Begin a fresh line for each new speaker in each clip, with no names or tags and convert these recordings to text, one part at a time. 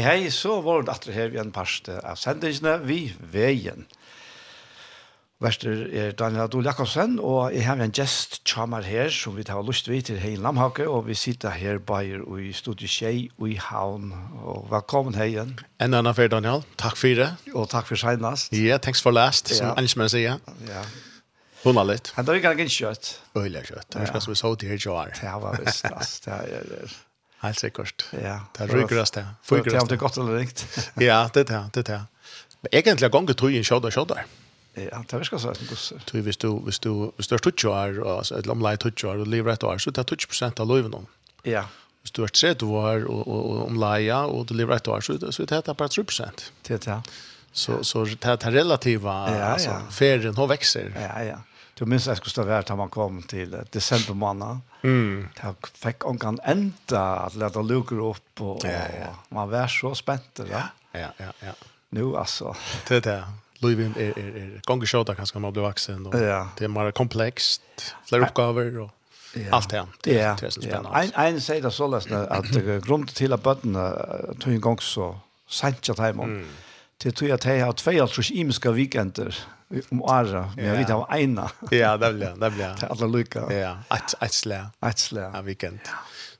Hei, hei, så var det atre her vi en parste av sendingene vi veien. Vester er Daniel Adol Jakobsen, og jeg har en gjest tjammer her, som vi tar lyst til til Hein Lamhake, og vi sitter her bare i studiet Kjei og i Havn. Og velkommen hei igjen.
En annen for Daniel, takk for det.
Og takk for senest.
Ja, yeah, thanks for last, som
ja.
Anishman sier.
Ja.
Hun har
litt. Han tar ikke en kjøtt.
Øyelig kjøtt. Det er som vi så til her i.
Det var visst, altså. Det er
Helt
sikkert. Ja.
Det ryker oss
det. Fyker oss det.
Det
er godt eller rikt.
ja, det er det, det er det. Men egentlig ganger tror jeg en kjødder, kjødder.
Ja, det virker sånn. Tror hvis
du, hvis du, hvis du er tutsjår, altså et lamlei tutsjår, og lever et år, så det er 20% av løyven om.
Ja.
Hvis du er 30 år og, og, og omleia, og du lever et år, så, så det er bare 3%.
Det er det,
Så, så det er relativa,
ja, altså,
ferien, har vekser.
Ja, ja. Du minns jeg skulle stå vært da man kom til desember måned,
Mm.
Det fick onkan ända att låta luckor upp och,
ja, ja.
man var så spänd där. Ja,
ja, ja. ja.
Nu alltså.
Det där. Louis är är är gånger show där kanske man blir vuxen och
ja.
det är mer komplext, fler uppgifter och
Ja.
Allt det. Det är det
som
spännande.
En en säger det så läst att grund till att bötterna tog en gång så sent jag hem.
Det
tror jag att jag har två eller tre weekender om åra, men
jag
vet av ena.
Ja, det blir det blir.
Til alla lycka.
Ja, ett ett slä.
Et slä.
Ja, weekend.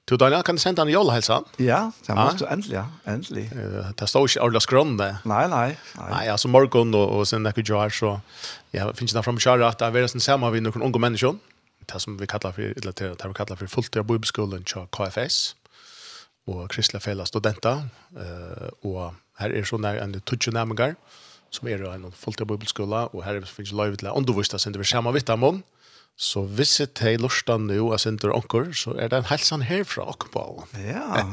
Du Daniel kan sända en julhälsa.
Ja, det måste äntligen,
äntligen. Det står inte Orlas Grön
där. Nej, nej.
Nej, alltså morgon och, och sen Nacky Jar så ja, finns det fram köra att det är sen samma vi någon unga människor. Det som vi kallar för eller det vi kallar för fulltida bibelskolan på KFS och kristliga fälla studenter eh och här är så när en tutsch närmare som er en fulltid bibelskola, og her er vi finnes løyve til å underviste sin til vi kommer vitt Så hvis jeg til lorten nå og sender onker, så er det en helsan herfra fra på.
Ja,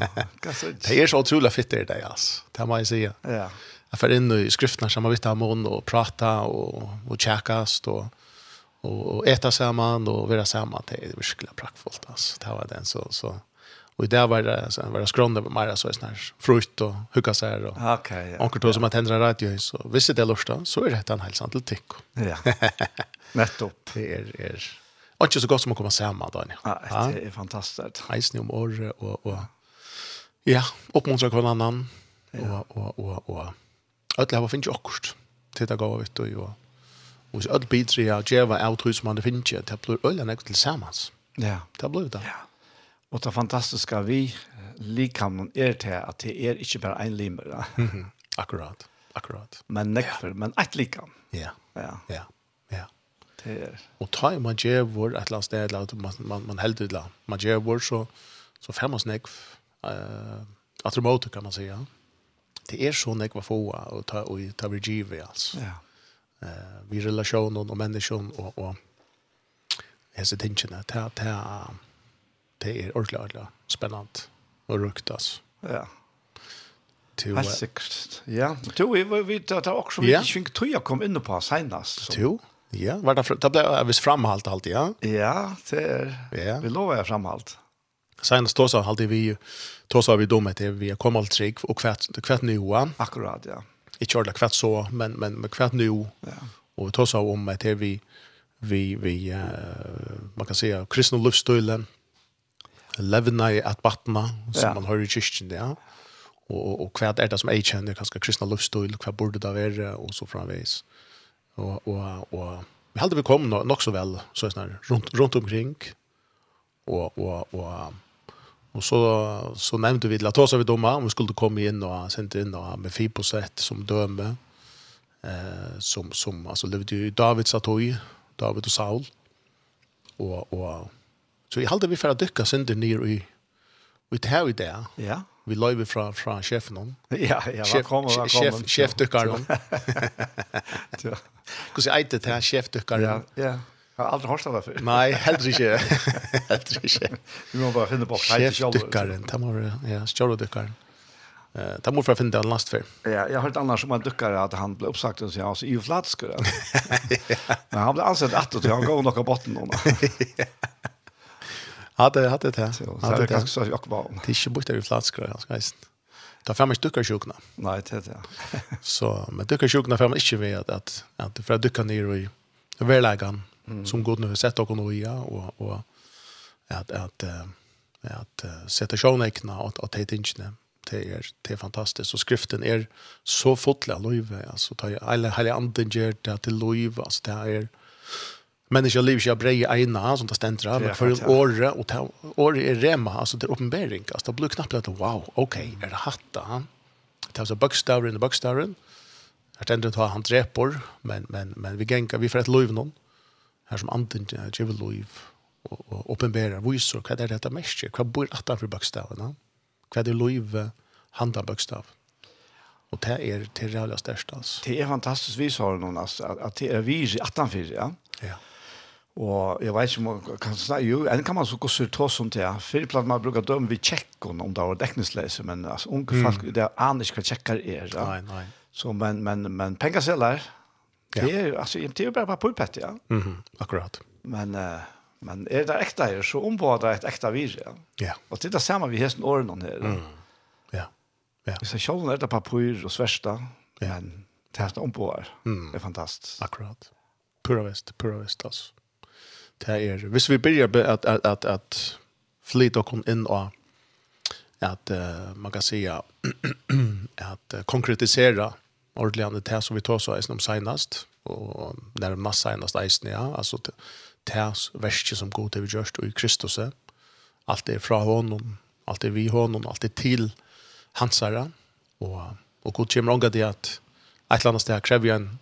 hva så?
Det er så utrolig fitt i det, altså. Det må jeg si.
Ja.
Jeg får inn i skriftene som vitt og prata og, og tjekkast og og eta samman og vara samman det er virkelig praktfullt altså Det var den så så Och i det var det så var det skronda med mera så här frukt och hugga så här
och okej.
Okay, Onkel tog som att tända radio så visst det lusta så är det en hälsan till tick.
Ja. Nettopp.
Det är är Och inte så gott som att komma samman då.
Ja, det är fantastiskt.
Hejsning om år och och ja, uppmuntra Ja, och och och och alla har finns ju Det Titta går vet du ju. Och så öll bitri av Java outrus man det finns ju. Det blir öll en till sammans.
Ja.
Det blir det.
Ja. Og det fantastiske vi likamnen er til at det er ikke bare en limer. Ja.
Mm. Akkurat, akkurat.
Men nekfer, ja. men et likam.
Ja,
ja,
ja. ja.
Det er.
Og ta i man djevor, et eller annet sted, eller man, man, man helder et eller annet. Man djevor, så, så femmas nekf, uh, atromoter kan man säga. Det er så nekva få och ta, og ta vid givet altså.
Ja.
Uh, vi relationen och människan och, och hese tingene, ta, ta, ta det är ordentligt ordentligt spännande och ruktas.
Ja.
Till
Helt sikkert, ja. Jo, vi vet at det er også mye svink tog jeg kom inn på senest.
To, ja. Var det, det ble visst framhalt alltid, ja?
Ja, det er,
ja.
vi lover jeg framhalt.
Senest då så alltid vi, då så har vi domet det, vi kommer alt trygg, og kvätt, kvätt nua.
Akkurat, ja.
Ikke ordentlig kvätt så, men, men, men kvätt nu.
Ja.
Og vi så om at det vi, vi, vi uh, man kan säga, kristna livsstilen, levna i at battna, som
ja.
man hører i kyrkjen, ja. Og, og, og hva er det som jeg kjenner, kanskje kristna luftstøyl, hva burde det være, og så framveis. Og, og, og vi heldig vi kom nok så vel, så snar, rundt, rundt omkring, og, og, og, og så, så nevnte vi, la oss av vi domma, om vi skulle komme inn og sända inn og, med Fiposett som døme, eh, som, som altså, levde jo i Davids atøy, David og Saul, og, og Så jeg halte vi for å dykke synder nere i vi tar i det.
Ja.
Vi løyver fra, fra sjefen hon.
Ja, ja,
velkommen,
kommer.
Sjef, sjefdykkeren
hon.
Hvordan er det til sjefdykkeren?
Ja, ja. Jeg har aldri hørt det før.
Nei, heller ikke. heller ikke.
Vi må bare finne på
Sjefdykkeren, det må være, ja, stjåledykkeren. Eh, det må vi finne det last før.
Ja, jag har hört annars om en dykkere att han blev uppsagt och så jag så i flatskor. Men han blev ansett att til han gav noe botten nå
hade hade det. Hade
det kanske så jag var.
Det är ju bort där i flaskor jag ska inte. Ta fram ett duckar sjukna.
Nej, det det.
Så men duckar sjukna man inte vi att att att för att ducka ner i välägan som god nu sett och nu ja och och att att att sätta sjönekna och att det inte det är det är fantastiskt och skriften är så fotla löv alltså ta alla hela anden ger det till löv alltså det är människa liv jag av breja ena som det ständra. Men för året, och år är rema, alltså det är uppenbering. Alltså det blir knappt att, wow, okej, är det hatta? Det var så bökstavren och bokstaven Här tänder ta han drepor, men, men, men vi gänka vi för ett liv någon. Här som anden ger liv och, och uppenbara visor. Vad är detta mest? Vad bor att för bökstavarna? Vad är liv handa bokstav Och det är det är jävla störst alltså.
Det är fantastiskt vi sa någon alltså att det är vi attan för, ja.
Ja.
Og jeg vet ikke om man kan snakke, jo, en kan man så gå sur tås om det, for jeg platt man bruker døme vid tjekken om det var dekningsleise, men altså, unge mm. folk, det aner ikke hva tjekker er. Ja.
Nei, nei.
Så, men, men, men penger selger, det er, ja. altså, det er jo bare papurpett, ja.
Mm. Akkurat.
Men, uh, men er det ekte her, så ombåder det et ekte vir, ja.
Ja.
Og det er det samme vi hesten årene her. Mm.
Ja. Ja.
Hvis jeg kjøler er det papur og sversta,
ja.
men det er det ombåder.
Mm.
Det er fantastisk.
Akkurat. Pura vest, pura vest, altså det er, hvis vi börjar at, at, at, at flyt och in och att uh, man kan säga att uh, konkretisera ordentligt det här som vi tar så är som senast och när en massa senast är ja. Alltså det här verket som går till vi görs i Kristus allt är från honom allt är vi honom allt är till hans herre. Och och god kommer ånga det att ett eller annat steg kräver en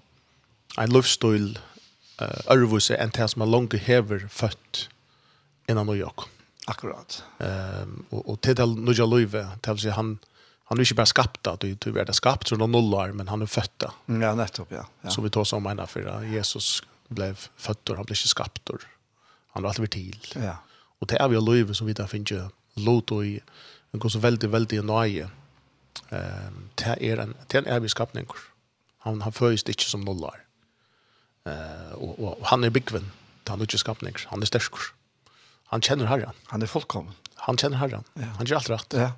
en livsstil uh, ørvuse enn det som man langt hever født innan New York.
Akkurat.
Um, og, og til det nødja løyve, til å si han, han er ikke bare skapt da, du, du er det skapt, så noen nullar, men han er født da.
Ja, nettopp, ja. ja.
Så vi tar som ena for Jesus ble født, han ble ikke skapt, han har alltid vært til.
Ja.
Og til er vi løyve som vi da finner lot og i, en går så veldig, veldig nøye, um, til er en, til en evig skapning. Han, han føyest ikke som nullar. Eh och, han är byggven. Han är inte skapning. Han är stärsk. Han känner Herren.
Han är fullkommen.
Han känner Herren.
Ja.
Han gör allt rätt.
Ja. Ja.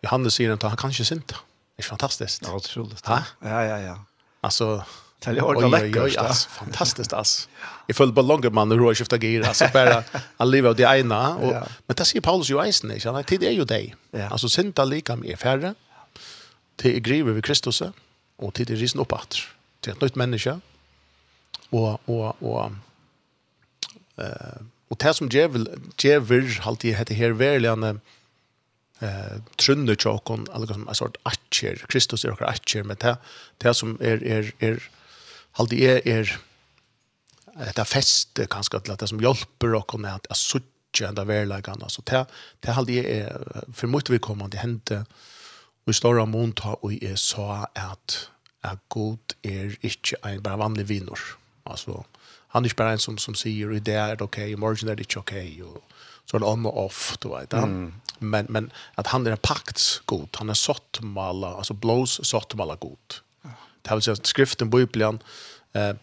Johannes säger att han kanske synda. Det är
fantastiskt. Ja, otroligt.
Ja,
ja, ja. ja.
Alltså
Tal jag ordna läckert. Ja,
fantastiskt ass. Jag föll på långa man och skifta gear alltså bara han lever av det ena och
ja.
men det ser Paulus ju isen inte han tid är ju dig.
Ja.
Alltså synda lika med färre. Till griver vi Kristus och till är risen uppåt. Till ett nytt människa og og og eh og det som djevel djevel halt i heter her verligen eh trunde chokon alltså som en sort atcher Kristus är också atcher men det det som är är är halt i är är detta fest kanske att det som hjälper och kan att sucha ända verligen alltså det det halt i är för mycket vi kommer det hände och stora monta och är så att at god er ikke en bare vanlig vinner. Alltså han är ju bara en som som säger det är okej, okay, i är det inte okej okay, och så är on och off du vet. Mm. Men men att han är pakt god, han är sått mala, alltså blows sått mala god. Det har ju skriften bibeln eh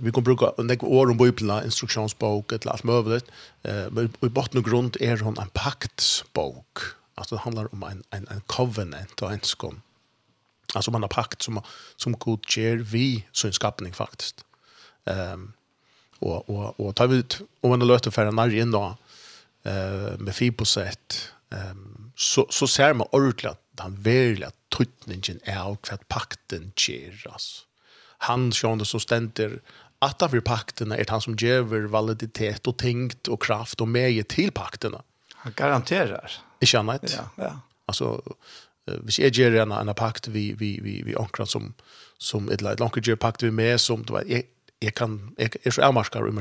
vi kan bruka en del år om bibeln, instruktionsbok eller allt möjligt. Eh men i botten och grund är hon en paktsbok. Alltså det handlar om en en en covenant och en skom. Alltså man har pakt som som god ger vi sin skapning faktiskt. Ehm och och och tar vi om man låter för en närje då eh med fi på sätt ehm så så ser man ordentligt han vill att tutningen är av kvart pakten cheras. Han sjön som ständer att av pakterna är han som ger validitet och tänkt och kraft och med till pakterna.
Han garanterar.
Jag känner
det. Ja,
ja. Alltså hvis jeg gjør en, en pakt vi, vi, vi, vi ankrer som, som et eller annet, gjør pakt vi med som, du vet, jeg, jag kan jag är så avmarskar i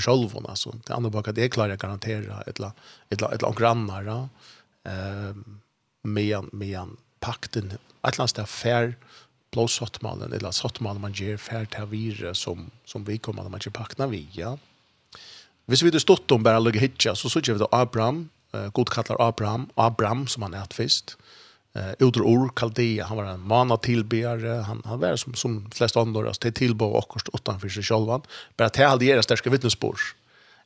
det andre bak at det andra å det klarar jag garantera ettla ettla ettla grannar ehm med en pakten Atlantis sted fair blåsottmalen eller sottmalen man ger fair till vire som som vi kommer man ger pakten vi ja Hvis vi det stått om bara lugga hitcha så så gjør vi då Abraham, uh, god kallar Abraham, Abraham som han är fyrst eh Udur ur Kaldea han var en mana tillbedjare han han var som som flest andra alltså till tillbe och kost åtta för sig själva bara att hade deras största vittnesbörd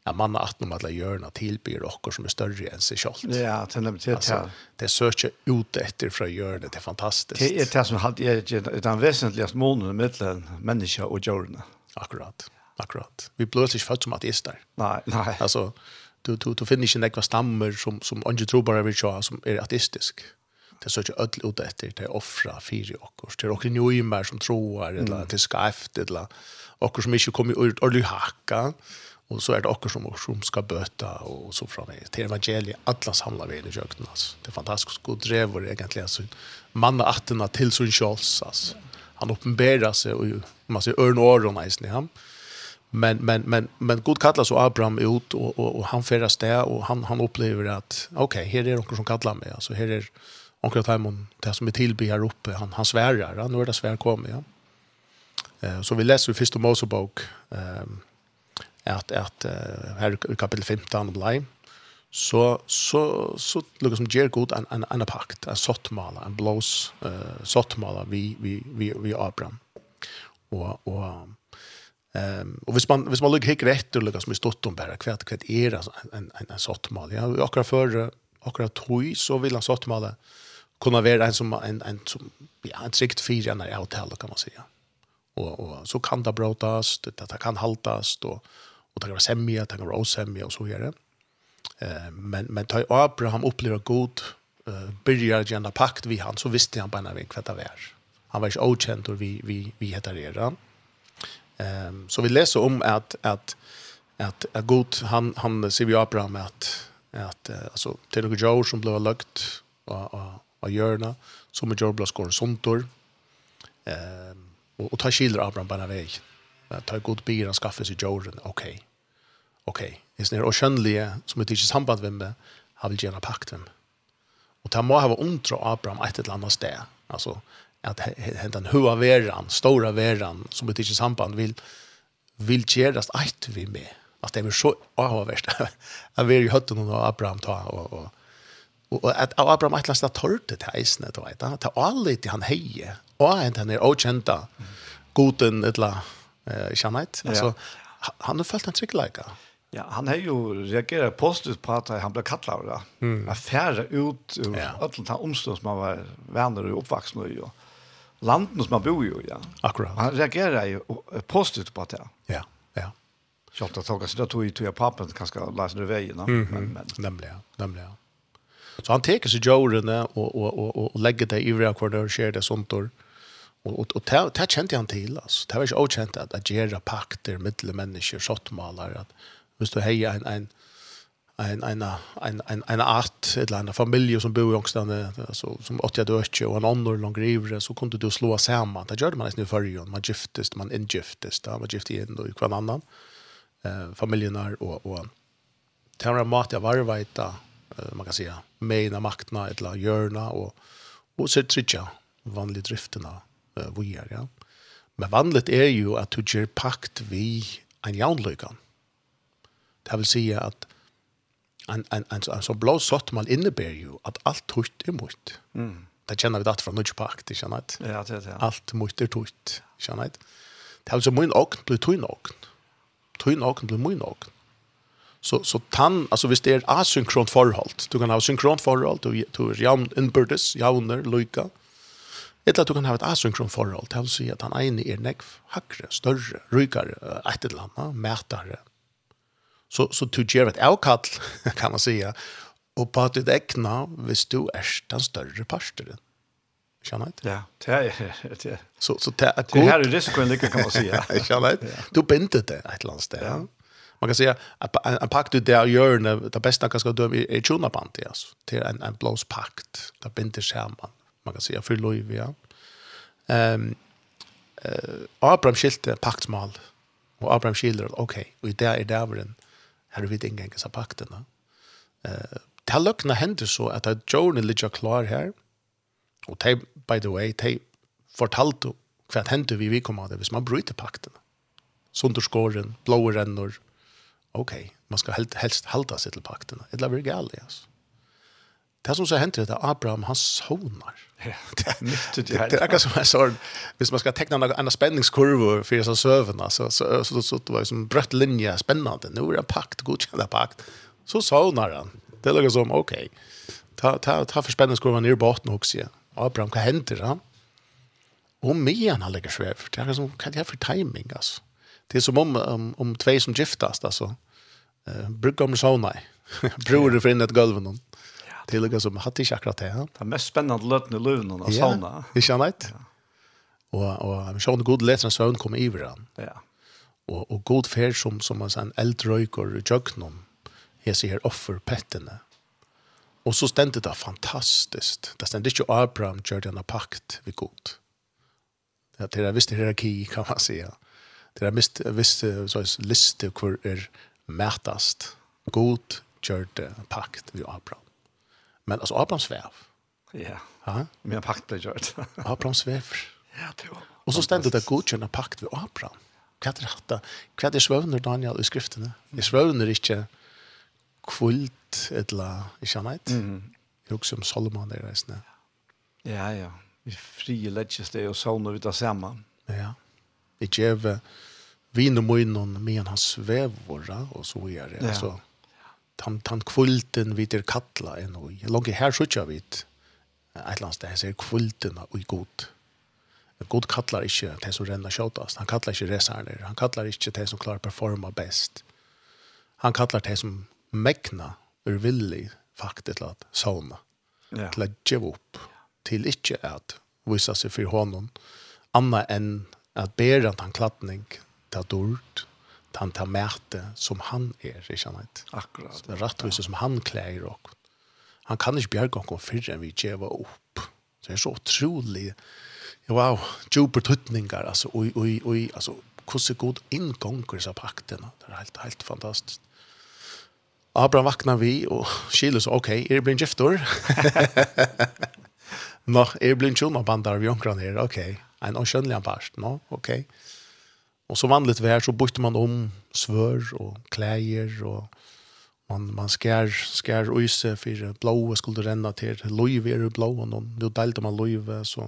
ja manna att de alla görna tillber och som är större än sig själv.
Ja, det nämnde det här.
Det söker ut efter från göra det är fantastiskt.
Det är det som har är den väsentligaste månen mellan människa och jorden
Akkurat. Akkurat. Vi plötsligt fast som ateister.
Nej, nej.
Alltså du du du finner inte några stammar som som inte tror bara vi som är ateistisk det så ikke ødel ut etter til offra fire okker. Det er åkker njøymer som troer, eller til skreft, eller åkker som ikke kommer ut ordentlig hakka, og så er det åkker som, som skal bøte, og så fra meg til evangeliet, alle samler vi i kjøkken, altså. Det er fantastisk god drever egentlig, altså. Mannen attene til sin kjøls, altså. Han oppenberer seg, og man sier ørn og åren, eisen i ham. Men, men, men, men god kallar så Abraham ut, og, og, og han färdas det, og han, han opplever at, ok, her er noen som kallar meg, altså her er Onkel Timon, det som är tillbe här uppe, han, han svärar, han det svär kommer ja. Eh, så vi läser i första Mosebok, ehm att, att här i kapitel 15 blei, så, så, så lukkar som ger god en, en, en pakt, en sottmala, en blås eh, sottmala vi, vi, vi, vi Abraham. Och, och Ehm och hvis man hvis man lägger hick rätt och lägger som är stått om bara kvärt kvärt är en en en sortmal. Ja, akkurat för akkurat toj så vill han sortmala kunna vara en som en en som ja, en sikt fyra när jag hotell kan man säga. Och och så kan det brötas, det, det kan haltas och och det kan vara sämja, det kan vara osämja och så vidare. Eh men men tar Abraham upplever god eh börjar gärna pakt vi han så visste han bara vi kvätta vär. Han var ju okänd och vi vi vi heter det Ehm så vi läser om att att att att god han han ser vi Abraham att att alltså till och Joe som blev lagt och och av hjørna, som er Jørblad skår Sontor. Ehm og, og ta kilder Abraham bare vei. Ta god bier han skaffer seg Jørgen, ok. Ok, det er og som er ikke samband med meg, han vil gjerne pakt med. Og ta må hava undra Abraham et eller annet sted. Altså, at hentan hua veran, stora veran, som er ikke samband, vil, vil gjerast eit vi med. At det er så avhverst. Jeg vil jo høtten av Abraham ta og, og Og at Abraham et eller torte til eisne, du vet, til alle til han heie, og en til han er okjenta, goden, etla, eller annet. Altså, han har følt en tryggleika.
Ja, han har jo reagerat positivt på at han ble kattlet av det. Mm. Att färra ut ur ja. allt det omstånd som han var vänner och uppvuxen i. Landen som han bor i, ja.
Akkurat.
Han reagerar ju positivt på det.
Ja, ja.
Jag har tagit sig då tog ju pappan ganska läsa ur vägen. Mm -hmm.
men, men. Nämligen, nämligen. Så han tar sig jorden och, och, och, och, lägger det i rekord och sker det sånt. Och, och, och det, det kände han till. Alltså. Det var inte okänt att agera pakter, mittelmänniskor, sottmalar. Att, hvis du heja en, en, en en en en en art eller en familj som bor i Ångstan så som 80 dörche och en annan lång river så kunde du slå samman det gjorde man nästan förr man giftest man ingiftest där man gifte in och kvar annan eh familjen och och tävla mat jag var vita man kan säga meina maktna etla hjørna og og så tryggja vanlig drifterna uh, vi er, ja. Men vanligt er jo at du ger pakt vi en jaunlykan Det vil säga at en, en, en, en sånn blå man innebär jo at alt høyt er mot. Mm. Det kjenner vi datt fra nødvendig pakt, ikke
sant? Ja, det ja
allt Alt mot er høyt, ikke sant? Det er så min åkn blir tøyn åkn. Tøyn åkn blir min åkn så så tann alltså visst det är asynkront förhåll. Du kan ha synkront förhåll du du jam inbördes jauner lika. Ett att du kan ha ett asynkront förhåll. Det vill säga att han ene är neck hackre, större, rykare, ett eller annat mätare. Så så du ger ett avkall kan man säga och på att äkna visst du är den större pastoren. Känner inte?
Ja, det är det.
Så så det är
Det här är risken lika kan man säga.
Känner inte? Du binder det ett landsted. Ja man kan säga att en, en pakt ut där gör när det bästa kanske döm är, är tjuna band alltså till en, en blås pakt där binder samman man kan säga för lov ja ehm eh Abraham skilte paktsmal och Abraham skildrar okej okay, och i där är där var den här vi inte gänga så pakten va eh ta luckna händer så att att Jordan ligger klar här och te by the way te fortalt vad händer vi vi kommer att hvis man bryter pakten sunderskåren, blåa rännor, okej, okay, man ska helst, helst halda sig till pakterna. Det är väl galet, alltså. Det som så händer det, att Abraham, han sonar.
Ja, det är nyttigt. Det,
det er kanske som en sån, hvis man ska teckna några andra spänningskurvor för dessa sövna, så, så, så, så, det var liksom brött linje, spennende. Nå er det pakt, godkända pakt. Så sonar han. Det är som, okej, ta, ta, ta för spänningskurvan ner i botten också. Abraham, hva händer han? Och medan han lägger svev. Det är som, kan det här för timing, altså? Det är som om, om, om två som giftas, alltså eh brukar om sauna. Bror för in ett golv någon. Det ligger som hade inte akkurat det.
Det är mest spännande löten i luven och såna.
Det känner inte. Och och jag känner god läsaren sömn kommer i varann.
Ja.
Och och god färd som som man sen eldrök och jöknon. Här ser offer pettene. Och så ständte det fantastiskt. Det stände ju Abraham gjorde en pakt vid god. Ja, det är visst hierarki kan man säga. Det är visst visst så liste kvar är mätast. God gjorde pakt vid Abraham. Men alltså Abraham sväv.
Ja.
Ja.
Men pakt blev gjort.
Abraham sväv.
Ja, det var.
Och så ständte det god gjorde pakt vid Abraham. Vad är det? Vad är svövner Daniel i skrifterna? Det svövner inte kvult eller inte annat.
Mm.
Jag också om Solomon där resten.
Ja, ja. Vi friläggs det och såg vi tar samman.
Ja. Vi gör vin och munnen med hans svävor och så är det.
Ja.
Alltså, han, han kvulten vid er kattla en och långt här så kör vi ett lands det ser kvulten och god. God kallar inte det som rennar tjatast. Han kallar inte resarner. Han kallar inte det som klarar performa bäst. Han kallar det som mäkna ur villig faktiskt att sauna.
Ja.
Till att ge upp. Till inte att vissa sig för honom. Anna än att bära han klattning ta dort han tar märte som han är i kärnet.
Akkurat.
Den rättvisa som han klär och han kan inte bjärga och förrän vi geva upp. Så det är så otroligt wow, jupiter tuttningar alltså oj oj oj alltså kusse god ingångar så pakten. Det är helt helt fantastiskt. Abraham vaknar vi och Kilo så okej, okay, är det blir giftor? Nå, är det blir tjona bandar vi omkran här, okej. Okay. En oskönlig part, no, okej. Okay. Och så vanligt vär så bytte man om svör och kläder och man man skär skär öse för blåa skulle renna till löv är blå och någon då delade man löv så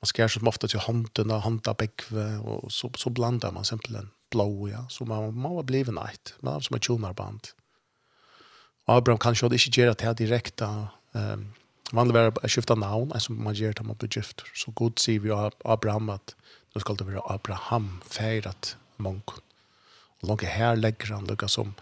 man skär så ofta till handen och handa bäckve och så så blandar man simpelthen blå ja så man man var blivit night man som ett tjonarband. Abraham kanske hade inte gjort det här direkt ehm Man vill vara skifta namn, alltså man gör det man blir gift. Så god säger vi Abraham att så skal det være Abraham feiret mongon. Og langt her legger han lukka som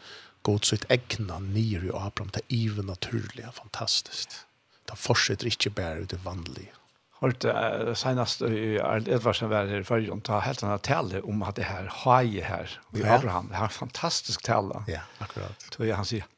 god sitt egna nir i Abraham, det er even naturlig fantastiskt. Det fortsetter ikke bare ut det vanlige.
Hørte uh, senast i Arl Edvardsen var her i førgen, ta helt annet tale om at det her haje her i
ja.
Abraham, det her fantastisk tale.
Ja, akkurat.
Så han sier,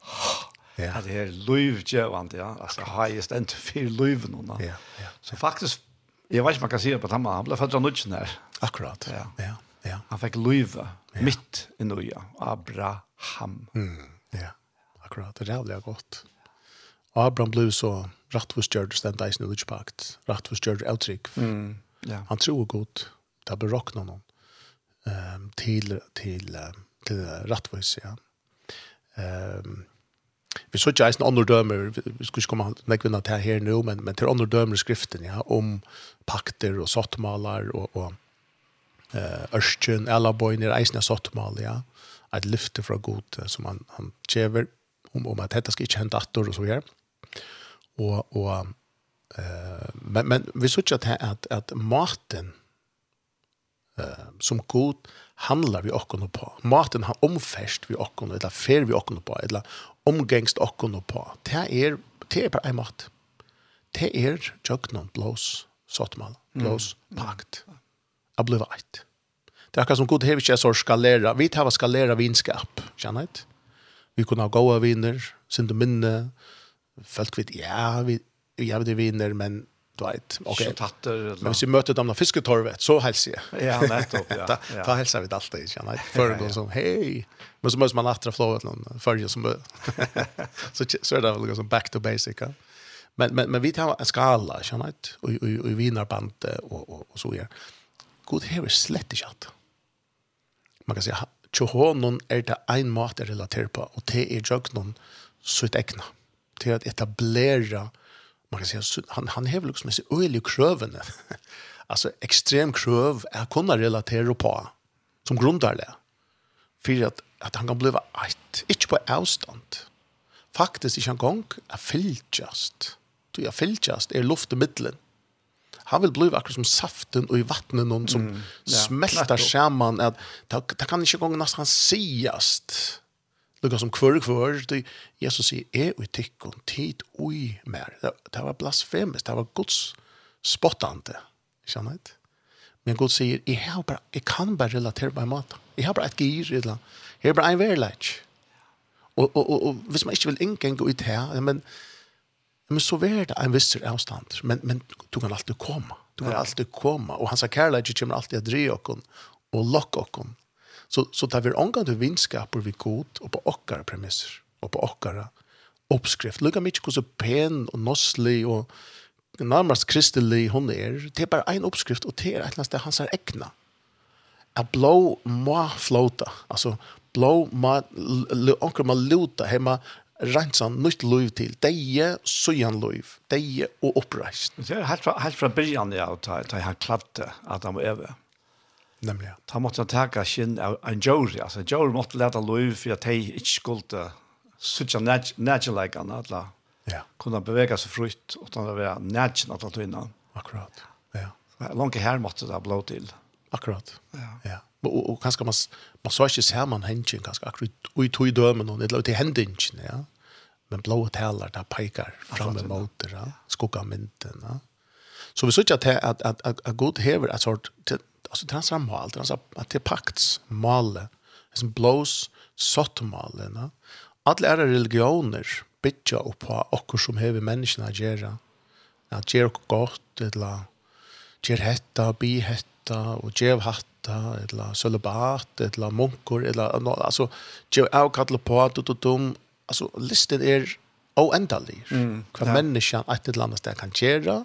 Ja.
Att det er løyvgjøvende, ja. Altså, haje stendt for för löven
hon. Ja.
Så faktiskt Jeg vet ikke om man kan si det på tamma. Han ble født av nudgen her.
Akkurat.
Ja.
ja. ja.
Han fikk løyve ja. mitt i nøya. Abraham.
Mm. Ja. Akkurat. Det är jävligt gott. Abraham blev så rättvistgjörd stända i sin nudgepakt. Rättvistgjörd uttryck.
Mm. Ja.
Han tror godt. Det har berockt noen. Um, til til, till til rättvis ja. Um, vi så ikke eisen andre dømer, vi skulle ikke komme nekvinna til her nå, men, men til andre dømer i skriften, ja, om pakter og sottmalar og, og uh, ørstjen, eller bøyner, eisen er sottmal, ja, et lyfte fra god som han, han kjever om, om at dette skal ikke hente atter og så her. Og, og uh, men, men vi så ikke at, at, at maten uh, som god handlar vi okkon på. Maten har omfest vi okkon, eller fer vi okkon på, eller omgängst okkon og på. Det er, det er bare en mat. Det er jøgnon blås, sottmal, blås, mm. pakt. Jeg ble veit. Det er akkurat som god hever ikke så skalera. Vi tar skalera vinskap, kjenner jeg Vi kunne ha gode viner, sinde minne, folk vet, ja, vi, ja, det viner, men du vet, ok.
Tatter,
men hvis vi møter dem av fisketorvet, så helser jeg.
Ja, nettopp, ja.
da, da helser vi det alltid, kjenner jeg. Før ja, ja. som, hei, Men så måste man attra flowet någon följa som så så är det väl liksom back to basic. Ja? Men men men vi tar en skala, känner jag, och och och vinarband och och och så ja. God här slett inte att. Man kan säga Tjohonon er det en mat er relatert på, og det er så sitt egna. Det er at etablera, man kan säga, han, han hever liksom disse øyelige krøvene, altså ekstrem krøv er kunne relatere på, som grundar det för att, att han kan bli ett, inte på avstånd. Faktiskt inte en gång är fylltjast. Du är fylltjast, är luft i mittlen. Han vill bli akkurat som saften och i vattnet någon som
mm, ja,
smälter samman. Att, det, det kan inte en gång nästan siast. Lukka som kvör kvör, det Jesus säger är och og och tid oj mer. Det, det var blasfemiskt, det var Guds spottande. Kjennet? Men Gud sier, jeg, har bare, jeg kan bare relatere på en måte. Jeg har bare et gir, eller jeg har bare en verleik. Og, og, og, og hvis man ikke vil ingen ut her, men, men så er det en viss avstand. Men, men du kan alltid komme. Du kan alltid komme. Og hans kærleik kommer alltid å dreie okken og lokke okken. Så, så tar vi omgang til vinskaper vi god og på okkara premisser og på okkara oppskrift. Lukka mykje hvordan pen og nosslig og, nærmest kristelig hun er, det er bare en oppskrift, og det er et eller annet sted hans er egna. At blå må flåta, altså blå må, onker må luta, hemma rensan nytt liv til, deie søyan liv, deie og oppreist.
Det er helt fra, helt fra byrjan, ja, da jeg har klart det, at han må øve.
Nemlig, ja.
Da måtte han teka sin av en jord, altså en jord måtte leta liv, for at jeg ikke skulle suttja nætjeleikene, eller
Ja.
Kunna bevega sig frukt utan att vara nätchen att ta innan.
Akkurat. Ja.
Långt här måste det blå till.
Akkurat.
Ja.
Ja. Och och kanske man man så inte ser man händen kanske akkurat i tog dömen och det låter händen, ja. Men blå talar där pekar fram med det, ja. Skugga mynten, ja. Så vi såg att att att att god hever att sort alltså transram alltså att det pakts male som blås sottmalen. Alla är religioner bytja opp på okkur som hever menneskene å gjøre. At gjør okkur godt, eller gjør hetta, bi hetta, og gjør hatta, eller sølibat, eller munkur, eller no, altså, gjør avkattler på du, du dum. Altså, listen er oendalig. Mm, Hva
ja.
menneskene et eller annet sted kan gjøre,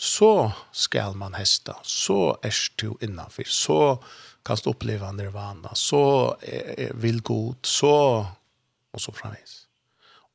så skal man hesta, så er du innanför, så kan du oppleva nirvana, så er, er, vil god, så, og så framvis.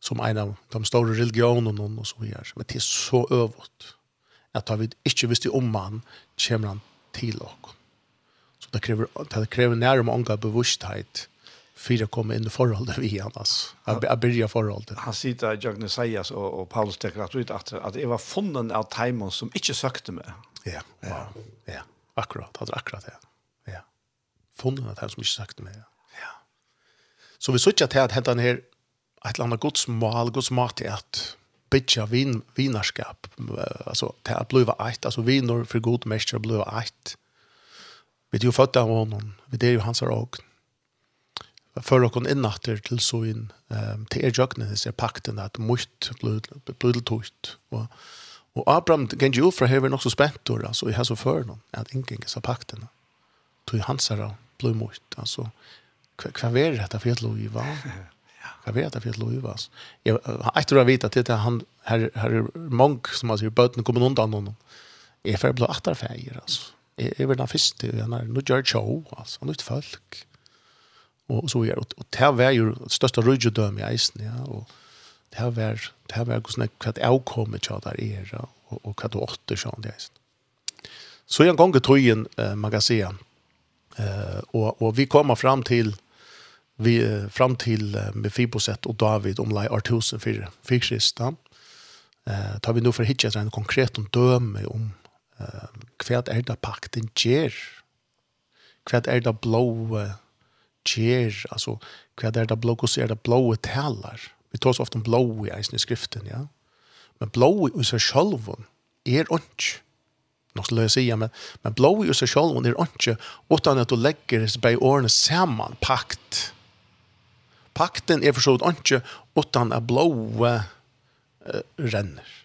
som en av de store religionerna och så videre. Men det er så övåt at har vi inte visste om han kommer han till oss. Så det kräver, det kräver närmare många bevurstighet för att komma in i förhållandet vi igjen, altså. Jeg att börja förhållandet.
Han sitter i Jagnes Sayas och, og Paulus tecknar att ut att, det var fonden av Taimon som inte søkte meg.
Ja, ja, ja. akkurat. Det er akkurat det. Ja. Fonden av Taimon som inte sagt meg. Ja. Så vi sitter att här att hämta den här ett eller annat Guds mål, Guds mat är att bitcha vin vinarskap alltså det att bliva ett alltså vinor för god mäster bliva ett vi det ju fått av honom vi det ju hans och för och innatter till så in ehm till er jöknen är pakten att mot blod blod tukt och och Abraham kan ju för här nog så spänt då alltså vi har så för någon att ingen så pakten tog hans då blod mot alltså kvar är det att för att lova Jag vet att det lovas. Jag jag har jag vet att det han här här är monk som man säger böten kommer undan honom. Är för blå åtta färger alltså. Är väl den första han är nu gör show alltså nytt folk. Och så gör och, och det var ju största rygdöm i isen ja och det var det var hur snäck att avkomma tjata där era och och att åter sånt där. Så jag går tror ju en magasin. Eh och och vi kommer fram till vi fram till Mefiboset och David om lai Artusen för för kristna. Eh tar vi nu för hitcha en konkret om döme om eh kvärt det pakten ger. Kvärt det blå ger alltså kvärt det blå och så det blå talar. Vi tar så ofta blå i i skriften, ja. Men blå i sig själv är ont. Nog skulle jag säga, men, men blå i seg selv er ikke. utan at du lägger sig årene sammen, pakt pakten er forstått ikke utan at blåe uh, renner.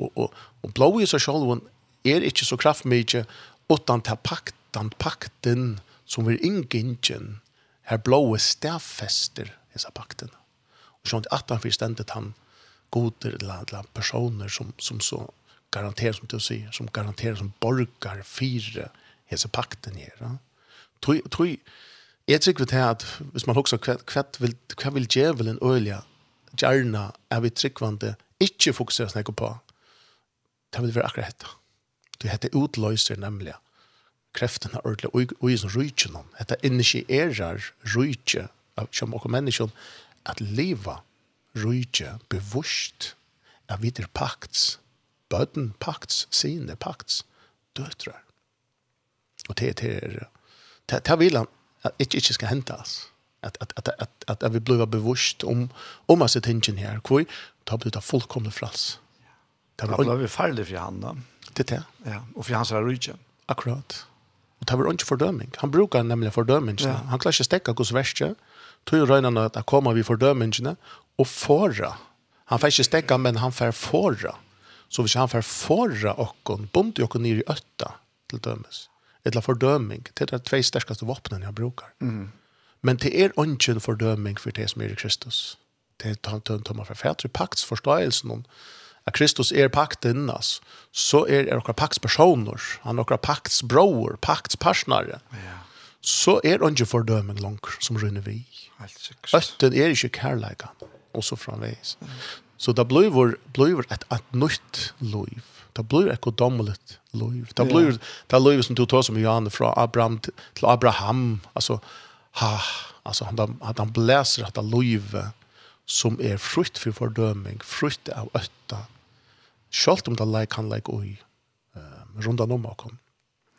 Og, og, og blåe i seg selv er ikke så kraftmykje utan til pakten, pakten som er ingen her blåe stedfester disse pakten. Og sånn at han forstendet han goder eller personer som, som så garanterar som du sier, som garanterar som borgar fire hese pakten her. Tror tui, Jeg tror ikke at hvis man husker hva, hva, vil, hva vil djevelen øye gjerne er vi tryggvande ikke fokusere snakke på, det vil være akkurat dette. Du heter utløser nemlig kreftene ordentlig og, og i sånn rydtjen om. Dette initierer rydtje av som og menneskene at livet rydtje bevusst av videre pakts, bøten pakts, sine pakts, døtre. Og det er det. Det vil han at ikke, ikke skal hente oss att att att att att, at vi blir bevisst om om att tingen här Hvor då blir det fullkomne frals.
Det blir vi fallet för han då.
Det det
Ja, och för hans rike.
Akkurat. Och det var ikke fordøming. Han brukar nämligen fördömning. Ja. Han klarer ikke å stäcka hos verste. Tog röjna att komma vid fordømingene och forra. Han får ikke stäcka men han får forra. Så hvis han får forra och bond och nere i ötta till dömes eller fordøming. Det er de två største vapnen jag brukar. Mm. Men det er ingen fordøming för det som er i Kristus. Det er tant tomma för färdre pakts förståelsen om at Kristus är pakten innas, Så är det några paktspersoner, han några paktsbror, paktspartnare. Ja. Så är det ingen fordøming långt som rynner vi. Øtten är ikke kärlekan och så framveis. Mm. Så det blir, blir ett, ett nytt liv Det blir ett godomligt liv. Det blir yeah. det liv som du tar som Johan från Abraham till Abraham. Alltså, ha, alltså han, att han bläser att det liv som är frukt för fördömning, frukt av ötta. Självt om det lär kan lär oj. eh, runda om bakom.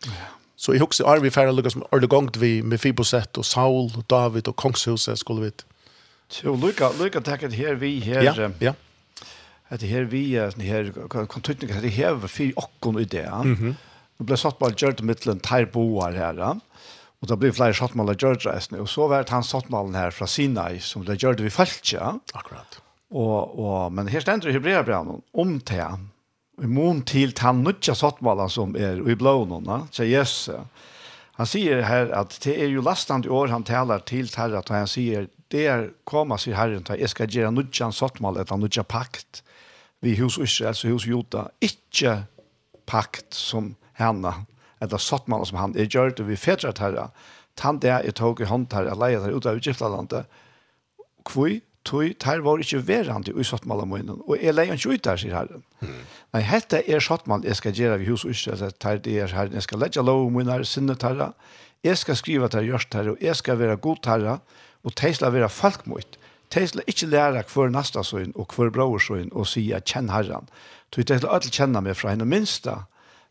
Ja. Så i huset är vi färre som med Arle Gongt vi med Fiboset och Saul och David och Kongshuset skulle vi.
Så lycka, lycka tackar här vi här.
Ja, ja
att det här vi är sån här kontinuitet att det här för och i det. Mhm. Det blev satt på Jordan Midland bo här. Och då blev fler satt mal George Asne och så vart han satt malen här från Sinai som det gjorde vi falska.
Akkurat.
Och och men här ständer i Hebreerbrevet om te. I mån till han nutja satt malen som är i blånorna. Så yes. Han säger här att det är ju lastande år han talar till Herre att han säger där kommer sig Herren att jag ska göra nutja satt mal ett nutja pakt vi hus Israel, så hus Jota, ikke pakt som henne, eller satt man som han, er gjør det vi fedret herre, tann det jeg tog i hånd her, jeg leier her ut av Egyptalandet, kvui, tui, der var ikke verande i sattmalamunnen, og jeg leier ikke ut der, sier herren. Mm. Nei, hette er sattmal, jeg skal gjøre vi hus Israel, der det er herren, jeg skal legge lov om minne sinne herre, jeg skal skrive til gjørst herre, og jeg skal være god herre, og teisla være folk mot de skal ikke lære hver neste søgn og hver bror søgn og si at kjenn herren. Så de skal alle kjenne meg fra henne minste,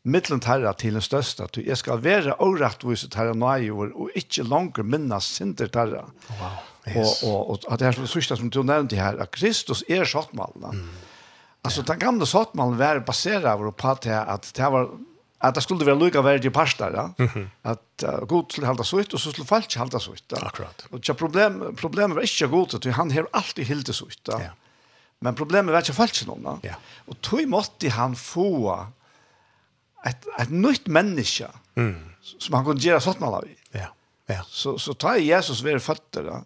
mittlent herre til den største. Så jeg skal være overrettvis til herre nøyår og ikke langer minnes sinter til herre. Wow. Yes. Og, og, og det er det sørste som du nevnte her, at Kristus er sattmalen. Mm. Altså, den gamle sattmalen var baseret på at det var att det skulle vara lika värde pasta ja mm -hmm. att uh, god skulle hålla så ut och så skulle falskt hålla så ut ja.
akkurat
och det problem problemet var inte god att han har alltid hållit så ut ja. men problemet var inte falskt någon ja. ja. och tog måste han få ett ett nytt människa mm. som han kunde göra sånt med
ja ja
så så tar Jesus vid fötter ja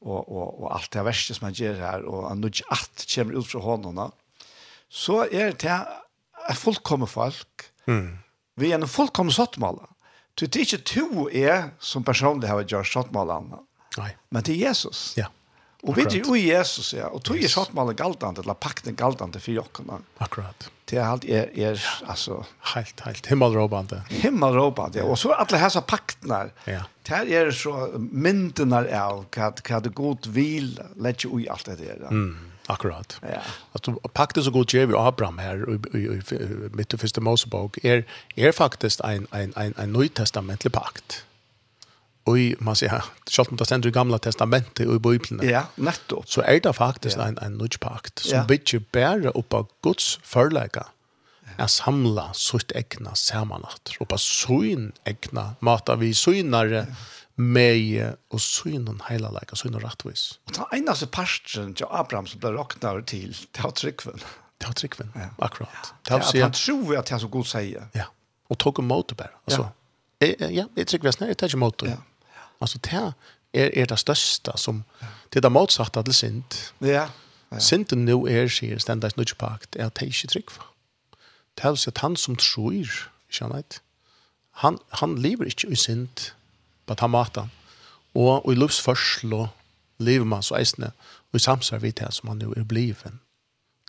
och och och allt det värsta som han gör här och han nudge att kommer ut från honom så är det ett fullkommet folk mm vi er en fullkomne sottmåler. Så det er ikke to er som personlig har gjort sottmålene, men det er Jesus.
Ja.
Og vi er jo i Jesus, ja. Og tog er sottmålen galtande, eller pakten galtande for jokkene.
Akkurat.
Det er alt, er, er altså...
Helt, helt, himmelråbande.
Himmelråbande, ja. Og så alle hessa paktene,
ja.
det er så myndene av hva, hva det god vil, legge ui alt det der.
Mm. Akkurat.
Ja.
Att pakten så god ger vi Abraham här i mitt i första Mosebok är er, är er faktiskt en en en en nytestamentlig pakt. Och man säger schalt mot det ständer i gamla testamentet och i bibeln.
Ja, nettopp.
Så är det faktiskt
ja.
en en ny pakt som
ja.
bygger bära upp av Guds förlägga. Ja. Att samla sitt egna sammanhatt och på sin egna mata vi synare ja med og synen heila leik, og synen rettvis.
Og ta eneste parsten til Abraham som ble råknet til, det var tryggven.
Det Til tryggven,
ja.
akkurat.
Det Ja.
Til
at han tror at det er så god sier.
Ja, og tog en måte bare. Altså, ja. Jeg, ja, jeg trykker vesner, jeg tar ikke måte. Ja.
ja.
Altså, det er, er det største som, det er det motsatte til synd.
Ja. ja.
Synden nå er, sier Stendais Nudjepakt, er at det ikke trykva. Det er at han som tror, ikke han vet, han, han lever ikke i synd, på ta maten. Og, og i livsførsel og lever man så eisende og i samsvar vidt det som man nu er bliven.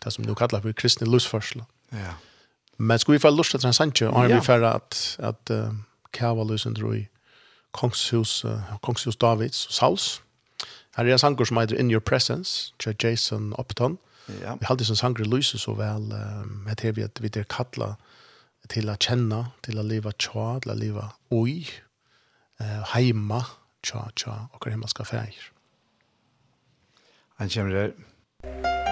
Det som nu kallar for kristne livsførsel.
Ja.
Men skulle vi få lust til Transantje, og
har
vi færre at, at uh, kjava løsen dro i kongshus, uh, kongshus Davids og Sauls. Her er en sanger som heter In Your Presence, til Jason Upton.
Ja.
Vi halde som sanger lyser så vel, um, heter vi at vi er kattla til å kjenne, til å leva tja, til å leva oi, eh, heima tja tja og himmelska fægir.
Han kommer der.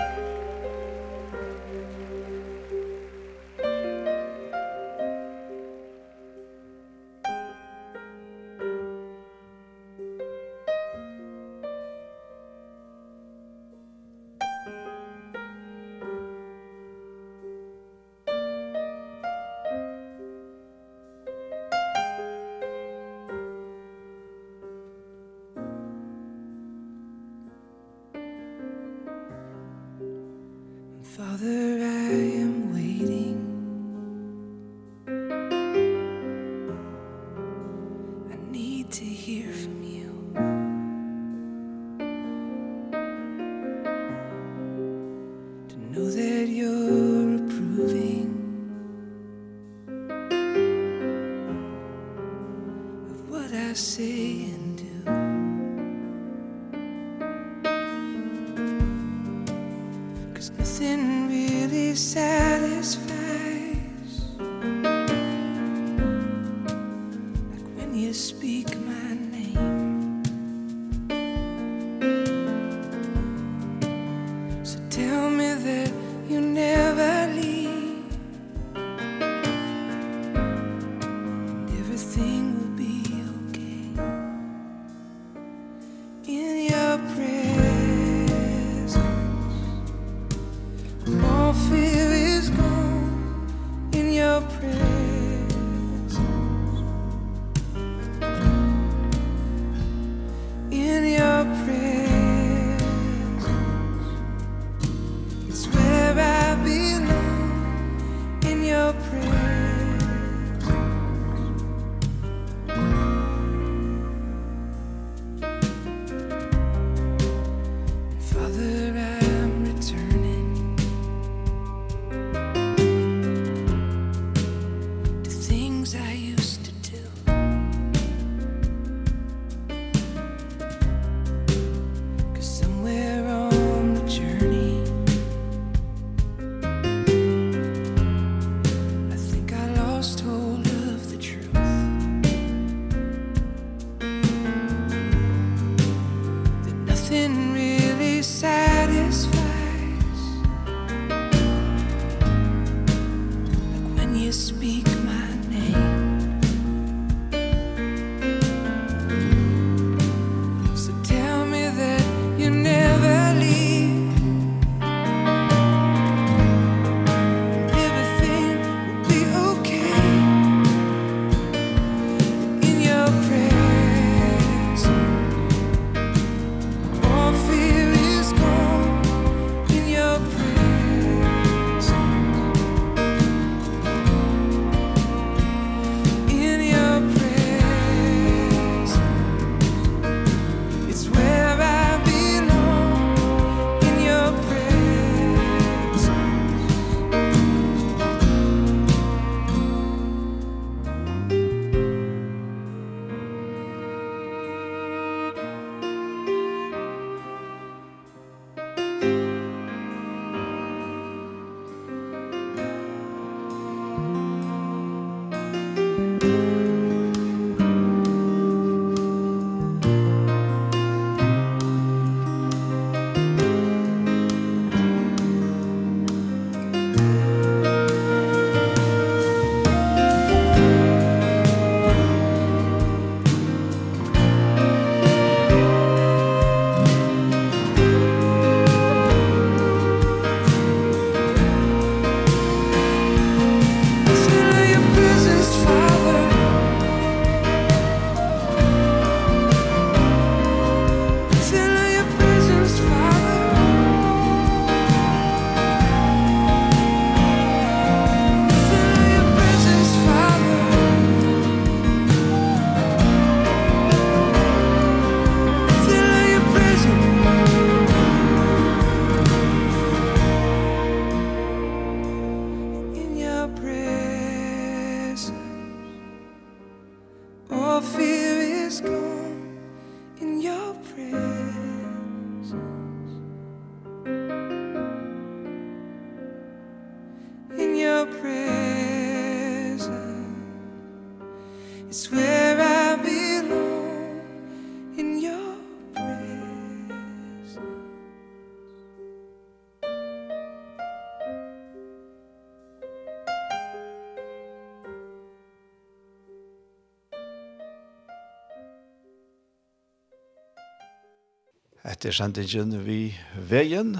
etter sendingen vi veien,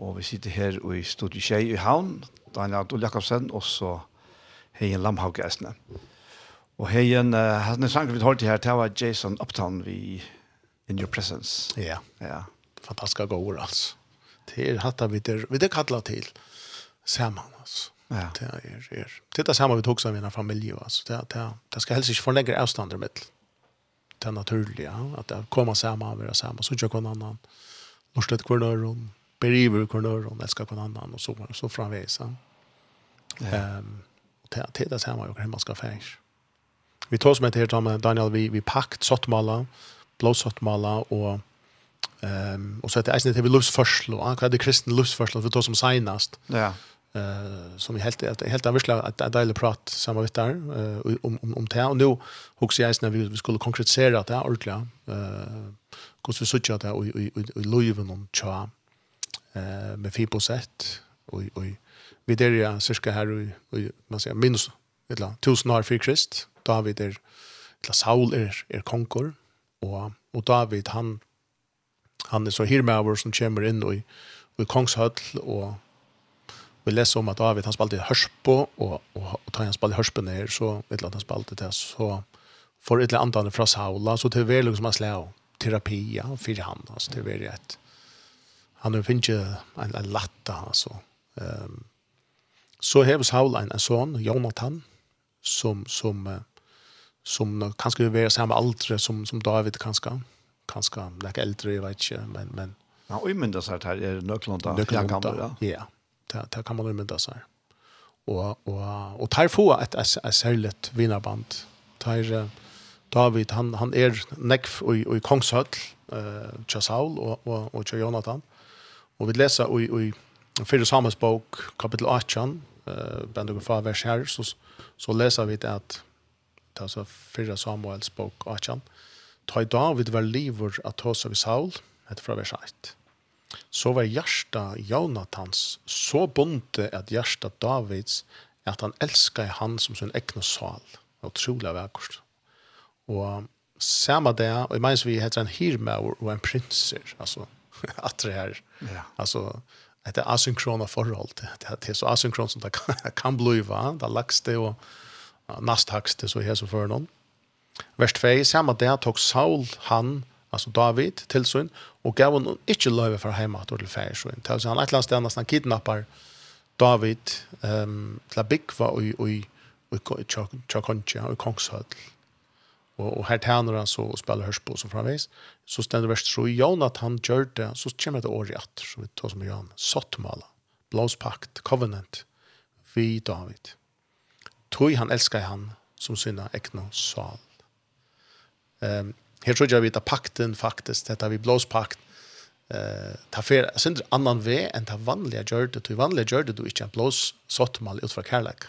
og vi sitter her i Studio Kjei i Havn, Daniel Adol Jakobsen, og så Heien Lamhauke Og Heien, uh, hans sang vi holdt her, det var Jason Upton vi In Your Presence.
Ja,
ja.
fantastisk god altså. Det er hatt vi der, vi der kallet til sammen, altså.
Ja.
Det er, er. Det er det samme vi tog som med en familie, altså. Det, det, det skal helst ikke forlegge avstander mitt det naturliga. Att det kommer samman, vara samman, så gör någon annan. Norslet kvar någon, beriver kvar någon, älskar kvar annan och så, så framvis. Ja. och det, det är samma jag hemma ska färs. Vi tar som ett här med Daniel, vi, vi packt sottmala, blåsottmala och Ehm och så att det är inte vi lust förslå. kan det kristen lust förslå för då som senast.
Ja
eh som helt helt anvisla att att dela prat samma vitt där om om om det och nu hooks jag när vi skulle konkretisera det ordla eh hur vi söker det och och och löven om cha eh med fipo sätt och och vi där ja cirka här och man säger minst ett la tusen år för krist. David är la Saul är är konkor och och David han han är så hirmauer som kommer in och i kongshöll och vi leser om at David han spalte i og, og, og och tar han spalte i ned, ner så vet att han spalte det så får för ett antal fra Saula så till väl liksom han slår terapi ja för han alltså det är et. han har finnet en en latta altså. um, så har Saula en, en son Jonathan som som som som kanskje vil være samme aldre som som David kanskje. Kanskje, det er ikke eldre, jeg vet ikke, men men
Ja, og i myndes her er nøklunda, nøklunda, ja.
Ja, det, det kan man umynda seg. Og, og, og tar få et, et, et særligt vinerband. Tar David, han, han er nekv i, i Kongshøll, eh, til Saul og, og, og til Jonathan. Og vi leser i, i Fyre Samuels bok, kapittel 18, eh, band og fra vers her, så, så leser vi det at det er altså Fyre Samuels bok 18, Ta i David var livor at hos av Saul, etter fra vers 1 så var hjärsta Jonathans så bonte att hjärsta Davids att han älskade han som sin egna sal. Otroligt vackert. Och samma det, och i minns vi heter en hirmaur och en prinser, alltså att det här,
ja.
alltså det är asynkrona förhåll, det är så asynkron som det kan, kan bliva, det är lagste och nasthagste så här så för någon. Vers 2, samma det tog Saul, han, alltså David, till sin, og gav hon ikkje løyve for heima til til fær, så han et eller annet sted nesten kidnappar David um, til a byggva og i Tjakontja og i Kongshødl. Og, og her tæner han så og spiller hørspo så framvis. Så stender vers 3, Jonathan gjør det, så kommer det året etter, så vi tar som Jan, Sottmala, Blåspakt, Covenant, vi David. Tøy han elskar han som sina ekna sal. Um, Her tror jeg vi tar pakten faktisk, dette vi blåspakt. Eh, ta fer, jeg annan ve enn ta vanliga gjør det. Ta vanliga gjør det du ikke en blåsottmal ut fra kærlek.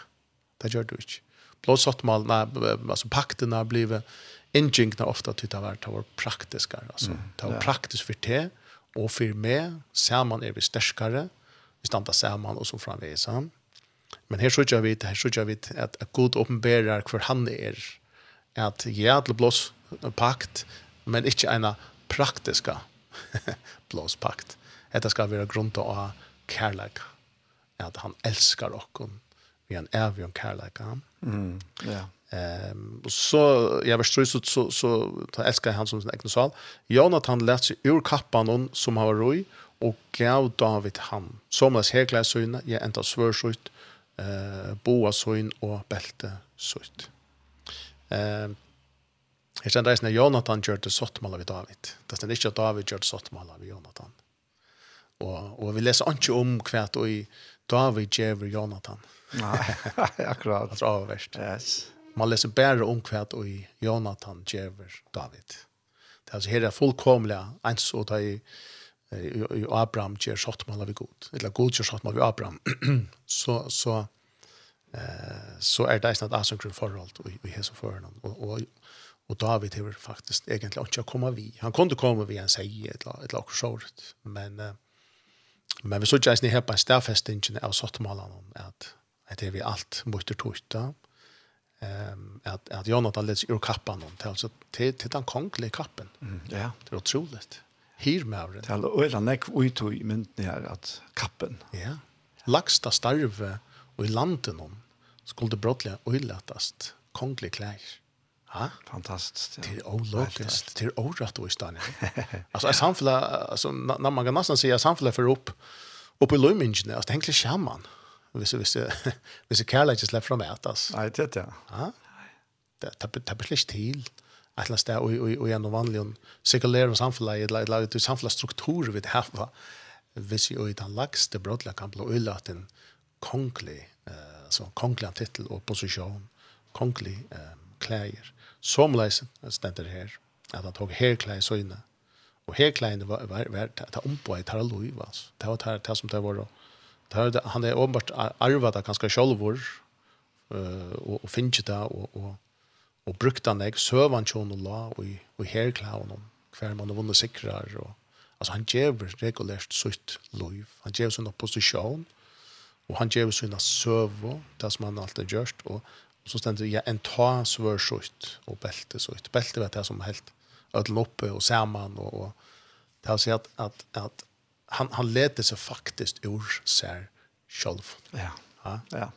Det gjør du ikke. Blåsottmal, nei, altså pakten har blivet innkjengna ofta til det var, det var praktiskar. Altså, det var praktisk for te og for meg. Saman er vi sterskare. Vi standa saman og så framvis. Men her tror jeg vi, her tror jeg vi at, at god åpenberer hver han er. At jeg er til blås pakt, men ikke en praktisk blåspakt. Dette skal være grunn til å ha kærleik. At han elskar okken. Vi er en evig om kærleik.
Mm, ja.
Ehm um, så jag var så så så ta älskar han som sin egen sal. Jonathan lät sig ur kappan hon som har roi och gav David han. Som hans hekla syna jag ända svörskytt eh boa syn och bälte sytt. Ehm Jeg kjenner reisende Jonathan gjør det sottmålet vi David. Det er ikke at David gjør det sottmålet ved Jonathan. Og, og vi leser ikke om hva i David gjør Jonathan.
Nei, akkurat.
det er avverst.
Yes.
Man leser bare om hva i Jonathan gjør David. Det er altså her er fullkomlig ens og det i, i Abraham gjør sottmålet vi god. Eller god gjør sottmålet vi Abraham. så, så, eh, så er det ikke et asynkront forhold i, i hese forhånden. Og, og Og David har faktisk egentlig ikke kommet vi. Han kunne komme vi en seg et eller annet sånt. Men, men vi så ikke eisen i her på en stedfestingen av sottmålene om at, at det er vi alt mot tøyta. Um, at, at Jonathan leds ur kappan til, til, til den kongelige kappen.
Mm, ja.
Det er utroligt. Hyr med av
det. Er øyla nekk uitog i mynden her at kappen.
Ja. Lagsta starve og i landen om skulle det brottelig øylatast kongelige klær. Ja.
Fantastiskt. Ja.
Det är ologiskt. Det är orätt och istället. alltså jag samfla alltså när man kan nästan säga samfla för upp upp i lumingen alltså tänker jag man. Visst visst visst Karl just left from out alltså.
Nej det det.
Ja. Det tar tar beslut till att lasta och och och ändå vanligen cirkulär samfla i lag lag till samfla struktur vid här va. Visst ju i den lax det brotla kan bli en konkli eh så konklan titel och position konkli eh kläder som leisen, det stender her, at han tog herklein søgne. Og herklein var, var, var ta ompå i tar lov, altså. Det var det som det var, tar, han er åpenbart arvet av ganske sjølvor, uh, og, og finnes det, og, og, og brukte han deg, søvann tjon og la, og, og herklein, hver man har vunnet sikrar, og Alltså han ger regulärt sitt liv. Han gjør sin opposisjon, och han gjør sin servo, det som han alltid gjort. Och så stendur ja, en ta svør sutt og belte sutt. Belte vet det som helt ødelen oppe og saman og, og det har sett at, at, at han, han leder seg faktisk ur seg sjolv.
Ja,
ja.
ja.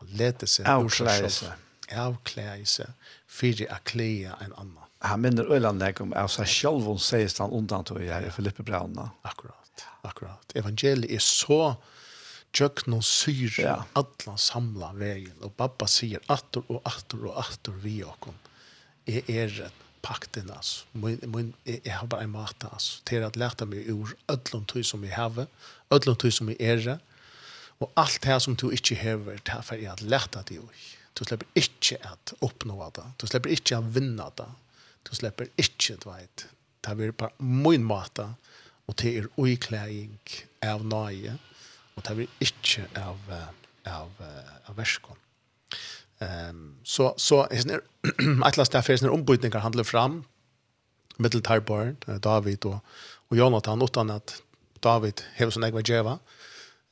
Han leder seg ur seg
sjolv.
Avklære
seg.
Fyre aklære en annan.
Han minner Øylandeg om av seg sjolv, sies han undan til å i Filippe Brauna.
Akkurat, akkurat. Evangeliet er så tjöknon syr
ja.
alla samla veien og pappa sier atter og atter og atter vi och jeg er pakten alltså. Min, min, jeg, jeg har bare en mat alltså. til at lærte meg ur ødlom tøy som jag har. ødlom tøy som jag er og alt det som du ikke hever Det er for jeg jag att lära dig. Du slipper ikke at oppnå det. Du slipper ikke at vinne det. Du slipper ikke att veta. Det er bare min mat. og det er oikläring av nøye og det blir ikke av, av, av verskånd. Um, så så är Atlas där finns en ombytningar handlar fram mittel Tarborn, David och och Jonathan utan att David har sån egna Jeva.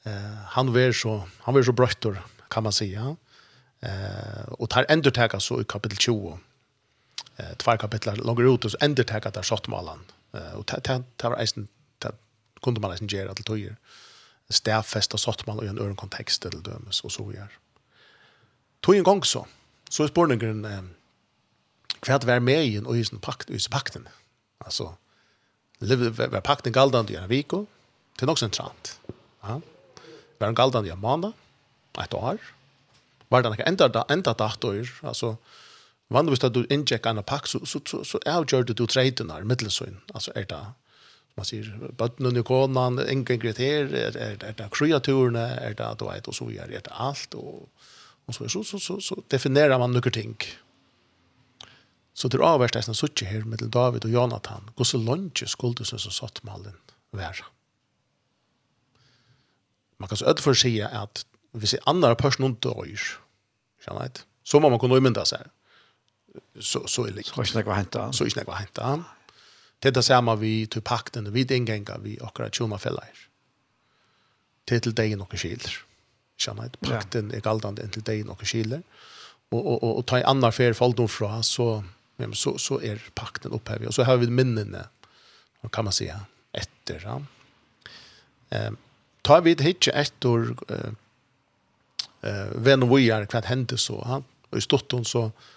Eh uh, han var så han var så bröttor kan man säga. Eh uh, och tar ändå så i kapitel 20. Eh uh, två kapitel långt ut och så ändå där sottmalan. Eh och ta eisen, det kunde man eisen göra till tojer stedfesta sottmann i en øren kontekst til dømes, og så gör. Tog en gang så, så er spørningen eh, hva det var med i en og i sin pakt, i sin pakten. Altså, var pakten galdande i en viko, til nok sentralt. Ja. Var den galdande i en måned, et år, var den ikke enda, enda dator, altså, vanligvis da du inntjekk en pakt, så, så, så, så avgjør du tredenar, middelsøgn, altså er det man säger bötnen och konan kriterier, er, er, är det kreaturene, er är det att vet og så gör det allt och og så så så så, så definerer man noen ting. Så det avvärst nästan sutt her med David och Jonathan. hvor så långt skulle så så satt mallen være. Man kan så öd för sig att vi ser andra personer inte dør, skjønner jeg, Så må man kunne umynda seg. Så så är det.
Så är det vad hänt.
Så är det vad hänt. Det er det samme vi til pakten, vi inngenga vi akkurat tjoma fellar. Det er til deg noen skiler. Kjenner jeg, pakten er galdande inntil deg noen skiler. Og, og, og, og ta en annan fer fall fra, så, så, så er pakten opphevet. Og så har vi minnene, kan man säga, etter. Ja. Eh, tar vi hitje etter eh, eh, venn og vi er hva hendte så. Ja. Og i stotten så, så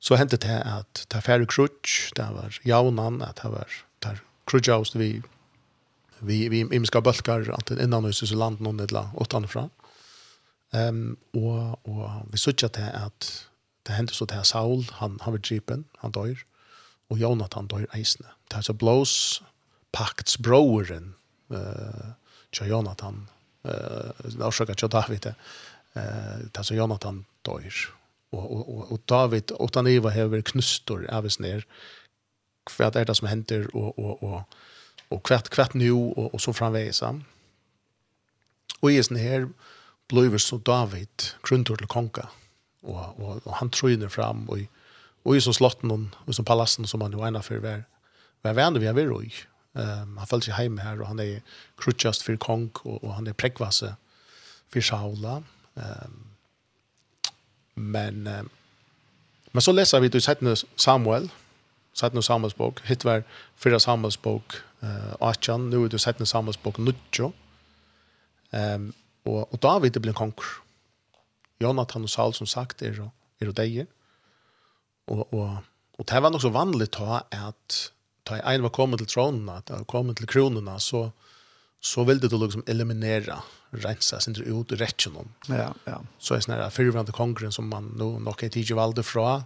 så hendte det at det færre krutsk, det var jaunan, at det var der krutskjaust vi vi vi imska bulkar att innan hus så land någon eller åt fra. Ehm um, och och vi såg att det att det hände så där Saul han han var gripen, han dör och Jonathan dör isne. Det är så blows pakts broren eh uh, Jonathan eh uh, orsaka tja David eh uh, det är så Jonathan dör og, og, og, og David utan Eva har knustor ävs ner hva är det som händer och och och och kvart kvart nu och og så framvägs. Och i sen här blev så David grundtor till konka och och, og han tröjde fram och och i så slotten och så palassen som han jo ena for var var vände vi har vært i. Um, han følte seg hem här och han är krutjast för konk och, og han är präkvasse for Saula. Ehm Men, men så läser vi då i Samuel, Sætna Samuels bok, hitt var fyrra Samuels bok uh, 18, nu er det Sætna Samuels bok 19. Um, og, og David er blevet konger. Jonathan og Saul, som sagt, er, er deg. Og, og, og det var nok så vanligt ta at ta en var kommet til tronen, at var kommet til kronene, så, så vill det då liksom eliminera rensa sin ut rätten om.
Ja, ja.
Så är snarare förvrande kongren som man nu nog kan tige valde fra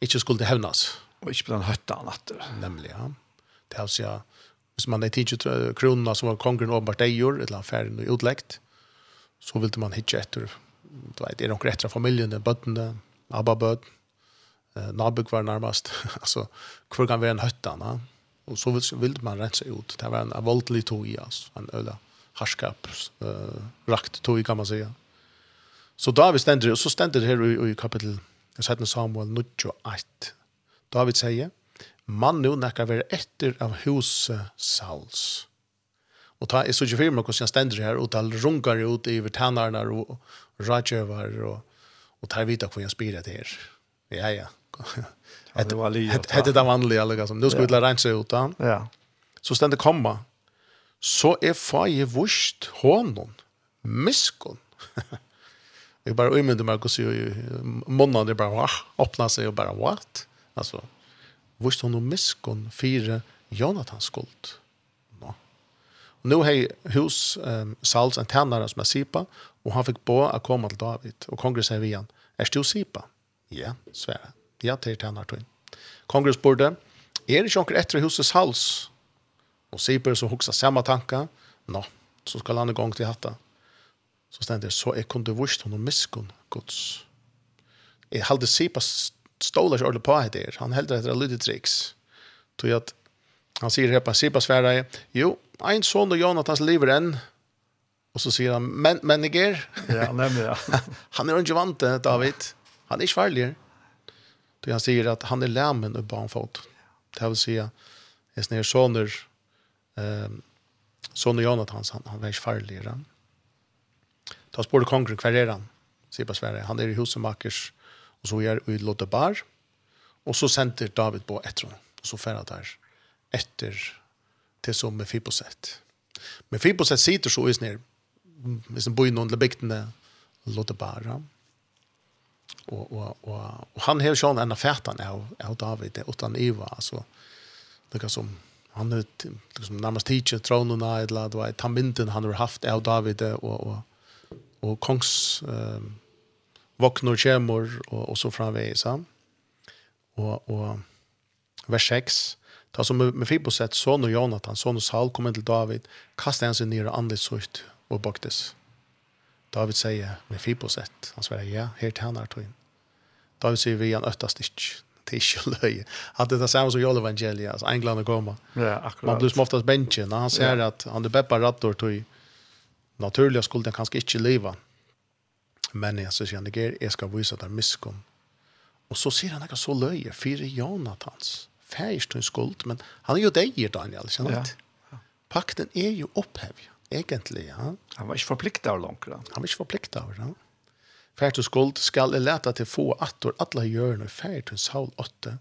inte skulle
hävnas. Och inte den hötta natter.
Nämligen. Det har sig hvis man är tige kronorna som var kongren och partejor eller affären och utläkt så vill man hitta efter du vet, det de rätta familjen, bötterna, abba böt, eh, nabuk var närmast. alltså, hvor kan vara en høtta, na? og så vill, vill man rensa ut. Det var en voldelig tog i altså. En öla harskap, uh, rakt tog i, kan man säga. Så David stender, og så stender det her i, i kapittel 17 sätter Samuel 91. David sier, man nu näkar være etter av huset Sauls. Og ta är så ju för hvordan hur stender her, og tal runkar ut i tannarna og rajövar og, og tar vita hur jag spyrer det her. Ja ja.
Det var lige.
Hade det vanliga alla som nu skulle det rensa ut han.
Ja.
Så stände komma. Så är faje vurst honom. Miskon. Jag bara ymnade Marcus ju månaden det bara wah, öppna sig och bara what? Alltså vurst honom miskon fyra Jonathan skuld. No. Nu har hus um, Sauls en tjänare som är Sipa och han fick på att komma till David och kongressen vi igen. Är du Sipa? Ja, svär Ja, det er tjener tøyen. Kongress burde, er ikke noen etter husets hals? Og Sibir som hoksa samme tanka, nå, så skal han en gang til hatta. Så stender så jeg kunne vurst henne miskunn gods. Jeg halde Sibir ståla ikke ordentlig på etter, han heldur etter lydig triks. Tog at han sier her på Sibir sværa, jo, ein son og Jonathans lever enn, Og så sier han, men, men jeg er.
Ja, nemlig, ja.
han er ikke vant, David. Han er ikke farligere. Då han säger att han är lämmen och barnfot. Det vill säga, är snär soner, eh, soner Jonathans, han, han var farlig. Ta spår kongren, kvar är han? Säger på Sverige. Han är i husenmakers och så är i Lodebar. Och så sänder David på efter honom. Och så färdat där. Efter till som Mefiboset. Mefiboset sitter så i snär. Hvis han bor i någon av Lodebar. Ja og og og og han har sjón en affärtan av av David utan Eva altså det som han är liksom namast teacher tronen och eller det var tambinden han har haft av David og og og kongs ehm vaknar kjemor og og så framvegis han og og vers 6 Ta som med Fiboset, son og Jonathan, son och Saul kom til David, kastet han seg ned och andligt sucht og baktes. David sier, med Fibosett, han svarer, ja, her til han er tog inn. David sier, vi er en øttast ikke, det er ikke løye. At det er det samme som Jolle Evangelia, altså England og Goma.
Ja, akkurat.
Man blir som oftast bensjen, han ser ja. at han er beppa rattor tog, naturlig skulle den kanskje ikke leva. Men jeg sier, han er, jeg skal vise at det er miskunn. Og så sier han ikke så løye, fire Jonathans, færst hun skuld, men han er jo deg, Daniel, kjenner
du?
Ja. Pakten er jo opphevig egentlig, ja.
Han var ikke forpliktet av langt, da.
Han var ikke forpliktet av, da. Fært og skuld skal jeg lete til få attor alle hjørne, fært og saul åtte,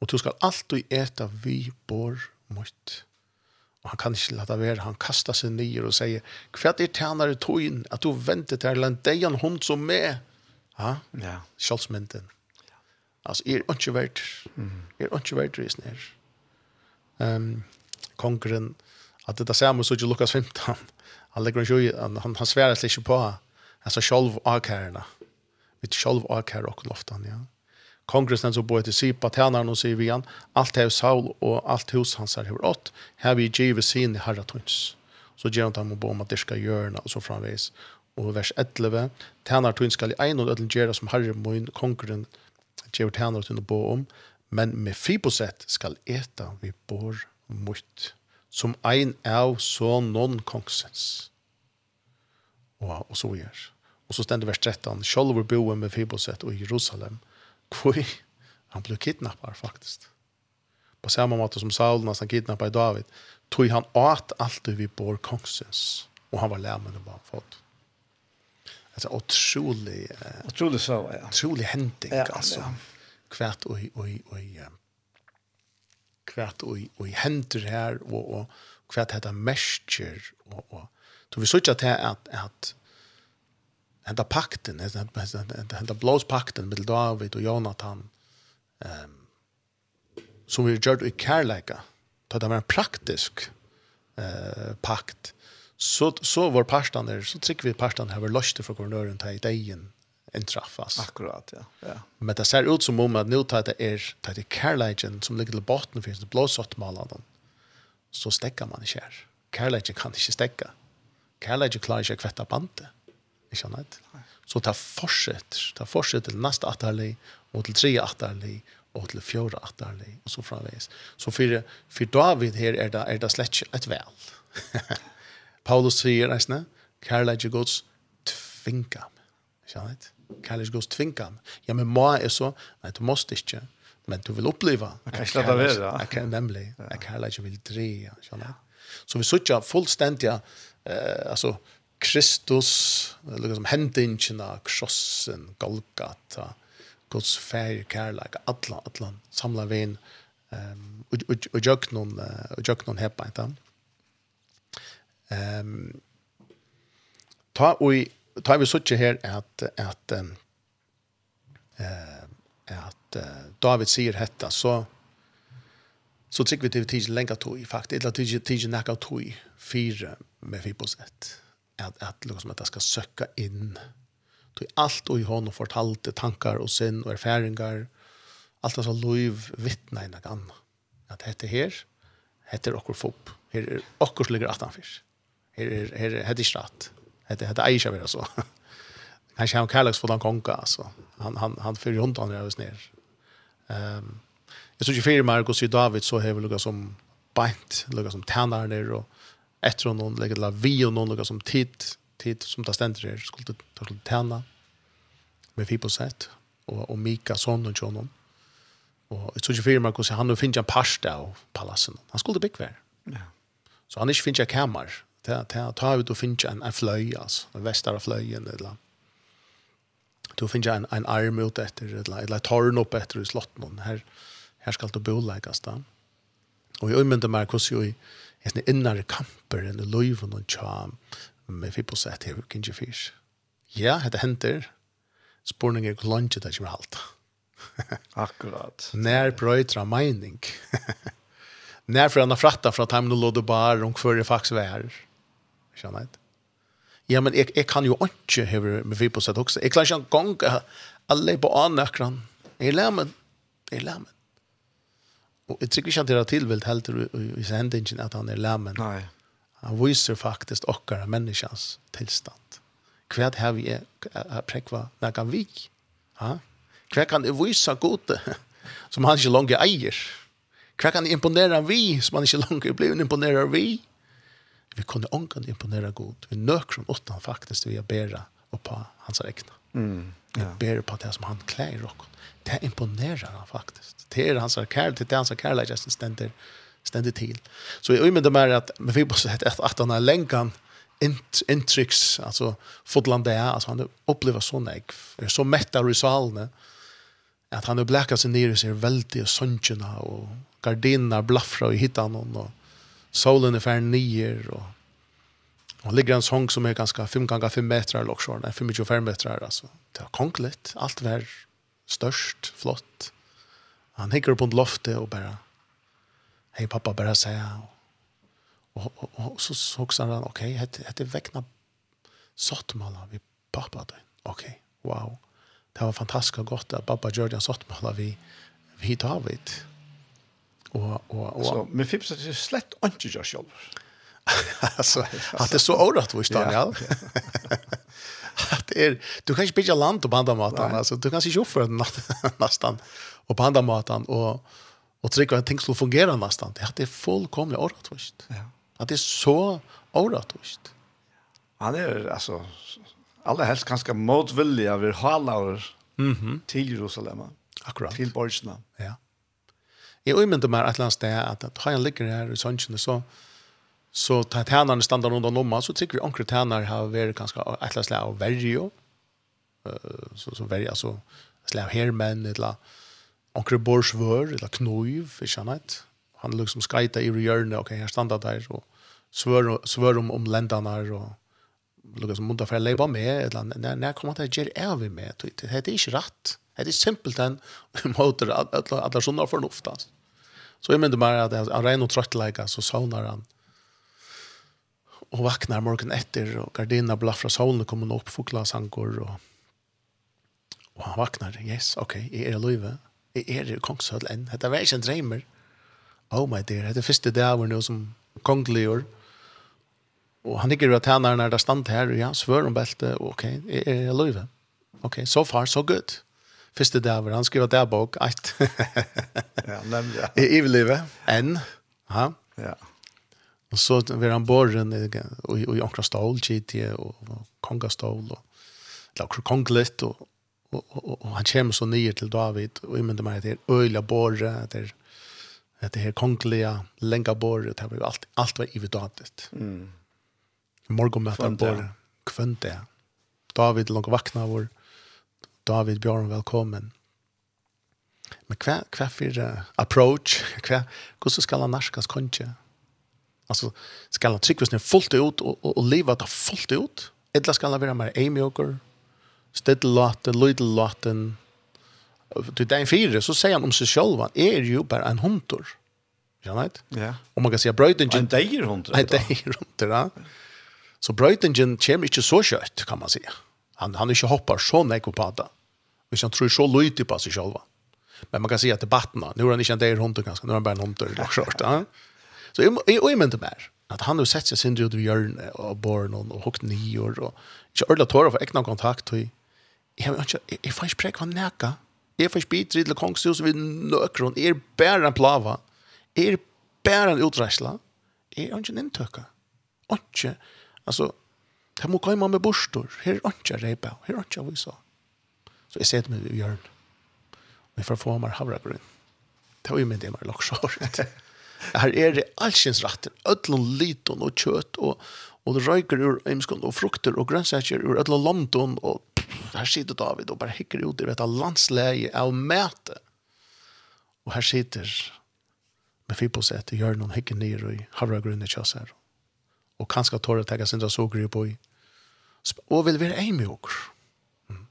og du skal alltid ete vi bor mot. Og han kan ikke lete være, han kastar seg nyer og sier, hva er tjenere togjen, at du venter til en deg en hund som med? Ja,
ja.
Kjølsmynden. Altså, er ikke verdt, er ikke verdt risen her. Um, kongren, att det där samma så ju Lukas 15. Han lägger ju han han han svärar sig ju på alltså själv akarna. Mitt själv akar och loftan ja. Kongressen så borde se på tärnar och se vi igen. Allt hus Saul och allt hus hans har hur åt. Här vi givet sin i Herratuns. Så ger han dem om att det ska göra och så framvis. Och vers 11. Tärnar tun skall i en och ödlen göra som herre mun kongren ger tärnar tun bo om. Men med fiboset skall äta vi bor mot som ein av sonen kongsens. Og, og så gjør. Og så stender vers 13, Kjolver boer med Fiboset og Jerusalem, hvor han ble kidnappet faktisk. På samme måte som Saul nesten kidnappet David, tog han åt alt det vi bor kongsens, og han var lærmen og bare fått. Alltså otrolig eh,
otrolig så ja.
Otrolig händing
ja,
alltså.
Ja.
Kvärt och och och kvært og og hendur her og og kvært hetta mescher og og så vi søkja til at at henta pakten, henta blås pakten med David og Jonathan. Ehm som vi gjør i kærleika, da det var en praktisk eh, pakt, så, så var parstene, så trykker vi parstene her, var løste fra guvernøren til i degen, intraffas.
Akkurat, ja. ja.
Men det ser ut som om att nå tar det är tar det Carligen som ligger til botten finns det blåsått malan. Så stekker man ikke her. Carligen kan inte stäcka. klarer ikke å kvätta bandet. Ikke annet. Så det fortsätter. Det fortsätter till nästa atterlig, och till tre atterlig, och till fjärde atterlig, och så framvis. Så for, for David här är det, är det slett ett vel. Paulus sier, nästan, Carligen Guds tvinga mig. Ikke annet kan ikke gå tvinga. Ja, men må er så, nei, du måste ikke, men du vil oppleva.
Jeg kan ikke lade være, ja.
Jeg kan nemlig, jeg kan heller ikke vil dreja, skjønner. Så vi sutja fullstendig, eh, altså, Kristus, liksom hendingina, krossen, Golgata, Guds fær, kærleik, alla, alla, samla vin, um, og, og, og jøk noen, og jøk noen hepa, ikke? Um, ta og tar vi sånn her at, at, uh, at uh, David sier dette, så så tycker vi til tid länka tog faktisk, eller tiden tid näka tog fyra med fyra på sätt att att låt som att det ska söka in till allt och i honom fortalte tankar och sinn och erfaringar allt alltså lov vittna innan dette att hette här heter och fop här är och ligger att her er, här är här är det stratt hette hette Aisha var så. Han känner Carlos för den konka alltså. Han han han för runt han rör ner. Ehm jag såg ju fyra Marcus och David så har vi lukka som bant, lukka som tärnar ner och efter honom lägger la vi och någon lukka som tid tid som tar ständer där skulle ta till tärna med fipo sätt och och Mika son och John Och jag såg ju fyra Marcus han nu finns en pasta av palatsen. Han skulle bygga.
Ja.
Så han är inte finns en kammare ta ta ta ut och finna en en flöj alltså en västra flöjen eller du finna en en arm ut efter eller eller torn upp efter i slotten här här ska du bo läggas där och jag undrar mig hur så i en inre kamper i löven och charm med vi på sätt här kan ju fisk ja det händer spårningar och lunch det ju halt
akkurat
när brötra mening när för han har fratta från att han låg bara om för det faktiskt var Ikke han Ja, men jeg, jeg kan jo ikke høre med vi på sett også. Jeg klarer ikke en gang alle på annen akkurat. Jeg lærer meg. Jeg lærer meg. Og jeg tror ikke at det er tilvilt helt i sendingen at han er lærer
Nei.
Han viser faktisk okkara menneskans tilstand. Hva har vi er prekva når kan vi? Ha? Hva kan jeg vise gode som han ikke langer eier? Hva kan jeg imponere vi som han ikke langer blir imponere vi? vi kunde ångan imponera god. Vi nöker som åttan faktiskt vi bära och på hans räkna.
Mm. Ja.
Jag ber på det som han klär och rocken. Det imponerar han faktiskt. Det är hans kärlek, det är hans kärlek som ständer, ständer till. Så jag menar mer att men vi måste säga att, att han har länkan int, intrycks, alltså fotland det är, alltså han upplever så nägg, är så mätt av salen att han har bläckat sig ner i sig väldigt söntjena och gardinerna blaffrar och hittar någon och solen är färd nyer, och Och ligger en sång som är ganska 5 gånger 5 meter, eller också. Nej, 25 meter, alltså. Det er konkligt. Allt vær störst, flott. Han hikker på en loftet och bara Hej pappa, bare se, och, och, och, och så såg han, okej, ok, hette, det väckna sottmala vi pappa din. Ok, wow. Det var fantastiskt gott att pappa gjorde en sottmala vi, vi David. Och och och
så men Fips är slett inte jag själv.
alltså att det är så orätt vad Daniel. att är du kan inte bygga land och banda matan alltså du kan se ju för nästan och banda matan och och trycka att ting skulle fungera nästan. Det hade fullkomligt orätt vad.
Ja.
Att det är så orätt vad.
Han är alltså alla helst ganska motvilliga vid halar mm
-hmm.
till Jerusalem.
Akkurat.
Till Borgsna.
Ja. Jeg umynda meg et eller annet sted at, at han ligger her i sønnsjene, så, så tar tænerne standa rundt om lomma, så tykker vi omkring tæner har vært ganske et eller annet sted av verjo, så, så verjo, altså sted av hermenn, et eller omkring borsvør, eller knoiv, ikke annet. Han liksom skreita i hjørnet, ok, her standa der, og svør, svør om, om lendene og lukka som munta for å med, eller når, när kommer det til er vi med, det er ikke rett. Det er simpelt enn måter at det er sånn av fornuft. Så jeg mener bare at han regner og trøttleika, så saunar han og vaknar morgen etter, og gardina blaffra saunen kommer opp, fukla sankor, og, og han vaknar, yes, ok, jeg er i løyve, jeg er i kongshøll enn, dette var ikke en dreimer. Oh my dear, det er første dag var noe som kongelig Og han ikke og tæner når det stand her, ja, svør om belte, ok, er jeg løyve? Ok, so far, so good. Første dag han skriver der bok, eit.
ja, nemlig, ja.
I evelivet, enn, ha?
Ja.
Og så var han borren i, i, i Ankra Stål, GT, og, og kongastål, og eller Konglet, og, og, og, og han kommer så nye til David, og jeg mener meg at det er øyla borre, at det er at det her kongelige lenga borre, det var alt, alt var ividatet.
Mm
morgonmøter på kvønte. David låg vakna vår. David Bjørn, velkommen. Men hva, hva for uh, approach? Hva, hvordan skal han narskas konje? Alltså skal han tryckas ner fullt ut och och, och leva det fullt ut? Eller skal han vara mer amiokor? Stedlåten, lydlåten. Till den fyra så säger han om sig själv han är ju bara en hundur. Ja, nej.
Ja.
om man kan säga bröden.
En
dejr hundur. En dejr hundur, ja. Så brøytingen kommer ikke så kjøtt, kan man si. Han, han ikke hoppar så nekk på det. Hvis han tror så løytig på seg selv. Men man kan si at debatten, nå er han ikke en del hunter ganske, nå er han bare en hunter. Ja. Så jeg, jeg, jeg mente mer at han har sett seg sin ut i hjørnet og barn og hukt ni og ikke ordentlig tårer for ekna kontakt og jeg, jeg, jeg jeg får ikke prek hva neka jeg får ikke bitri til kongshus vi nøkker hun er bare en plava Jeg er bare en utreisla Jeg er ikke en inntøkka ikke Altså, det må komme med bostor. Her er ikke reipa, her er ikke vi Så Så jeg ser det med i hjørn. Og jeg får få meg havregrunn. Det var jo med det med loksåret. Her er det allsins ratter, ødlån liton og kjøtt, og, og det røyker ur eimskånd, og frukter og grønnsaker ur ødlån London, og pff, her sitter David og bare hikker ut i dette landsleie av mæte. Og her sitter med fiposett i hjørn og hikker ned i havregrunn i kjøsser og kanskje tåre sin sindra soger på i. Og vil være en med okker.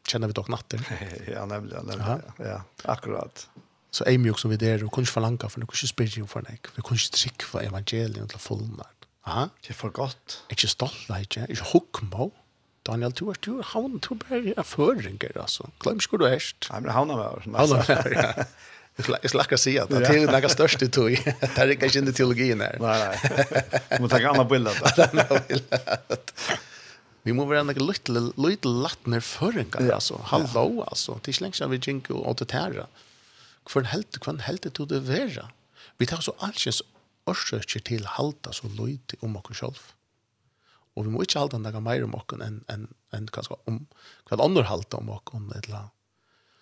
Kjenner vi dere natter?
ja, nemlig, ja, nemlig.
Ja,
ja akkurat.
Så ei med som vi der, og kunne ikke forlange for noe, kunne ikke spyrja for noe, vi kunne ikke trykke for evangeliet til fullnær. Aha.
Det er for godt.
Ikke stolt, ikke, ikke hukmo. Daniel, du er du er havn, du er bare føringer, altså. Glem ikke hvor du erst.
Nei, men havna med oss.
Havna med ja. Jag ska säga att det är några största tog. Det här är kanske inte teologin
här. Nej, nej. Man ta andra bilder. Andra bilder.
Vi måste vara några lite, lite lattner
förringar,
alltså. Hallå, alltså. Det är inte vi gick och åt det här. Kvar en helt, hvor en helt tog det være? Vi tar så allsens årsöker till halta så lite om oss selv. Och vi måste inte halta några mer om oss enn än, än, än, om, hva än, än, än, om än, än,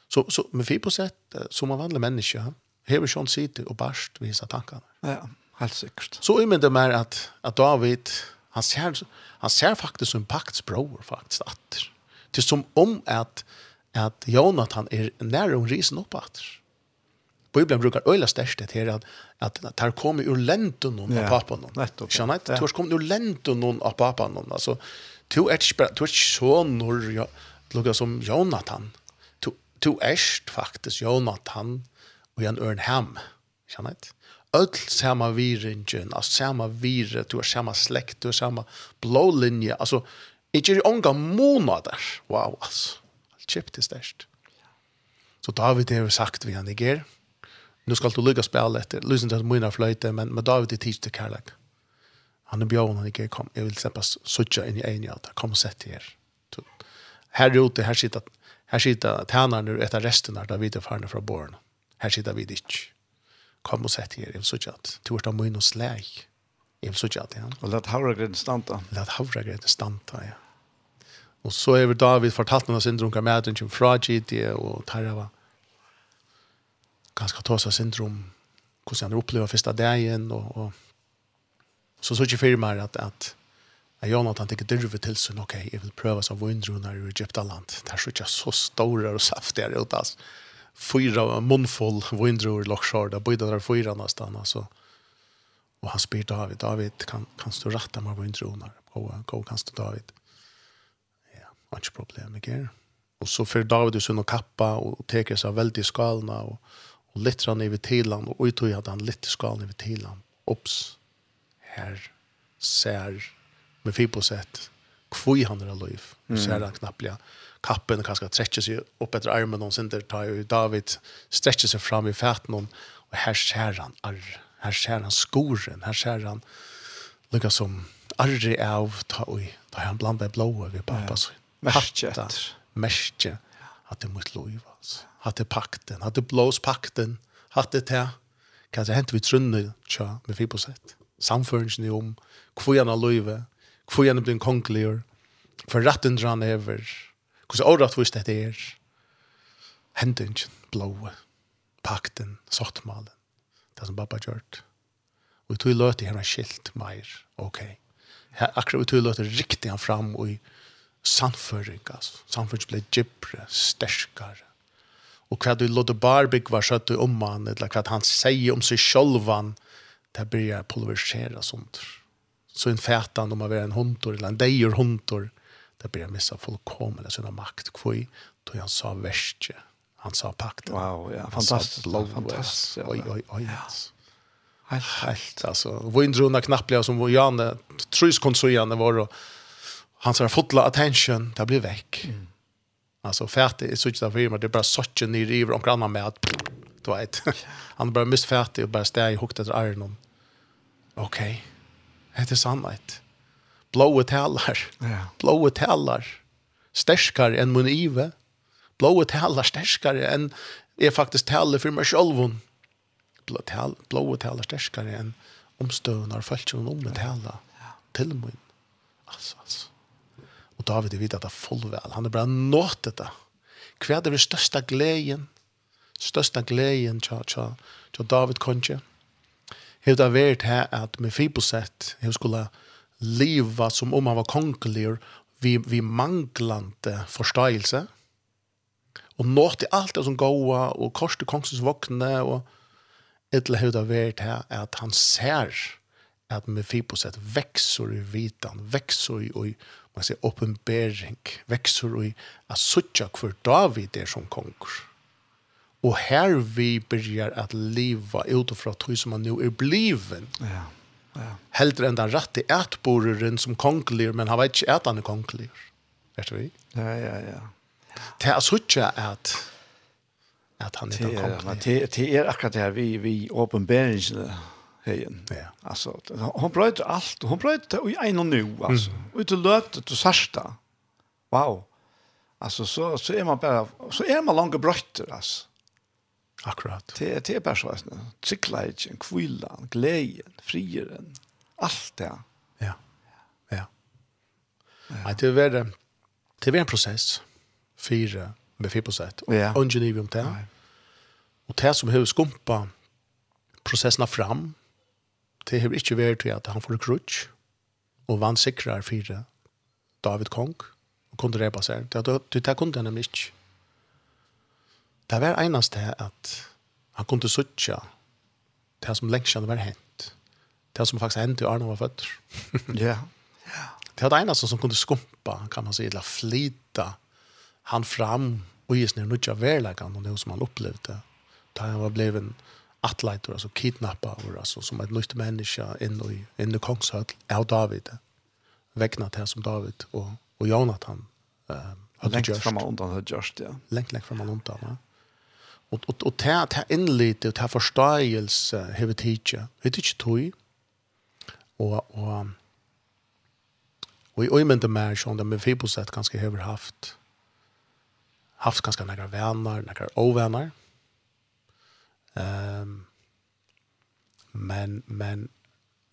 Så, så med vi på sätt som en vanlig människa har vi sånt sitter och barst vissa tankar.
Ja, helt säkert.
Så i men det mer att att David han ser han ser faktiskt en paktsbror faktiskt att det som om att att Jonathan är nära hon risen uppåt. Bibeln brukar öjla störst det här att att det här kommer ur lenten någon
ja, av
pappan
någon. Nettopp.
Känner inte,
ja.
törs kommer ur lenten någon av pappan någon. Alltså, du är inte sån när jag lukar som Jonathan to erst faktisk Jonathan og Jan Ørnhem, kjenner jeg öll samma virringen, alltså samma virre, du har samma släkt, du har samma blå linje, alltså inte i ånga månader, wow alltså, allt köpt är störst. Så David har sagt vi han igår, nu skal du lycka spela efter, lyssna till mina fløyte, men, men David er tids til kærlek. Han er bjørn han igår kom, jag vill släppa suttja inn i en ja, kom och Her. Er. Här ute, her sitter Her sitter tænerne etter resten av videofarene fra båren. Her sitter vi ikke. Kom og sett her, jeg vil sitte at du er av min og sleg. Jeg vil sitte at, ja.
Og lett havregreden stanta.
Lett havregreden stanta, ja. Og så er vi David fortalt meg syndrom hva med den som fra GD og Tarava. Ganske tåsa syndrom, hvordan han opplever første dagen, og, og så så ikke firmer at, at Jeg gjør noe at han ikke dyrver til sånn, ok, jeg vil prøve som vindruner i Egyptaland. Det er så ikke så store og saftige ut, altså. Fyra munnfull vindruner i Loksjord, det bøyde der fyra nesten, altså. Og han spyr David, David, kan, kan du rette meg vindruner? Gå, gå, kan du David? Ja, han ikke problem, ikke. Og så fyrir David i sånn og kappa, og teker seg veldig i skalene, og, og litt rann i Vitiland, og uttog at han litt i skalene i Vitiland. Ops, her ser med fibrosett kvui han er lov Mm. Så er han knapplega. Kappen kan skal trekke seg opp etter armen og sin der tar jo David strekker seg fram i fæten og her ser han arr. Her ser han skoren. Her ser han lukka som arri av ta oi ta han blanda i blåa vi pappa så.
merket
Merkje. Hatt det mot liv. Hatt det pakten. Hatt det blås pakten. Hatt det til. Kanskje hent vi trunne tja med fibrosett. Samføringen om kvui han er hvor gjerne blir en for retten drar over, hvordan året vist dette er, hendingen, blåa, pakten, sottmalen, det som pappa gjort. Og vi tog løte henne skilt mer, ok. Her, Akkurat vi tog løte riktig han fram, og i samføring, altså. Samføring ble gypre, sterskare. Og hva du låte barbygg var søtt om han, eller hva han sier om seg sjølvan, det blir jeg pulverisere sånt. Mm så en fätan om man är en hundor eller en dejur hundor där blir jag missa fullkomliga sina makt kvui då han sa värstje han sa pakten
wow ja fantastiskt fantastiskt
oj oj oj
ja. Helt,
helt, alltså. Vad inte runda knappliga som var Janne, tryskonsuljande var och hans sa, fått attention, det blir väck.
Mm.
Alltså färdig är så inte därför, men det är bara sortje ner i och annan med att du vet. Han bara missfärdig och bara stäg i hukt efter Arnon. Okej. Det är sannhet. Blåa talar.
Ja.
Blåa talar. Stärskare än mun ive. Blåa talar stärskare än är faktiskt talar för mig själv. Blåa tal blåa talar stärskare än omstövnar som om det hela. Till mun. Alltså, alltså. Och David vet att det är fullväl. Han är bara nått detta. Kvad är det största glädjen? Största glädjen, tja, tja, tja, David konje. Mm hevde det vært her at Mefiboset hevde skulle leva som om han var kongelig vi, vi manglande forståelse og nåtte alt det som gåa og korste kongsens våkne og etter hevde det vært her at han ser at Mefiboset vekser i vitan, vekser i, i man sier, oppenbering vekser i at suttja hver David er som konger. Og her vi börjar at leva utifrån tog som man nu er bliven.
Ja. Ja.
Hellre enn den rette etboreren som konklir, men han vet ikke at han er konklir. Vet vi?
Ja, ja, ja.
Det är så inte
att
att
han inte
konklir.
Det, det er akkurat det her vi, vi åpenbäringen heien.
Ja.
Alltså, hon bröt allt. Hon bröt i en och nu, alltså. Mm. Och inte lötet och särsta. Wow. Alltså, så, så är man bara, så är man långa brötter, alltså.
Akkurat.
Det, det er bare sånn. Tryggleikken, kvillan, gleden, frieren, alt det.
Ja, ja. Nei, det er det. Det er en prosess. Fire, med fire prosent.
Ja.
Og ingenier om det. Og det som har skumpa prosessene fram, det har ikke vært til at han får krutsk, og vann sikrar fire David Kong, og kunne repa seg. Det, det, det, det kunne han nemlig ikke det var enast det at han kunne suttja det som lengst kjenne var hent. Det som faktisk hendte i Arne var født.
Ja.
Det var det eneste som kunne skumpa, kan man si, eller flita han fram og gis ned nødja verlegan og noe som han opplevde. Da han var blevet atleitor, altså kidnappa, altså som et nytt menneske inn i, inn i kongshøll, av David. Vekna til som David og, og Jonathan.
Um,
Lengt
framme undan hørt, ja.
Lengt, lengt framme undan, ja. Og, og, og det er innlite, og det forståelse, hever vi. Vi er tog. Og, og, og i øymende mer sånn, det med Fiboset ganske hever haft, haft ganske nære venner, nære ovenner. Um, men, men,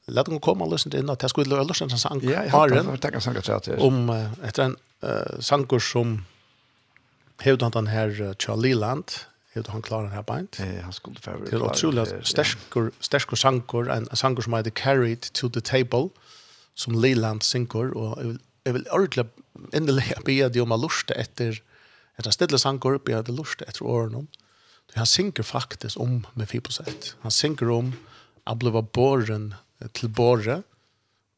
Lät dem komma och lyssna till att jag skulle lära lyssna till en sang.
Ja, jag har tagit en sang att säga
Om etter en uh, sanger som hevde han den her uh, Charlie Land, hur han klarar den här band.
Eh han skulle för
Det är otroligt starkor starkor sankor en sankor som heter Carried to the Table som Leland synkor och jag vill ordla in det be de om lust efter ett stilla sankor be det lust efter åren. Du han synker faktiskt om med 4%. Han synker om att bliva borren till borre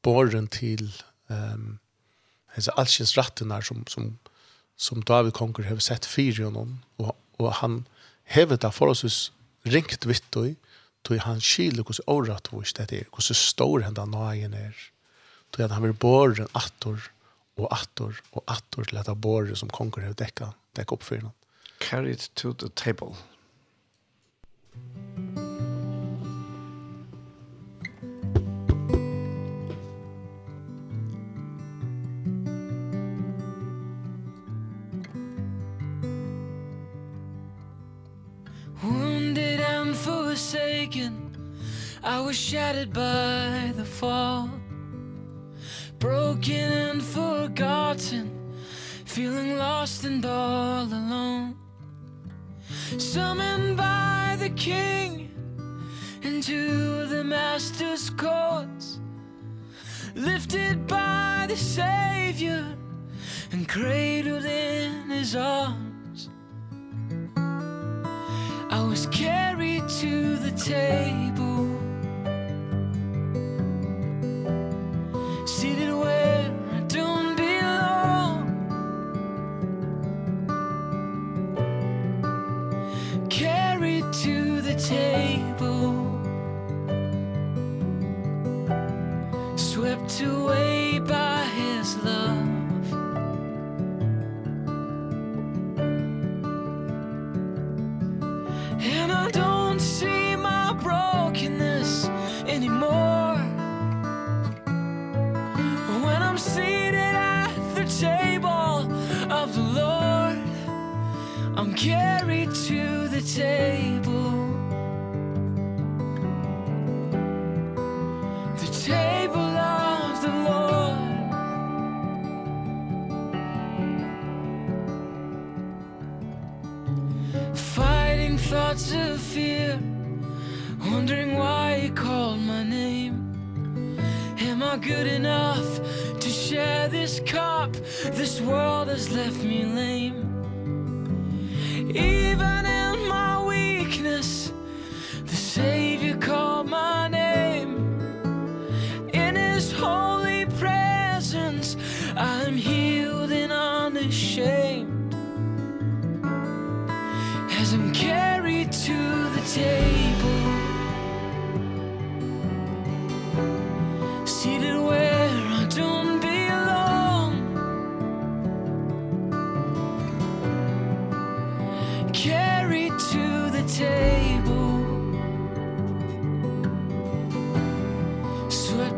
borren till ehm um, alltså allsins rätterna som som som David konkur har sett fyra honom och och han hevet av oss ringt vitt og tog han skil hos året hos det er, hos stor henda nøyen er, tog at han vil båre attor og attor og attor til dette båre som konger har dekka, dekka opp for henne.
Carried to the table.
forsaken. I was shattered by the fall. Broken and forgotten. Feeling lost and all alone. Summoned by the king Into the master's courts. Lifted by the savior And cradled in his arms. I was carried to the table.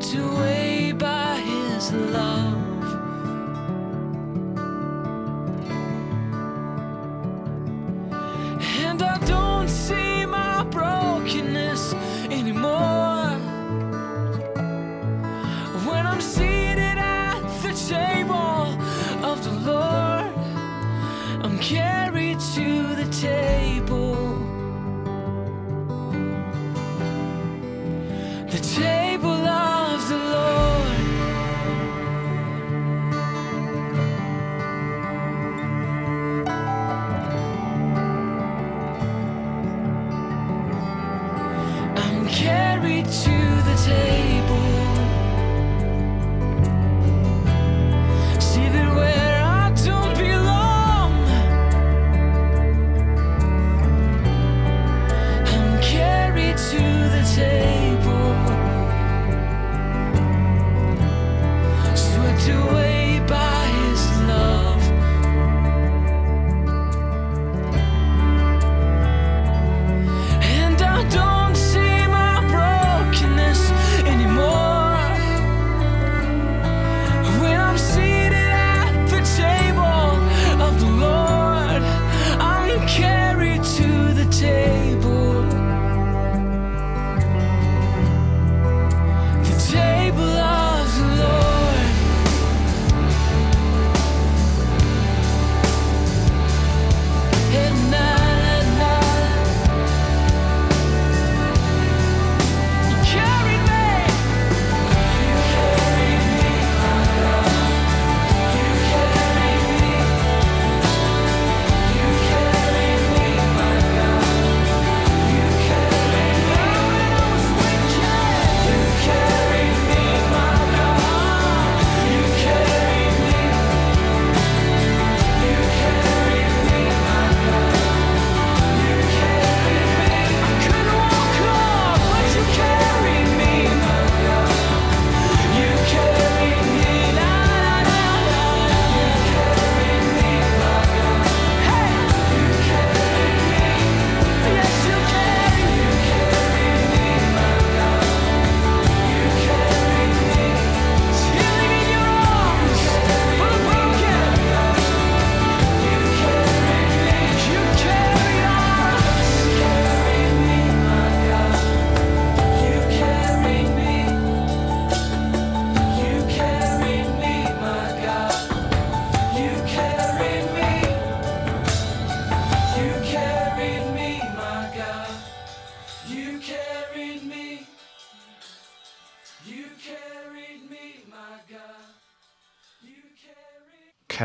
swept away by his love.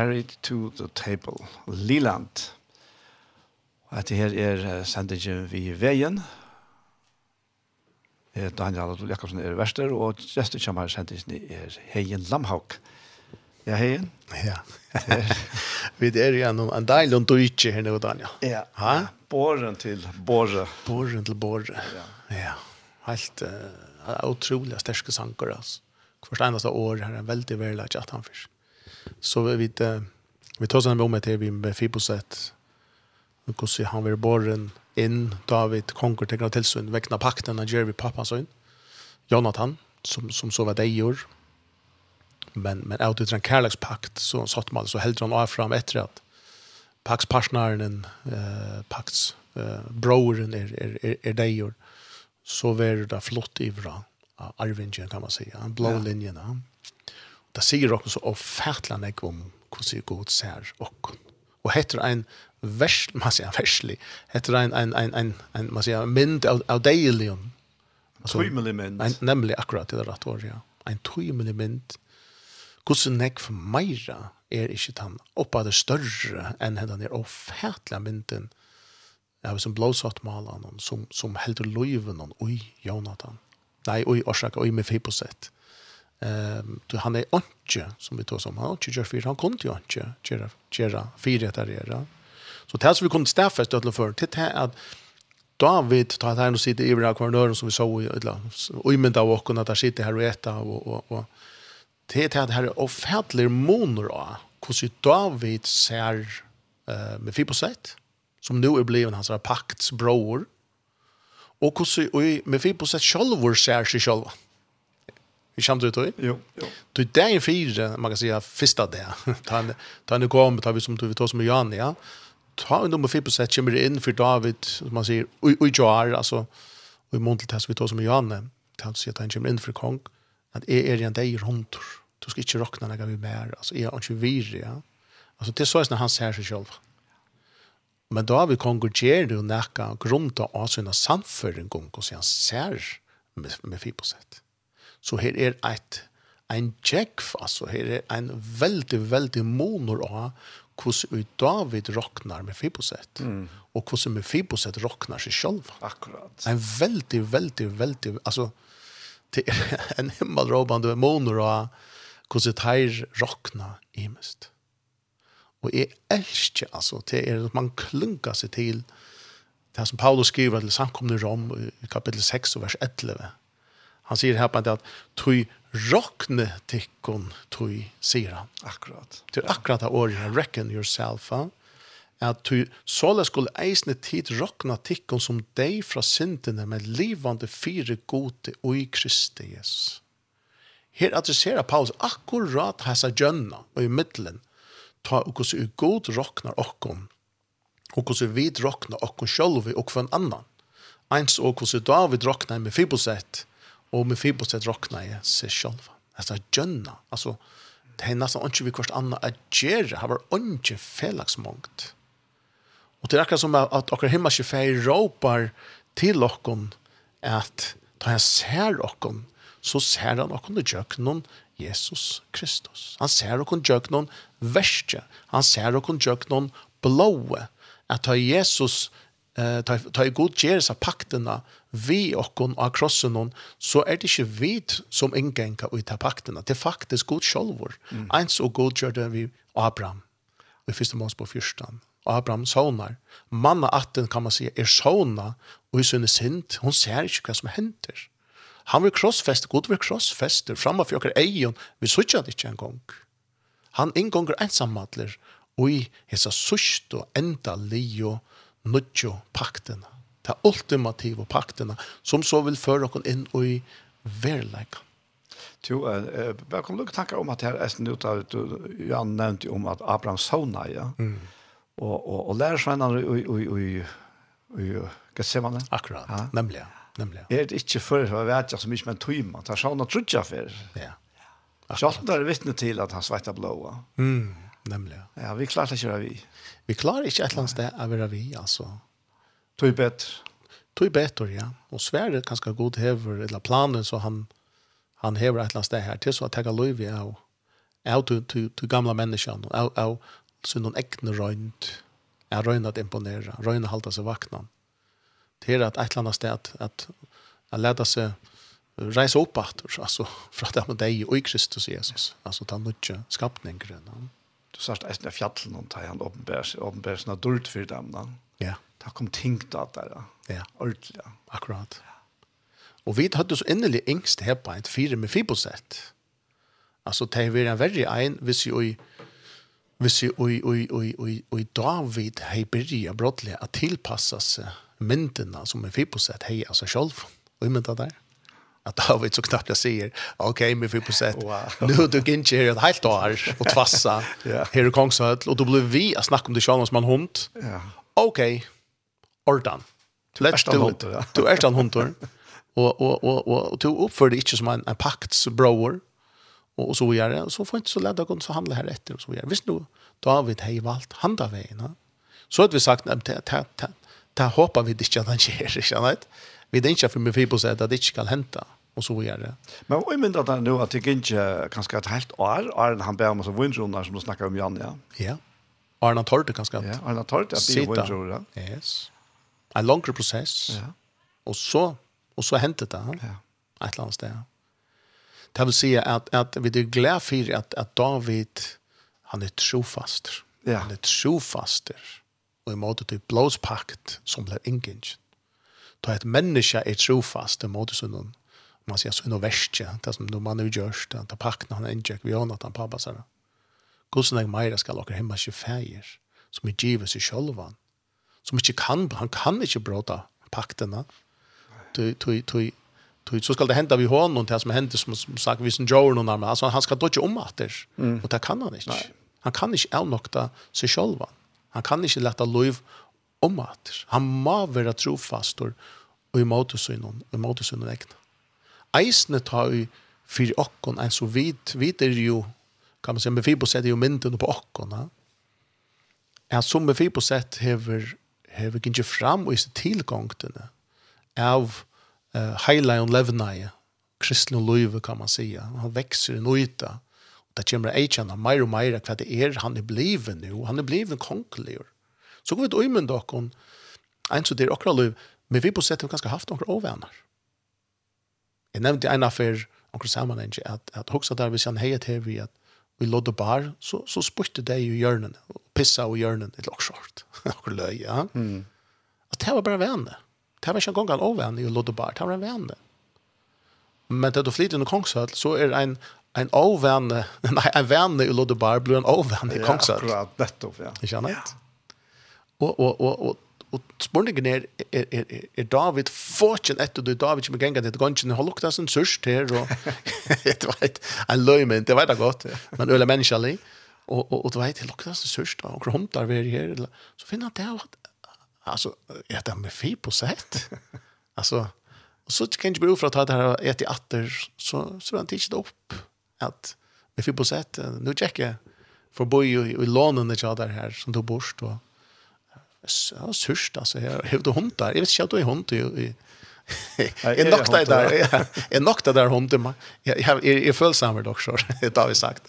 carried to the table.
Liland. Og dette her er sendingen vi i veien. Daniel Adol Jakobsen er verster, og gestet kommer sendingen er Heien Lamhauk. Ja, Heien?
Ja. vi er igjennom en deilig og døytje her nå, Daniel.
Ja.
Ha?
Båren til båre.
Båren til båre.
Ja.
ja. Helt uh, utrolig sterske sanker, altså. Hvert eneste år her er veldig veldig at han først. Så vi vet vi tar sen om att vi med Fiboset och så ser han vi borren in. David konkur till tillsyn. Väckna pakten. När Jerry pappa så in Jonathan som som så vad det gör men men out utan Karlax pakt så satt man så helt han fram efter att Pax partnern eh Pax eh broren är är är, är det gör så var det flott ivra arvingen kan man säga. En blå linje där det sier dere så ofertelig nek om hvordan god ser dere. Og heter en vers, man sier verslig, heter en, en, en, en, en man sier, mynd av, av deilium.
Tøymelig mynd.
En, nemlig akkurat det rett året, ja. En tøymelig mynd. Hvordan nek for meira er ikke den oppa det større enn den er ofertelig mynden av som blåsatt malene som, som helder løyven og oi, Jonathan. Nei, oi, orsaka, oi, med Fiboset. Ehm du han är onche som vi tar som han onche gör fyra han kom till onche gera gera fyra där är Så det som vi kunde stäffa stödla för till det att David tar här och sitter i våra kornören som vi såg i ödla. Och i mynda av åkken att han sitter här och äta och, och, och. Det här är offentliga månader av hur David ser eh, med Fiboset som nu är blivit hans paktsbror och hur med Fiboset själv ser sig själva. Mm Vi kjente ut det?
Jo. jo.
Du, det er en fire, man kan säga, första det. Ta en, ta en kom, ta vi som vi tar som Jan, ja. Ta en nummer 4 procent, kommer in för David, som man säger, oj, oj, jar, alltså, och i måntel test vi tar som Jan, ta en sier, ta en kommer in för kong, att är er en dag runt. Du ska inte rockna när vi mer, alltså, är han inte vir, ja. Alltså, det är så när han ser sig själv. Men då vi gjør du jo nekka grunnt av sina samføring, og så han ser med 4 procent. Så her er et, en tjekk, altså her er en veldig, veldig monor av hvordan ut David råknar med Fiboset, mm. og hvordan med Fiboset råknar seg selv.
Akkurat.
En veldig, veldig, veldig, altså, det er en himmelråbande monor av hvordan det her råknar imest. Og jeg elsker, altså, det er at man klunker seg til det som Paulus skriver til samkomne Rom, i kapitel 6, vers 11, Han sier her på det at tui rockne tikkun tui, sier han.
Akkurat.
Det er akkurat det året her, reckon yourself, ja. At tui såle skulle eisne tid rockna tikkun som deg fra syndene med livande fire gode i Kristi Jesus. Her adresserer Paulus akkurat hessa gjønna og i middelen ta og hvordan god rocknar okkom og hvordan vi roknar okkom sjølvi og kvann annan. Eins og hvordan David roknar med Fiboset, Och med Fiboset rockna jag sig själv. Alltså gjønna. Alltså det er nesten ikke vi kvart anna at göra. Har vært ikke felagsmångt. Och det er akkurat som att akkurat hemma sig fär ropar till okkon att da han ser okkon så ser han okkon i jöknon Jesus Kristus. Han ser okkon jöknon verste. Han ser okkon jöknon blåe. Att ta Jesus Kristus eh ta ta god gjeres av paktene vi okkon av krossen hon så er det ikke vi som inngenka ut av paktena. det er faktisk god sjolvor. mm. eins og god gjør det vi Abraham vi første mås på fyrstan Abraham sonar manna atten kan man si er sona og i sunne sint hon ser ikke hva som henter han vil krossfeste god vil krossfeste framme for okker eion vi sutja det ikke en gang han inngonger ensammatler og i hessa sust og enda lio og nødjo pakten, ta ultimative pakten, som så vil føre oss inn i verleik.
Jo, eh, jeg kom lukke tanker om at her, jeg snutt av, Jan nevnte om at Abraham sauna, ja, mm. og, og, og lærer seg henne i, i, i, i Gethsemane.
Akkurat,
ja?
nemlig, nemlig.
Er det ikke før, jeg vet ikke så mye, med en tøyma, det er ta Sona trudja før.
Ja.
Akkurat. Sjalten er vittne til at han sveitta blåa.
Mm. Nemlig.
Ja, vi klarer ikke å være vi.
Vi klarer ikke et eller annet sted å være vi, altså.
Tøy bedre.
Tog bedre, ja. Og Sverre ganske god hever, eller planen, så han, han hever et eller annet sted her til, så at jeg har lov i av, av til, til, til gamle menneskene, av, av sånn noen ekne røynt, er røynt at imponere, røynt halte seg vakna. Det er at et eller annet sted at, at, at leda seg reise opp at, altså, fra det med deg og i Kristus Jesus, altså ta nødje skapninger, Ja
du sa sagt eisen av fjallen og tar han åpenbær sånn dult for dem da.
Ja.
Det kom ting da der.
Ja.
Ordentlig.
Akkurat. Og vi hadde så innerlig engst her på en fire med fibosett. Altså, det er en verre en hvis vi i hvis vi oi oi oi oi oi David hei byrja brottlig at tilpassa seg myndina som er fiposett hei altså sjálf og mynda der att David så knappt jag säger okej men vi på sätt
wow.
nu du ikke her et helt år och tvassa.
Yeah.
her i Kongshöll och då blev vi å snakke om det själva som en hund.
Yeah.
okej okay. ordan let's do it. du är en hund og, och och och och du uppförde inte som en, en pakts og, och, så gjør det, så får inte så lätt att så handla här etter, og så vidare. Visst nu David har valt handaveien, så har vi sagt att ta ta ta hoppar vi det inte att han ger vi det inte för mig fibo på att det inte kan hända och så gör det.
Men jag menar att nu att det inte kanske ett helt år är han ber om så vindrundar som du snackar om Jan ja.
Ja. Arna Torte kanske.
Ja, Arna Torte
är
vindrundar.
Yes. En longer process.
Ja.
Och så och så hänt det. Ja. Ett lands där. Det vill säga att att vi det glada för att att David han är trofast.
Ja.
Han är trofast. Och i måte blows blåspakt som blir ingenjent ta ett människa är trofast mot sunnen man ser så värstje det som då man nu görs det att packna han Jack vi har något han pappa så där Guds när mer ska locka hemma sig färger som är givet i självan som inte kan han kan inte bråta pakterna du du du du så ska det hända vi har någon det som hände som, som sagt vi som Joe någon annan alltså han ska dodge om att mm. och det kan han inte han kan inte älnokta sig självan han kan inte lätta lov om at han må være trofast og i måtesynen og i måtesynen egna. Eisene tar jo fyrir okkon en så vidt, vidt er jo kan man säga, Mefibos är ju mynden på åkkorna. Ja, som Mefibos sett hever, hever inte fram og i sin av uh, Heila levnei, Levnaje, kristna löve kan man säga. Han växer en nøyta Och där kommer Eichan, han mer och mer vad det er han er bliven nu. Han är bliven konkelig. Så går vi til øymen dere, en som det er akkurat liv, men vi på sett har ganske haft noen overvenner. Jeg nevnte en affær, noen sammenheng, at, at hoksa der hvis han heiet til vi at vi lodde bar, så, så spurte det i hjørnen, og pissa i hjørnen, et loksjort, noen løy, ja.
Mm.
At det var bare venne. Det var ikke en gang en overvenne i lodde bar, det var en venne. Men da du flyter under Kongshøll, så er en en ovane, nei, en vane i Lodebar blir en ovane i
Kongshøll.
Ja,
akkurat, nettopp, ja.
Ikke annet? Ja. Og, og, og, og og spurningen er, er, er, er David fortjen etter du David som er gengen etter gangen, har lukta sin sørst her, og et veit jeg løy meg, det vet jeg godt, men øyla menneskeli og, og, og du vet, det lukta sin sørst, og kromtar vi her, så finner han det av, altså, er det med fi på sett? altså, og så kan jeg ikke bruke for å ta det her et i atter, så, så han tidsi det opp, at med fi på sett, nu tjekker jeg, for boi i, i lånene til det her, som du borst, og Ja, sørst, altså. Jeg har høvd hund der. Jeg vet ikke at du er hund Jeg, Jeg nokta
er
der. Jeg nokta der hund Jeg, jeg, Jeg jeg føler sammen dere, det har vi sagt.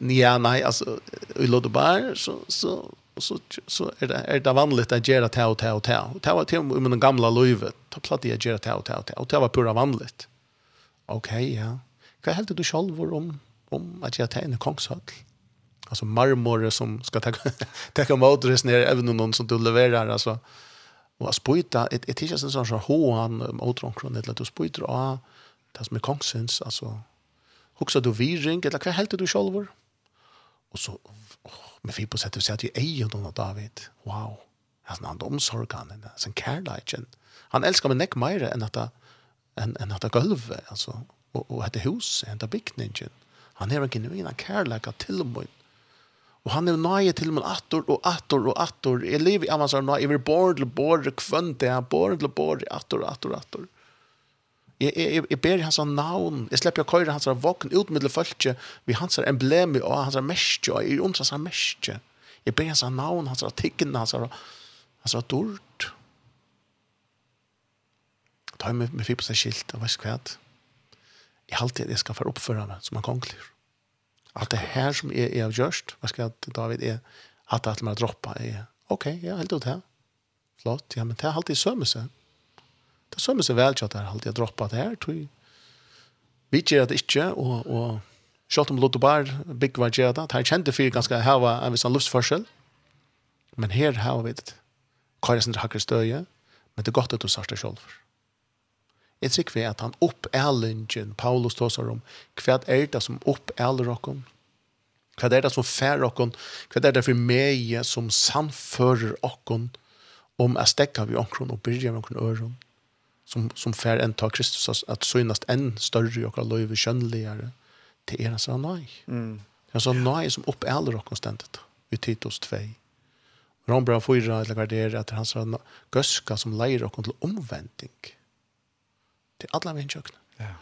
Ja, nei, altså, i Lodebar, så, så, så, så er, det, er det vanligt at gjøre det og det og det. Det var til og med den gamla løyvet. Da platt jeg gjøre det og det og det. Og det var pura vanligt. Ok, ja. Hva heldig du selv om, om at jeg tegner kongshøttel? alltså marmor som ska ta ta emot ner även någon som du levererar alltså och spruta ett ett är sån så ho han åtron kron ett lätt spojta ja det som är kongsens alltså huxar du viring eller vad helt du själv och så med fipo sätter sig att ju ej och något David. Wow han han omsorg han sen kärleken han älskar mig näck mer än att en en att golv alltså och och det hus en där byggningen han har en genuin kärlek till mig Og han er nøye til min attor og attor og attor. Jeg lever i Amazar nøye, jeg vil bor til bor, kvønn det, bor til bor, attor, attor, attor. Jeg, jeg, jeg ber hans navn, jeg slipper å køyre hans våkn ut med følge, vi hans emblemi og hans mestje, og jeg undrer hans mestje. Jeg ber hans navn, hans tikkene, hans, hans dort. Ta med, med seg skilt, og hva. Jeg halte at jeg skal få oppføre meg som en kongelig at det her som er, er gjørst, hva skal jeg, David, er at det er til meg å droppe, er, ok, ja, helt ut her. Flott, ja, men det er alltid sømmelse. Det er sømmelse vel til at det er alltid å droppe det her, tror jeg. Vi gjør det ikke, og, og selv om Lotto Bar, Big Var gjør det, det er kjente for ganske var en viss luftforskjell, men her har vi det. Kajra sin hakker støye, men det er godt at du sier det selv. Jeg tror ikke at han oppælingen, Paulus tåser om, hva er det som oppæler dere? Hva er det som fær dere? Hva er det for meg som samfører dere om jeg stekker vi omkron og byrger vi omkron øren? Som, som fær en tar Kristus at synast enn større i dere løyve kjønnligere til er en sånn nei.
Mm.
Det er en sånn nei som oppæler dere stendet i Titus 2. Rombra 4, eller hva det er, at han sa gøska som leier dere til omvending. Mm til alle vi kjøkken.
Ja.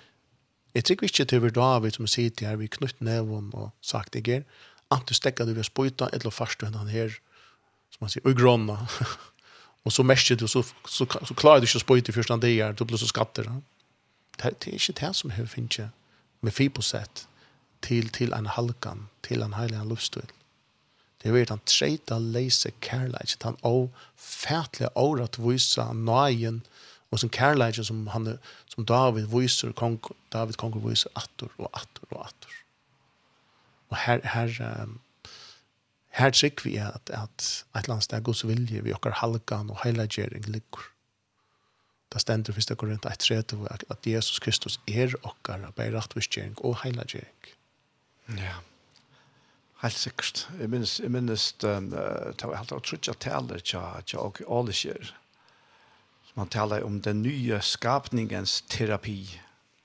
Jeg tror ikke til vi David som sitter her, vi knutt nevn og sagt det antus at du vil spøyta, eller først du henne her, som man sier, og gronna. og så merker du, så, så, så klarer du ikke å spøyta i første dager, du blir så skatter. Det, det er ikke det som jeg finner med fiposett til, til en halkan, til en heilig en luftstil. Det er den treita leise kærleik, den å fætlige året vise nøyen og sin kærleik som, han, som David viser, kong, David kong viser atter og atter og atter. Og her, her, um, her trykker vi at, at et eller annet sted Guds vilje vi okkar halgan og heilagjering ligger. Det stender hvis det går rundt 1.30 at, at Jesus Kristus er okkar bare rettvisgjering og heilagjering.
Ja, helt sikkert. Jeg minnes, jeg minnes um, det var helt utrolig at taler til å alle skjer. Man talar om den nya skapningens terapi.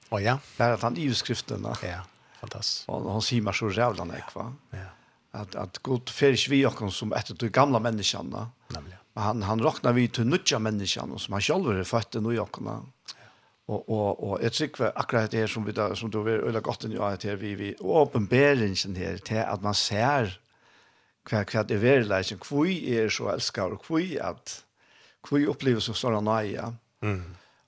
Oh, ja.
Bara att han i skriften.
Ja, fantastiskt.
Och han säger så jävla näck, va?
Ja.
Att, att Gud färg vi och som efter de gamla
människorna.
Nämligen. Han, han räknar vi till nya människorna som han själv är fött i nya Og og og eg tykkje akkurat det her som vi da som du vil eller godt i at her vi vi åpenberingen her til at man ser hva, hva det er verleisen kvoi er så elskar og kvoi at hvor vi opplever så større nøye.
Mm.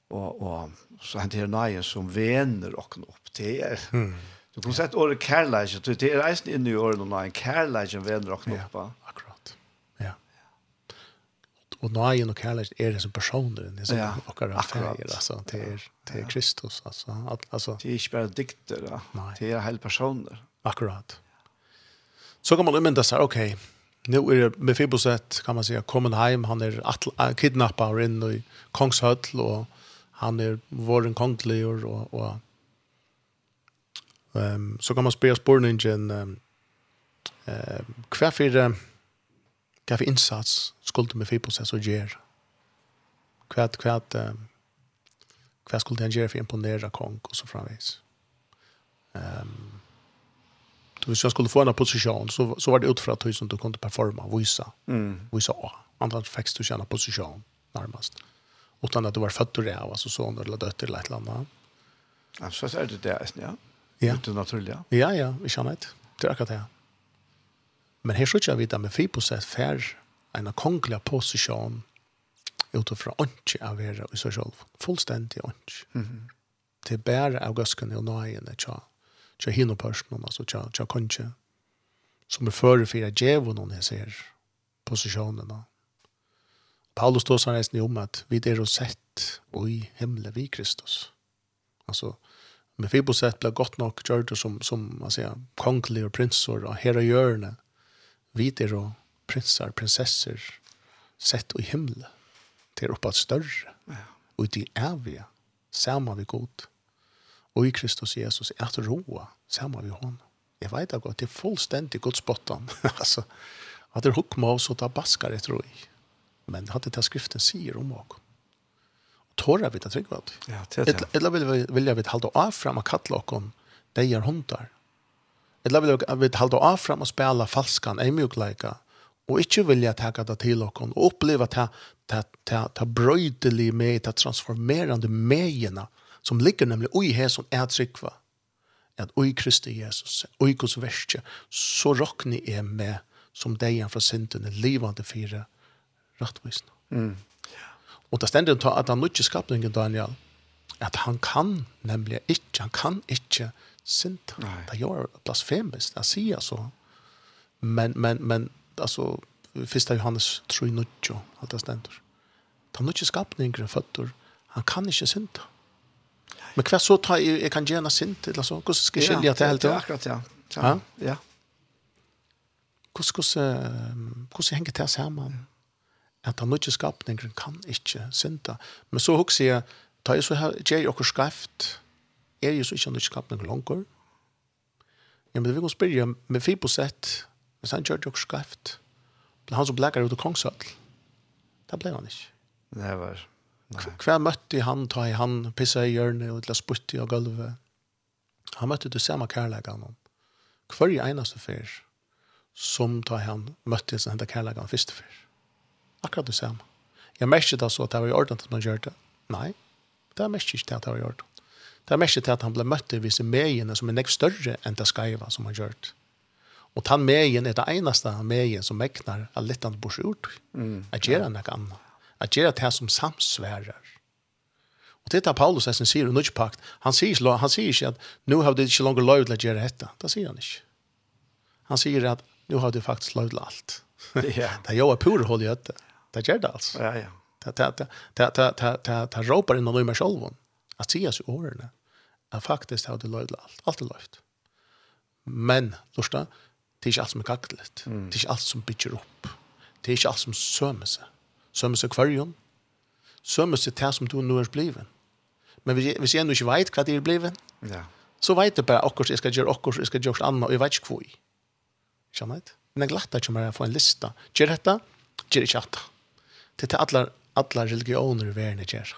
Og, og så hentere nøye som vener åkne opp til er. Mm. Du kan sett året kærleik, det er reisen inne i året og nøye, kærleik vener
åkne
opp. Ja,
akkurat. Ja. Og nøye og kærleik er det som personer, det er som
ja, akkurat.
feir, altså, det er, det er Kristus, altså. at, altså.
Det er ikke bare dikter, det er hele personer.
Akkurat. Så kan man umynda seg, okej, okay nu är det med Fiboset kan man säga kommen hem han är er kidnappad in i Kongshöll och han är er våren konglig och och ehm um, så kan man spela spårningen ehm eh kvar för kvar insats skulle med Fiboset så ger kvart kvart um, kvar skulle han göra för imponera kong och så framvis ehm um, hvis jag skulle få en position så så var det utifrån att husen du kunde performa, visa.
Mm.
Visa. Andra fick du känna position närmast. Utan att du var född där alltså så när eller dött eller ett annat.
Ja, så är det där, ja.
Ja.
Det är naturligt. Ja,
ja, vi känner det. Det är akkurat det. Men här skulle jag vita med fri på sätt fär en konglig position utifrån onke av er i sig själv. Fullständigt
onke.
Mm -hmm. Det av augustkene og nøyene tja tja hinno personen, altså tja, tja konje, som er føre for jeg djevo noen jeg ser posisjonene. Paulus då sa reisende om at vi er og sett i himmelen vi Kristus. Altså, Mefiboset ble godt nok gjørt som, som man sier, kongelige og prinsor og herre gjørende. Vi er og prinsar, prinsesser, sett i himmelen. Det er oppe større. Ja. Og det er vi, sammen vi godt og i Kristus Jesus at roa sammen med hon. Jeg vet ikke at det er fullstendig godt spottan. altså, at det er hukk med oss og ta baskar etter roi. Men det hadde det skriften sier om og. Tåra vi det trygg vad.
Ja, det er det.
Eller vil, jeg vi halda av fram og kattla okkom deir hundar. Eller vil jeg vi halda av fram og spela falskan, ei mjukleika, og ikkje vilja taka det til okkom, og oppleva det, det, det, det brøydelig med, det transformerande medjena, som ligger nemlig ui her som er trykva, at ui Kristi Jesus, ui Guds verste, så råkne er med som degen fra syndene, livande fire rettvisene.
Mm.
Og det stender til at han ikke skapningen, Daniel, at han kan nemlig ikke, han kan ikke synda. Det gjør blasfemisk, det sier så. Men, men, men, altså, Fyrsta Johannes 3.9, alt det stendur. Han er ikke skapningen, føtter, han kan ikke synda. Men hva så tar jeg, jeg kan gjerne sint, eller så? Hvordan skal jeg skilje til helt?
Ja, akkurat, ja.
Ja?
Ja.
Hvordan, hvordan, hvordan henger det sammen? At han ikke skapninger kan ikke synda. Men så husker jeg, tar jeg så her, gjør jeg akkurat skreft, er jeg så ikke han ikke skapningen langer? Ja, men vi kan spørre, med Fibosett, hvis han gjør det akkurat skreft, han som blekker ut av kongsøtl, det ble han ikke.
Det var
Hva møtte han, ta i han, pissa i hjørnet og til å sputte i gulvet. Han møtte det samme kærleggen om. Hver eneste fyr som ta i han møtte sin hente kærleggene første fyr. Akkurat det samme. Jeg merker det så at det var i orden at man gjør det. Nei, det er merker ikke det at det var i orden. Det er merker til at han ble møtt i visse megene som er nekk større enn det skaiva som han gjør det. Og den megen er det eneste megen som megnar at litt han bors ut. Mm. Jeg gjør han noe annet at gjøre det som samsværer. Og det er Paulus som sier i Nudgepakt, han sier, han sier ikke at nå har du ikke langer lov til å gjøre dette. Det sier han ikke. Han sier at nå har du faktisk lov til alt.
Ja.
det er jo et pur hold i øde. Det gjør det altså.
Ja, ja.
Det, det, det, det, det, det, det råper inn av meg selv at sier seg årene at faktisk har du lov til alt. Allt er lov til. Men, lortet, det är inte allt som är kaktelig. Mm. Det är inte allt som bygger upp. Det är inte allt som sömer sig sømmes til kvarjon, sømmes til det som du nå er blivet. Men hvis jeg, hvis jeg enda ikke vet hva det er blivet,
ja.
så vet jeg bare akkurat jeg skal gjøre akkurat, jeg skal gjøre annet, og jeg vet ikke hvor. Skjønner jeg? Men jeg glatt ikke mer å få en lista. Gjør dette, gjør ikke dette. Det er alle, alle religioner i verden gjør.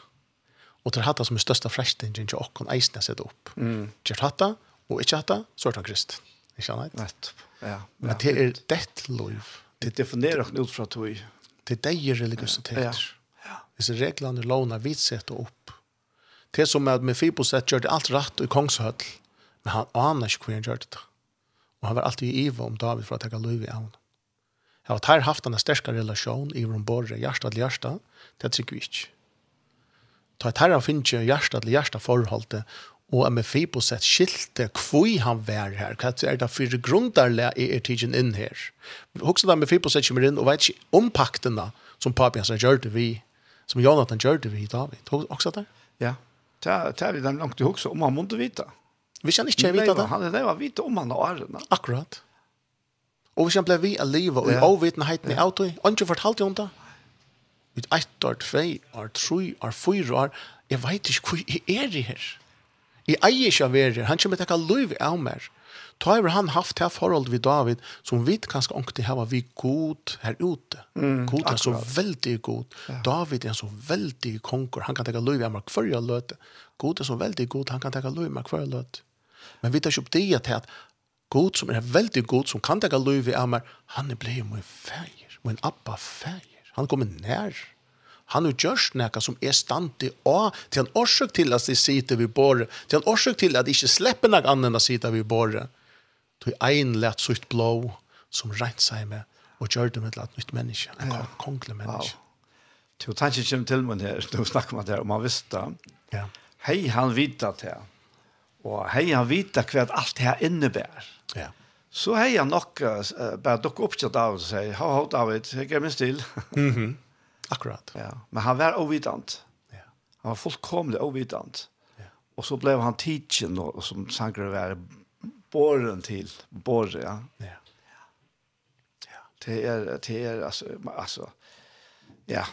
Og det er dette som er største frestingen til åkken eisene setter opp.
Mm.
Gjør dette, og ikke dette, så er det krist. Skjønner jeg?
Nettopp. Ja, ja.
Men det er det lov.
Det definerer ikke ut fra tog
Det är det religiøsitet.
Ja. ja.
Hvis reglene låner vidt sett opp. Det som er med Mefiboset gjør det alt rett i kongshøll, men han aner ikke hvor han gjør det. Og han var alltid i iva om David for å tenke løyve av honom. Jeg har tar haft en sterkare relasjon i om borre, hjärsta til hjärsta, det trykker vi ikke. Ta et herre han finner ikke hjärsta til hjärsta forholdet, og er med Mefiboset skilte kvoi han vær her, hva er det for grundarle i er tidsen inn her. Hoksa da med Mefiboset kommer inn og vet ikke om paktene som papi hans gjør det vi, som Jonathan gjør det vi i David. Hoksa det?
Ja, det er vi dem langt i hoksa om han måtte vite.
Hvis han ikke vet det.
Han er det var vite om han og årene.
Akkurat. Og hvis han ble vi av livet og i avvitenheten i autoi, og ikke fortalte om det, ut ett år, tvei år, tre år, fyra år, jeg vet ikke hvor jeg er i her. Jeg eier ikke av verre, han kommer til å ta liv av meg. Ta over han haft det forhold vid David, som vi kanskje ångte hava vi god her ute. Mm, god er så veldig god. Ja. David er så veldig konger, han kan ta liv av meg hver jeg løte. God er så veldig god, han kan ta liv av meg hver jeg løte. Men vi tar ikke opp det til at God som er veldig god, som kan ta liv av meg, han er blei min feir, min abba feir. Han kommer nær. Han har gjort noe som er stand standi å, til en årsøk til at de sitter ved båret, til en årsøk til at de ikke slipper noe annet enn å sitte ved båret. Til en lett sutt blå som rent seg med og gjør det med et nytt menneske, en ja. kongelig menneske. Wow.
Du tar ikke kjem til meg her, du snakker med det, om han visste
Ja.
Hei, han vita det. Og hei, han vita hva alt det her innebærer.
Ja.
Så hei han nok uh, bare dukket opp til David og sier, ha, ha, David, jeg er min stil.» Mhm.
Mm Akkurat.
Ja, men han var ovidant.
Ja.
Han var fullkomligt ovidant.
Ja.
Och så blev han teaching då som sangre var borren till borre, ja.
Ja. Ja.
Det är det är alltså alltså ja.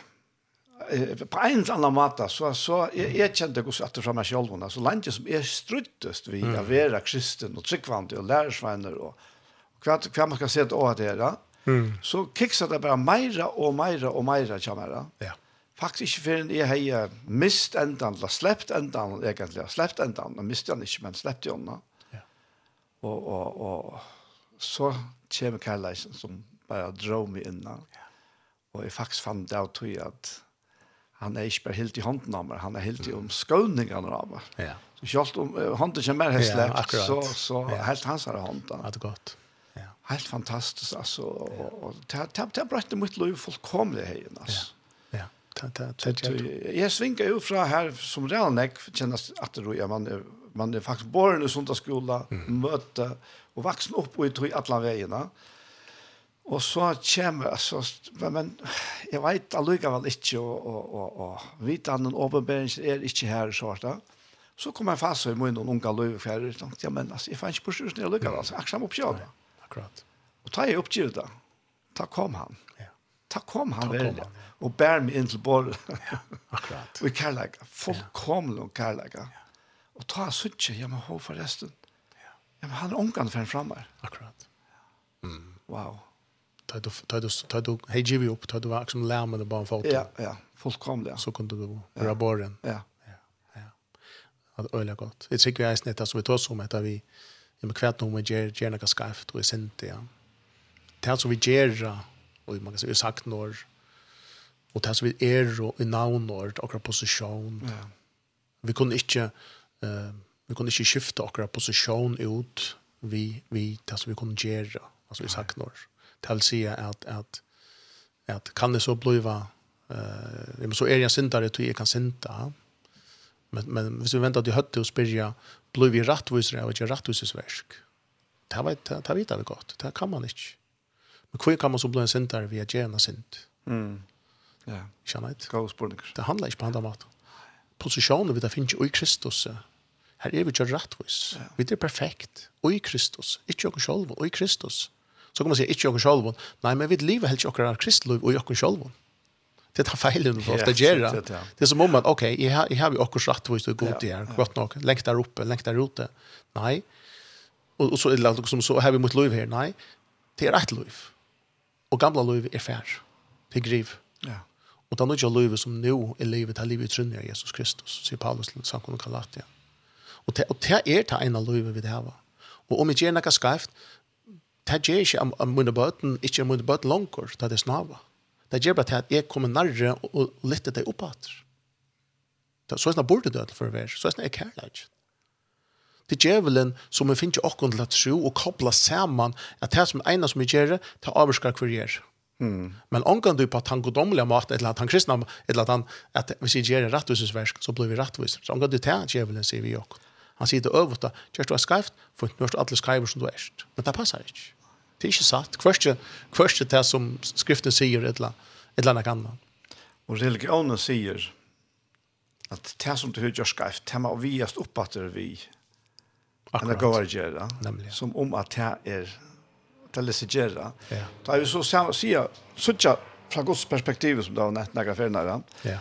På en eller annan måte, så, så jeg, jeg kjente att etter fra meg selv, så landet som er struttest ved å være kristen og tryggvandig og lærersvenner og hva, hva man skal se til å ha det där.
Mm.
Så kiksar det bara meira och meira och meira kamera.
Ja.
Faktisk ikke før jeg har mist endan, eller sleppt endan, egentlig, sleppt endan, og mist han ikke, men sleppt i ånda.
Ja.
Og, og, og så kommer Karleisen som bare drar meg innan. Ja. Og jeg faktisk fant det av tog at han er ikke bare helt i hånden av meg, han er helt i om skåningene av meg.
Ja.
Så selv om hånden kommer mer helt
sleppt,
ja,
akkurat.
så, så
ja.
helt hans er hånden.
Ja, det er godt
helt fantastiskt alltså och det ta brätte mitt liv fullkomlig här altså.
Ja. Ja. Ta ta
Jag svinkar ju från här som redan jag kjennes att det rojar man man är faktiskt born i söndagsskola möte och vuxen upp och i tror alla vägarna. Och så kommer alltså men jag vet alltså väl inte och och och och vitan den uppenbarelsen är inte här så där. Så kommer jag fast så i munnen och unga löv för jag tänkte ja men alltså jag fanns på sjön jag lyckas alltså axam upp jag.
Akkurat.
Og ta jeg oppgivet da. Ta kom han.
Ja.
Ta kom han
veldig. Ja.
Og bær meg inn til båret.
ja, akkurat.
og i kærleika. Fullkomlig om kærleika. Ja. Og ta suttje, jag må hå forresten. Ja. Jeg må han en omgang for en fremmer.
Akkurat. Mm.
Wow.
Ta du, ta du, ta du, hei givi opp, ta du var som lær det bare foten.
Ja, ja, fullkomlig. Ja.
Så kunne du være borren.
Ja.
Ja, ja. Det var øyelig godt. Jeg tykker jeg er snitt, vi tar som att vi, men kvært om vi gjør, gjør noe skarft og ja. Det er vi ger og man kan si, sagt når, og det er vi er og i navn når, akkurat posisjon.
Ja.
Vi kunne ikke, uh, vi kunne ikke skifte akkurat posisjon ut, vi, vi, det som vi kunne gjøre, altså vi sagt når. Det vil si at, at, at kan det så bliva, uh, så er jeg syndare, tror jeg kan synda, men, men hvis vi venter til høtte og spyrja, blir vi rattvisere av ikke rattvisesversk. Det vet, det, det vet det gott. Det kan man inte. Men hur kan man så bli en syndare via gärna synd?
Mm. Ja.
Kjenner
jeg ikke?
Det handlar inte på andra mat. Positionen vi där finns jo i Kristus. Här är vi ju rättvis. Ja. Vi är perfekt. Och i Kristus. Inte jag själv och i Kristus. Så kan man säga, inte jag själv. Nej, men vi lever helt ikke oss Kristus och i oss selv. Mm det tar feil under for
ofte
gjøre.
Det Det
er som om at, ok, jeg har, jeg har jo akkurat rett hvis du
er
god til
her,
godt nok, lengt der oppe, lengt der ute. Nei. Og, og så er det noe som så har vi mot liv her. Nei, det er rett liv. Og gamla liv er fær. Det er griv.
Ja.
Og det er ikke liv som nå er livet til livet i trunnet av Jesus Kristus, sier Paulus til Sankon og Galatia. Og det, og det er det ene livet vi det har. Og om jeg gjør noe skreft, det gjør ikke om mine bøten, ikke om mine bøten langer, det er det snavet. Det gjør bare til at jeg kommer nærre og lytter deg opp at. Så er det burde død for å være. Så er det kærlighet. Det er djevelen som vi finner åkken til å tro og kobla sammen at det som ene som vi gjør, det avvarsker hver gjør. Mm. Men ångan du på at han godomlige mat, eller at han kristna, eller at han, at hvis vi gjør en rettvisesversk, så blir vi rettviser. Så ångan du til djevelen, sier vi åkken. Han sier det øvete, gjør du er skreft, for nå er alle skrever som du er. Men det passer ikke. Det er ikke satt. Kvørste, kvørste det som skriften sier et eller annet annet.
Og religionen sier at det som du gjør skreft, det må vi gjøre oppbatter vi enn det går å
gjøre. Nemlig.
Som om at det er det leser gjøre.
Ja.
Da er vi så sier, sånn fra Guds perspektiv som det har nett nægge fernere,
ja.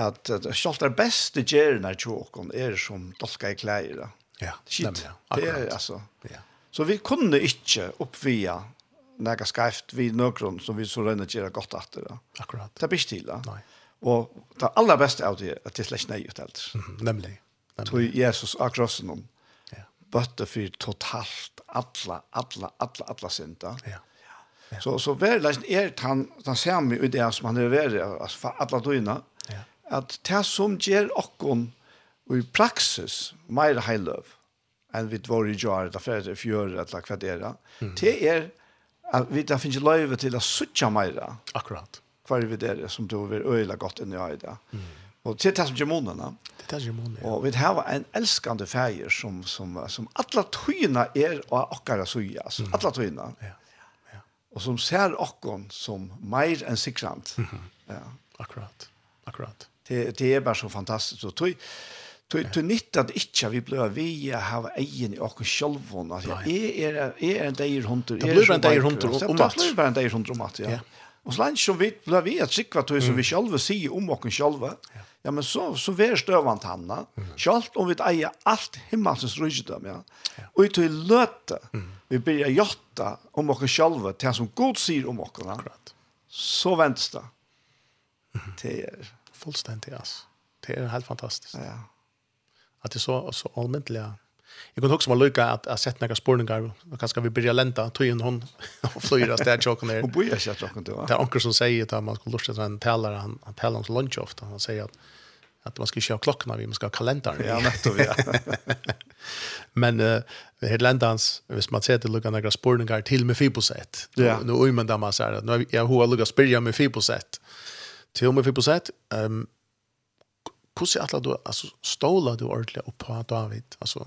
at selv det beste gjerne i tjåken er som dolka i klær.
Ja,
Shit.
nemlig.
Akkurat. Det
er
altså.
Ja.
Så vi kunne ikke oppvia nega skreft vi nøkron som vi så rønner gjøre godt etter. Da.
Akkurat.
Det blir ikke. Da.
Nei.
Og det aller beste av det er at det slett nei ut helt.
Mm -hmm. Nemlig.
Tog Jesus av krossen om
ja.
bøtte for totalt alla, alla, alla, alla synda.
Ja. ja.
Så, så verleggen er han, han ser meg i det som han er verre, altså for alle døgnet,
ja.
at det som gjør okkon i praksis, mer heiløv, enn vi var i jar, da fyrir det fjør et lagt kvadera. Mm. Det er at vi da finnes løyve til å suttja meira.
Akkurat.
Hva vi der som du vil øyla godt inn i øyda. Mm. Og til det som gjør månene.
Det er gjør ja.
Og vi har en elskande feir som, som, som alle tøyna er av akkara suja. Altså, mm. Alle.
Ja. ja.
Og som ser okkon som meir enn sikrant. Mm -hmm. ja.
Akkurat. Akkurat.
Det, det er bare så fantastisk. Og tøy, Tog tog nytt at ikkje vi blev vi har egen och själva jeg er är er en deir hunter
Det blir en deir hunter om mat
blir en deir hunter om mat ja Og så länge som vi blev vi at sikva tog som vi själva se om och själva ja men så så vær støvant hanna självt om vi äger alt himmelsens rikedom ja Og i i löte vi blir jotta om och själva til som god sier om
och
så väntas det det är
fullständigt alltså det är helt fantastiskt.
Ja.
Att det är så, så allmäntliga. Jag kunde också vara lycka att att sett några spårningar. och kanske vi börjar länta, tog in hon och flyra
städtjocken
ner.
och börjar städtjocken då.
Det är onker som säger att man skulle lusta sig en tälare, han, han talar om lunch ofta. Han säger att att man ska köra klockorna, vi ska ha kalendern.
Ja, nettopp, ja.
men uh, Hedlandans, hvis man ser till lukka några spårningar till med Fiboset.
Ja.
Nu, nu där man så här, nu, jag har lukka spyrja med Fiboset. Till med Fiboset, um, hvordan er du, altså, ståler du ordentlig opp på David? Altså,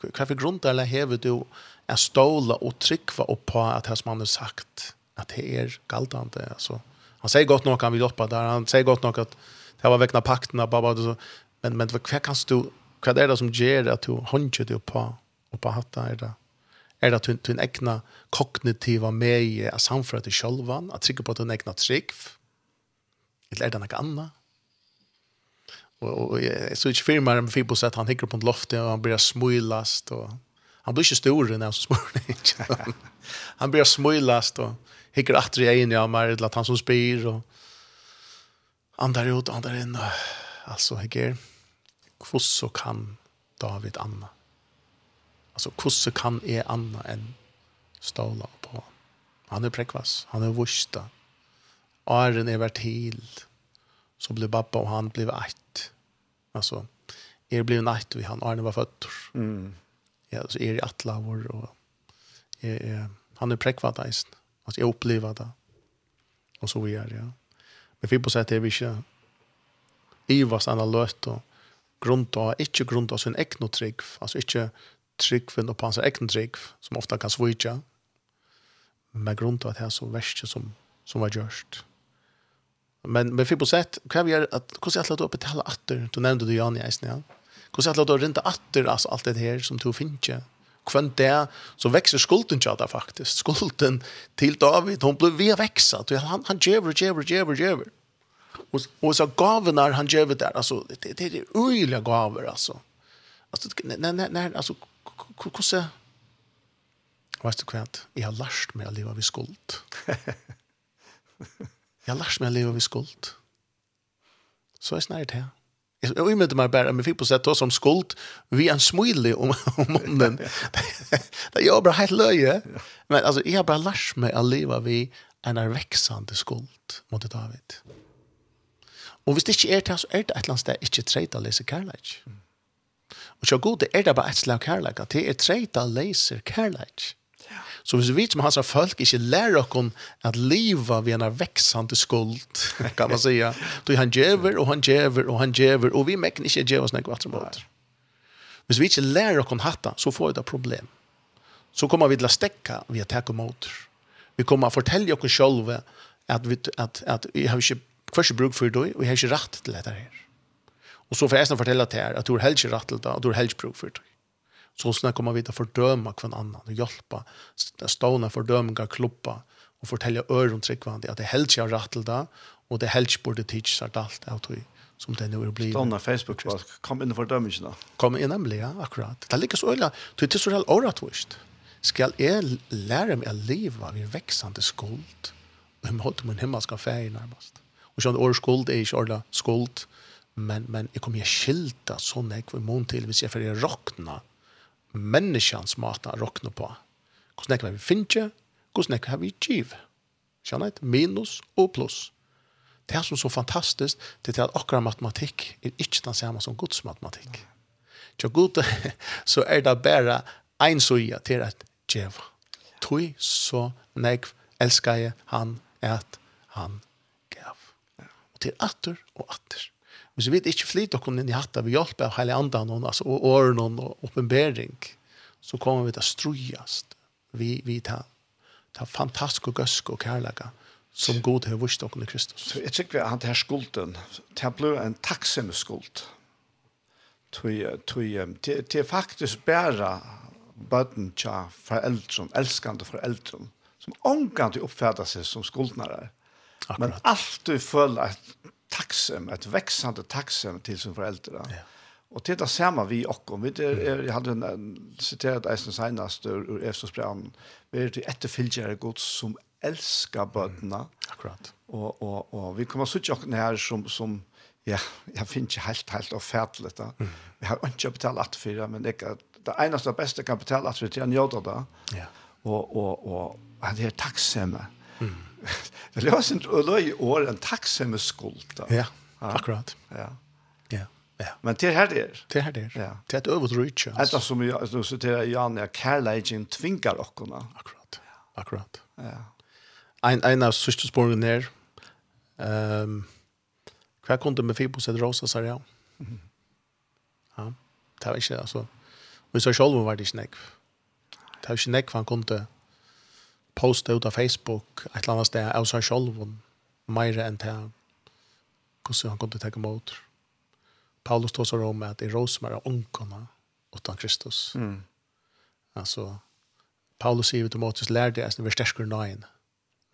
hva for grunn eller hever du er ståla og trykva opp på at hans han har sagt at det er galtande altså. Han sier godt nok han vil hjelpe der, han sier godt nok at det var vekna pakten, bara så. men, men hva kan du, hva er det som gjør at du håndjer du på, og på hatta er det? Er det at du en egna kognitiva med i samfunnet til sjølvan, at trykker på at du en egna trygg? Eller er det noe annet? Och jeg så ikke firmar med Fibo så han hikker på en loft och han blir smylast och han blir ikke stor när han så smör. han blir smylast og hikker åter i en jag mer at han som spyr och andar ut andar in alltså altså, hikker, hvordan kan David Anna. Alltså hvordan kan är Anna än ståla på. Han är präkvas, han är vusta. Arren är vart helt så blev pappa och han blev ett. Alltså är blev natt vi han Arne var född.
Mm.
Ja, så är det alla vår och är, han är präkvad alltså jag upplever det. Och så vidare, ja. Men vi på sätt är vi inte i vars andra löst och grund av, inte grund av sin egna trygg, alltså inte tryggven för på hans egna trygg, som ofta kan svika, men grund av det här så värst som, som var görst. Men men fick på sätt kan vi att hur ska jag låta betala åter? Du nämnde du Jan i isen, ja. Hur ska jag låta ränta åter alltså allt det här som du finner? Kvant där så växer skulden tjata faktiskt. Skulden till David, hon blev vi växa. Du han han jever jever jever jever. Och och så gaven när han jever där alltså det det är öjliga gaver alltså. Alltså när när nej alltså hur ska Vad du kvant? Jag har lärt mig att leva vid skuld. Jeg lars meg å leve ved skuld. Så jeg snart her. Jeg umidde meg bare, men fikk på sett oss om skuld, vi er en smule om, om munnen. det gjør bare helt løye. Men altså, jeg har bare lært meg å leve ved en er veksende skuld mot David. Og hvis det ikke er til, så er det et eller annet sted ikke treit å lese kærleik. Og så god, det er det bare et slag kærleik, at det er treit å lese kærleik. Så hvis vi som hans av folk ikke lærer oss at livet vi er veksende skuld, kan man säga. Då han djever, og han djever, og han djever, og vi mekken ikke djever oss nekva atremåter. Hvis vi ikke lærer oss hatta, så får vi det problem. Så kommer vi til å stekke vi takk og. Vi kommer å fortelle oss selv at vi, at, at vi har ikke først bruk for det, og vi har ikke rett til dette her. Og så får jeg snart fortelle til her at du har helst ikke rett til det, og du har helst bruk for det. Så sånn kommer vi til å fordøme hver annan, og hjelpe, stående fordømninger, klubba, og fortelle øren tryggvandig at det helst ikke har rett til det, og det helst ikke burde tids seg alt av tog som det nu blir.
Stående facebook folk kom inn for dømmelsene.
Kom inn nemlig, ja, akkurat. Det er like så øyla, du er til så helt åretvist. Skal jeg lære meg å leve ved veksende skuld, og jeg måtte min himmel himmelske ferie nærmest. Og sånn, årets skuld er ikke årets skuld, men, men jeg kommer jeg skilta sånn jeg var mån til hvis jeg får råkna menneskans mat å råkne på. Hvordan nekker vi finner, hvordan nekker vi giv. Skjønner jeg? Minus og pluss. Det er som så fantastisk, det er at akkurat matematikk er ikke den samme som Guds matematikk. Til Gud så er det bare en søye til at djev. Tøy så nek elsker jeg han at han gav. Og til atter og atter. Men så vet ikke flit dere inn i hatta ved hjelp av hele andan og, altså, og åren og oppenbering, så kommer vi til å strujast vi, vi tar, tar fantastisk og gøsk og kærlega som god har vurs dere i Kristus.
Så jeg tykker at denne skulden, det ble en takksomme skuld. Det er faktisk bare bøtten til foreldren, elskende foreldren, som omgang til oppfatter seg som skuldnere. Men alt du føler at tacksam, ett växande tacksam till sina föräldrar. Ja. Och det där samma vi och det, vi jag hade en citerat Eisen senast ur Efesos brev. Vi är till efterföljare Guds som älskar bödna. Mm.
Akkurat.
Och och och vi kommer så och när som som ja, jag finner inte helt helt av färdlet. Mm. Vi har inte betalat för det men det är det enda bästa kapitalet för att jag njuter där. Ja. Och och och det är tacksam. Mm det låter en løy år en tacksamhetsskuld.
Ja, akkurat.
Ja.
Ja. Ja.
Men det här det.
Det här det.
Ja.
Det är ett
övertryck. Alltså som jag alltså så det Jan ja Carlage tvingar och kunna.
Akkurat. Akkurat.
Ja.
Ein ein av systersporen där. Ehm Kvar kunde med Fibos et rosa så ja. Mm. Ja. Det var ikke, altså. Vi så selv var det snack. Det var inte snack han kunde posta ut av Facebook et eller annet sted av seg selv om mer enn til hvordan han kunne tenke mot. Paulus tog seg om at det i Rosmer er ungene utan Kristus.
Mm.
Altså, Paulus sier til Måtes lærde er vi stersker nøyen.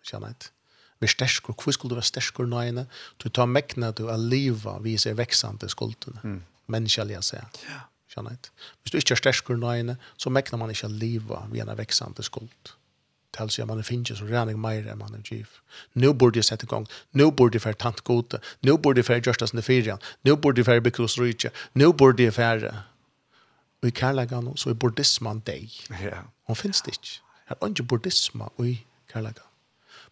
Kjenner jeg Vi stersker, hvor skulle du være stersker nøyene? Du tar mekna du av livet viser veksende skuldene. Mm. Menneskjellige seg.
Ja.
Kjenner jeg Hvis du ikke er stersker nøyene, så mekner man ikke livet ved en veksende skuld tals jag man finns så rening mer än man är chief. Nu borde jag sätta igång. Nu borde jag för tant gode. Nu borde jag för just as nefirian. Nu borde jag för because reach. Nu borde jag för vi kallar gan så i buddhisman dig.
Ja.
Hon finns det inte. Här är inte buddhism i kallar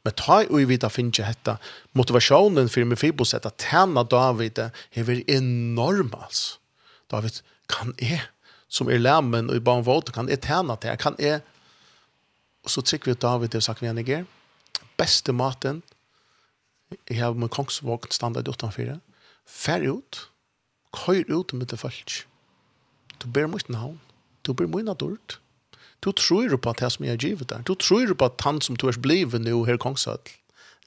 Men ta i vi da finnes hetta motivasjonen for min fibos at tjena David hever enorm altså. David, kan jeg som er lemmen og i barnvåten, kan jeg tjena til, kan jeg Og så trykker vi David til sagt vi han ikke. Beste maten, jeg har med kongsvågen standard utenfor, fer ut, køyr ut med det folk. Du ber mot navn, du ber mot dårlig. Du tror på at det som jeg har givet deg. Du tror på at han som du er blivet nå her kongsadel.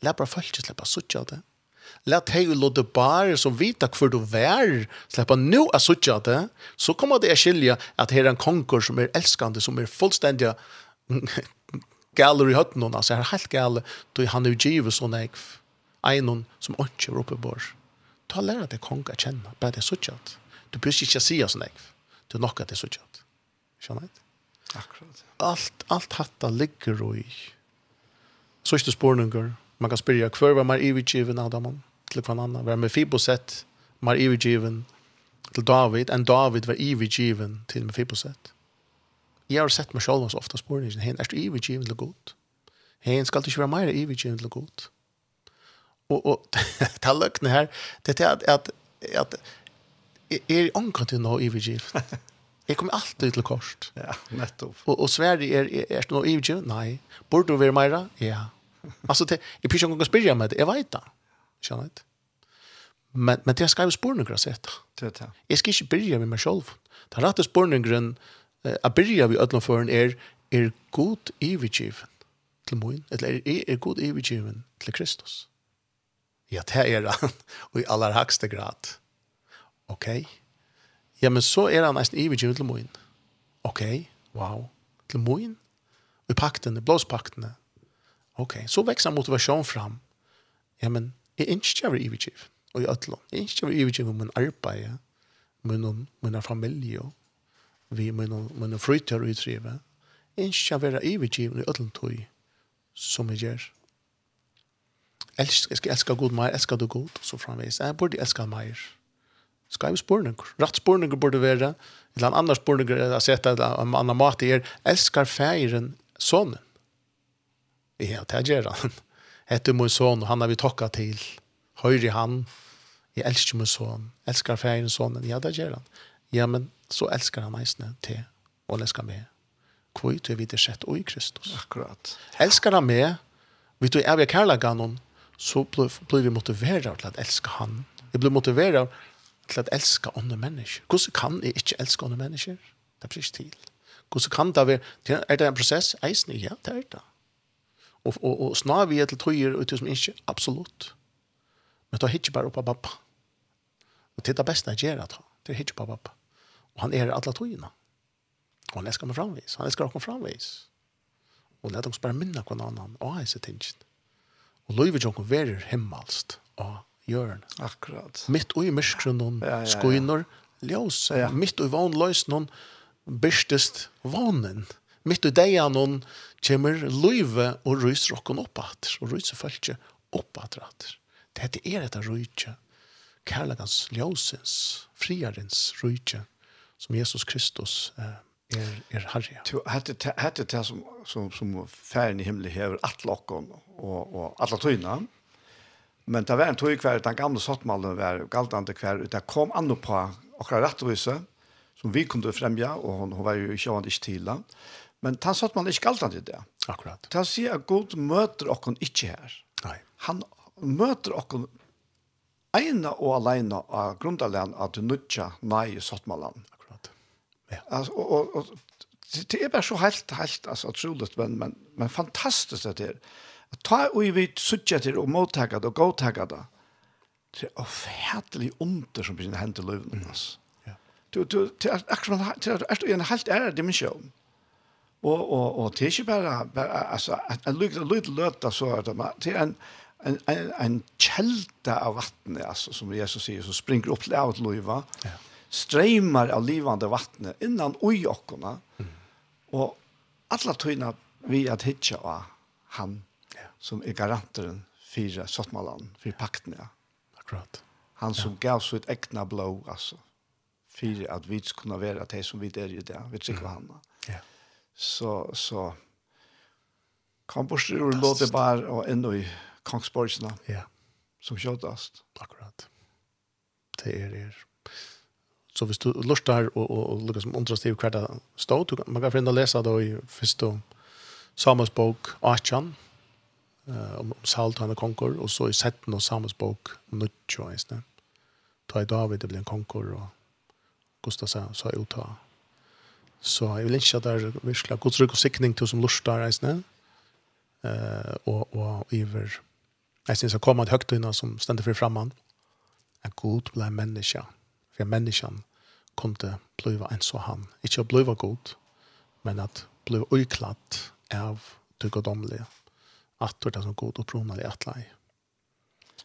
La bare folk ikke slippe suttje av det. La deg og låte bare som vita hvor du er. slippe nå av suttje av det. Så kommer det å skilje at her er en konger som er elskende, som er fullstendig galer i høtten hon, altså, er helt gale, då han er givet sånn jeg, einon som ikke er oppe bor. Ta lære deg konga kjenne, bare det er suttjatt. Du bør ikke si sånn jeg, du er nok at det er suttjatt. Skjønner jeg?
Akkurat.
Alt, alt hatta ligger i. Så ikke spørninger, man kan spørre, hver var mer ivigiven av dem, til hver annen, hver med Fiboset, mer ivigiven til David, enn David var ivigiven til med Fiboset. Jeg har sett meg selv så ofte spørningen, hen er du ivergiven til god? Hen skal du ikke være mer ivergiven til god? Og, og det er løkene her, det er at, at, at er anker til noe ivergiven. Jeg kommer alltid til kort.
Ja, nettopp.
Og, og Sverige, er, er, er du noe ivergiven? Nei. Burde du være mer? Ja. Altså, det jeg prøver ikke å spørre med det. Jeg vet det. Känner inte. Men men det er skrevet spårna gras ett.
Det er det.
Jeg skal ikke börja med mig själv. Det rätta spårna grön a byrja vi ödlan foran er, er god ivigiven til moin, eller er, er, er god ivigiven til Kristus. Ja, det er han, og i aller hakste grad. Ok? Ja, men så er han nesten ivigiven til moin. Ok, wow. Til moin? I paktene, blåspaktene. Ok, så vekser motivasjon fram. Ja, men jeg ønsker å være ivigiven, og i ödlan. Jeg ønsker å være ivigiven med min arbeid, med familie, vi med noen frytjør og utrive, ikke være ivergivende i ødelen tog som jeg gjør. Elsk, jeg skal elske god elsker du god, så framvis. Jeg burde elske meg. Skal jeg spørninger? Rett spørninger burde være, eller en annen spørne jeg har sett, eller en annen mat i er, «Elskar feiren sonen. Ja, det gjør han. Hette min son, han har vi tokka til. Høyre han. Jeg elsker min son. Elskar feiren sonen. Ja, det gjør han. Ja, men så elskar han meisne til og elskar meg. Kvoi til vi det sett og i Kristus.
Akkurat.
Elskar han meg, vi til evig kærlega noen, så blir vi motiveret til at elska han. Vi blir motiveret til at elska andre mennesker. Hvordan kan jeg ikke elska andre mennesker? Det blir ikke til. Hvordan kan det være? Er det en prosess? Eisen, ja, det er det. Og, og, og snar vi er til tøyer og til som ikke, absolutt. Men det er ikke bare opp av pappa. Og er det beste jeg gjør det, det er ikke bare pappa. Og han er alle togene. Og han elsker meg framvis. Han elsker dere framvis. Og let oss bare minne hver annen og hans tingene. Og løyver jo verer himmelst Og jørn.
Akkurat.
Mitt og i myskgrunnen,
ja, ja, ja.
skoiner, ljøs.
Ja.
Mitt og i vanløsnen, bestest vanen. Mitt og deg av noen kommer løyve og ryser dere oppat. og ryser folk oppat at Det Dette er etter rydtje. Kærlegans ljøsens, friarens rydtje som Jesus Kristus eh, er, er herre.
Hette det som, som, som færen i himmelen hever atlokken og, og alle tøyene. Men det var en tøy hver den gamle sottmalen var galtande hver. Det kom an på akkurat rettvise som vi kunde fremja, og hon, hon var jo ikke vant ikke til. Men han satt man ikke galtande det.
Akkurat.
Han sier at Gud møter okken ikke her.
Nei.
Han møter okken ena og alene av grundalen att du nødja nei i sottmalen.
Ja.
Alltså och, och, och det är bara så helt helt alltså otroligt men men men fantastiskt att det är. Att ta och vi söker till och mottaga det och gå tagga det. Det är ofärtligt under som blir hänt i löven alltså.
Ja.
Du du till akkurat till att en helt är dimension. Och och och det är ju bara bara alltså att en lite lite löta så att man till en en en en kälta av vatten alltså som Jesus säger så springer upp till att löva.
Ja
strömmar av livande vatten innan oj och och alla tyna vi att hitcha av han som är garanten för sottmalan, för pakten ja.
Akkurat.
Han som ja. gav så ett äkna blå alltså för att vi skulle kunna vara det som vi är i det. Vi tycker vad han.
Ja.
Så så kom på styr låta bara och ändå i Kongsborgsna.
Ja.
Som skötast.
Akkurat. Det är det. Så hvis du lustar og, og, og lukkar som undrast i hver det stod, du, man kan finne å lese det i første Samus bok Achan, uh, om, om Salt han er konkor, og så i setten av Samus bok 9, eisne. Ta i David, det blir en konkor, og Gustav sa, sa jo ta. Så jeg vil ikke at det er virkelig god trygg og sikning til som lustar eisne, uh, og, og iver, jeg synes jeg kommer til høgtøyna som stender fri framman, at god blei menneska, for menneskene kunde bliva en så han. Ikke å bliva god, men at bliva uiklatt av det godomlige. At det er som god og pronelig i atlai.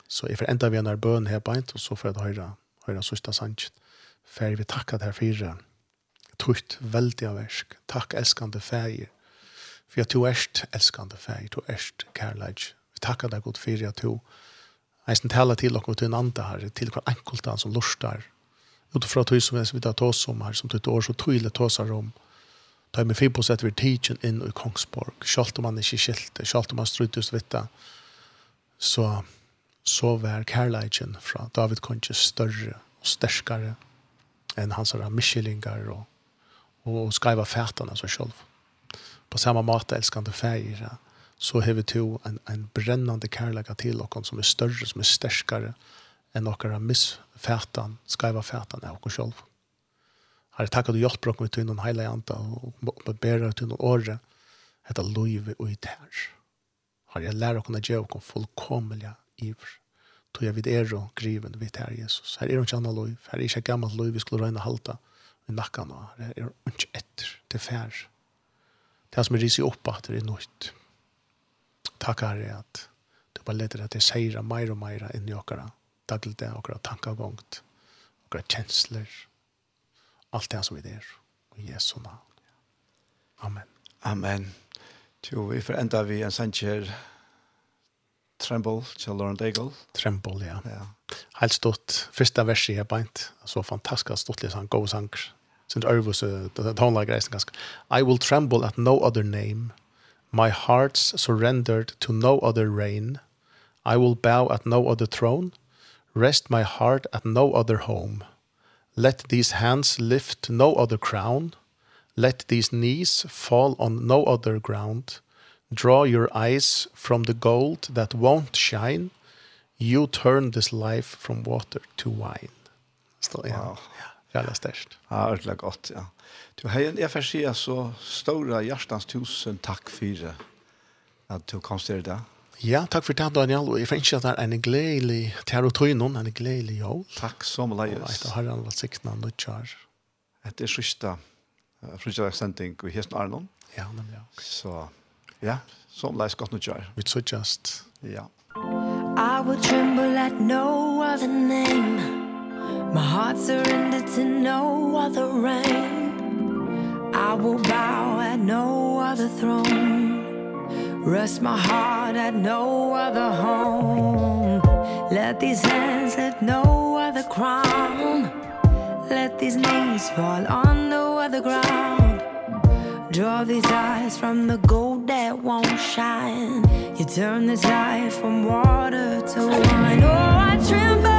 Så jeg får enda vi en bøn her beint, og så får jeg høre, høre sørste sannsyn. Fær vi takka der fire. Tutt veldig av versk. Takk elskande feir. For jeg to erst elskande feir. To erst kærleik. Vi takkar deg god fyrir at du eisen tala til okkur til en andre her, til hver enkelte som lustar utifra tog som vi tar tås om her, som tog ett år så tydelig tar sig om ta med fem procent vi tidsen in i Kongsborg. Sjalt om man ikke skilte, sjalt om man struttes vitta. Så så var kärleken från David Konches större och stärskare än hans här mischelingar och og skriva färtarna så själv. På samma måte älskande feir, så har vi to en, en brännande kärlek til och som är större, som är stärskare, enn okkara missfætan, skaiva fætan av okkar sjálf. Herre, takk at du hjelper okkar til noen heila janta og beberer til noen åre hetta loive og i tær. Herre, jeg lærer okkar gjør okkar fullkommelja iver. Tog jeg vid er og griven vid tær, Jesus. Her er ikke anna loiv, her er ikke gammalt loiv vi skulle røyna halta i nakkan og her er ikke etter til fær. Det som er risi opp at det er nøyt. Takk herre at du bare leder at det seira meir og meira inn i okkara daddel det, okra tankagångt, okra kjensler, alt det som vi der, i Jesu navn. Amen.
Amen. Jo, vi får enda vi en sanger Tremble, til Lauren Daigle.
Tremble, ja.
ja.
Helt stort. Første verset er beint. Så fantastisk stort, liksom, god sanger. Sint Ørvus, tonelagereisen ganske. I will tremble at no other name. My heart's surrendered to no other reign. I will bow at no other throne. Rest my heart at no other home. Let these hands lift no other crown. Let these knees fall on no other ground. Draw your eyes from the gold that won't shine. You turn this life from water to wine. Står igjen.
Wow.
Ja, jævla størst.
Ja, ordentlig godt, ja. Du, Heien, jeg får si så store hjertens tusen takk for at du kom til deg.
Ja, takk for det, Daniel. Og jeg finner ikke at det er en gledelig til og tøye noen, en gledelig jord.
Takk så mye, Leies.
Og etter har han vært
sikkert noen nødgjør. Etter siste i Hesten Arnon.
Ja, nemlig.
Så, ja, så mye Leies godt nødgjør.
Vi så just.
Ja.
I will tremble at no other name My heart surrendered to no other reign I will bow at no other throne Rest my heart at no other home. Let these hands at no other crown. Let these knees fall on no other ground. Draw these eyes from the gold that won't shine. You turn this life from water to wine. Oh, I tremble.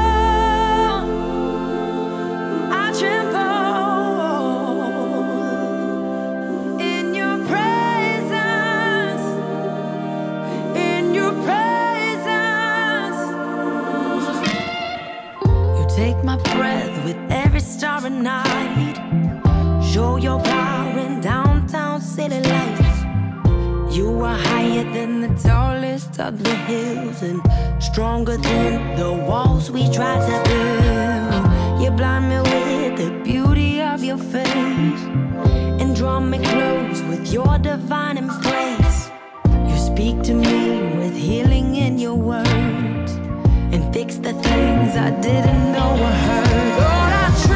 breath with every starry night. Show your power in downtown city lights. You are higher than the tallest of the hills And stronger than the walls we try to build. You blind me with the beauty of your face And draw me close with your divine embrace. You speak to me with healing in your words fix the things I didn't know were hurt. Lord I
tried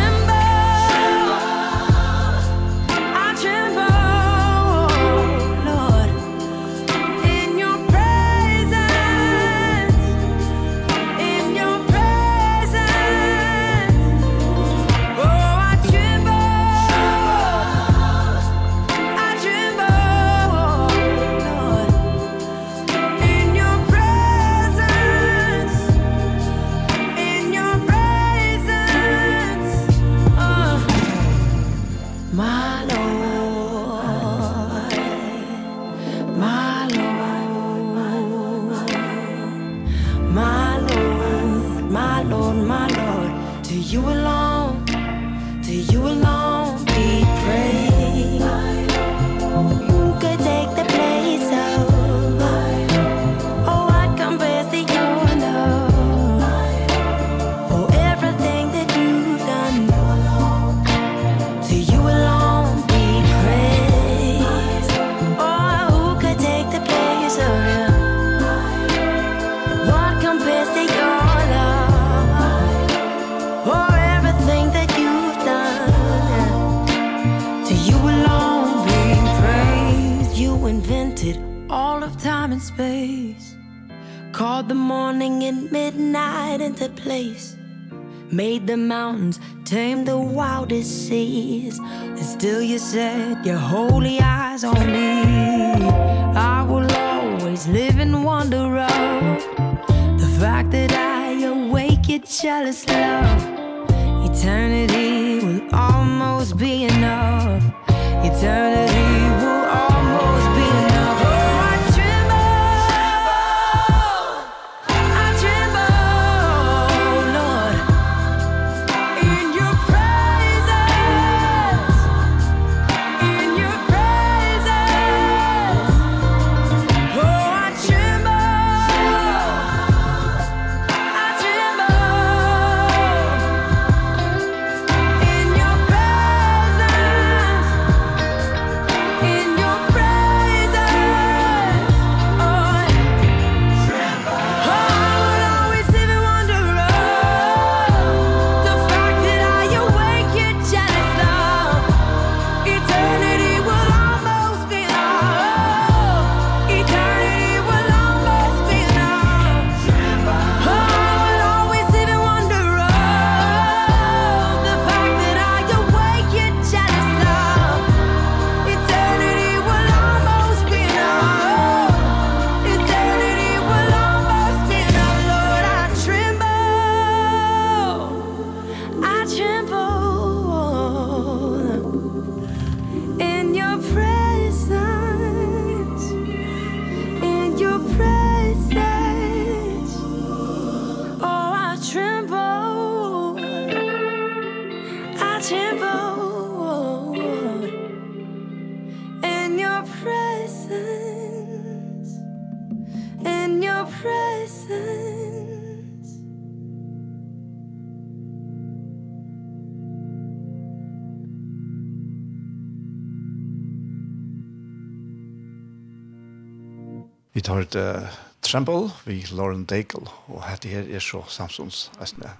hørt uh, Tremble vi Lauren Daigle, og hette her er så Samsons æstene.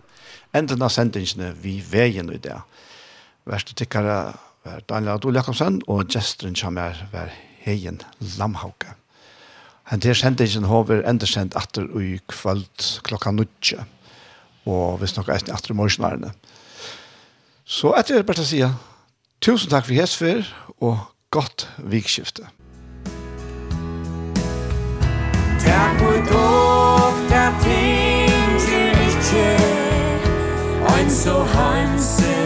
Enden av sendingene vi veien i det. Værste tikkere var Daniel Adol Jakobsen, og gesteren som er var Heien Lamhauke. Hent her sendingen har vi sendt atter i kveld klokka nødje, og vi snakker etter atter i morgenærene. Så etter er det bare å si, tusen takk for hesfer, og godt vikskiftet. Tak mot dog, der tænker ikke. Ein so hanse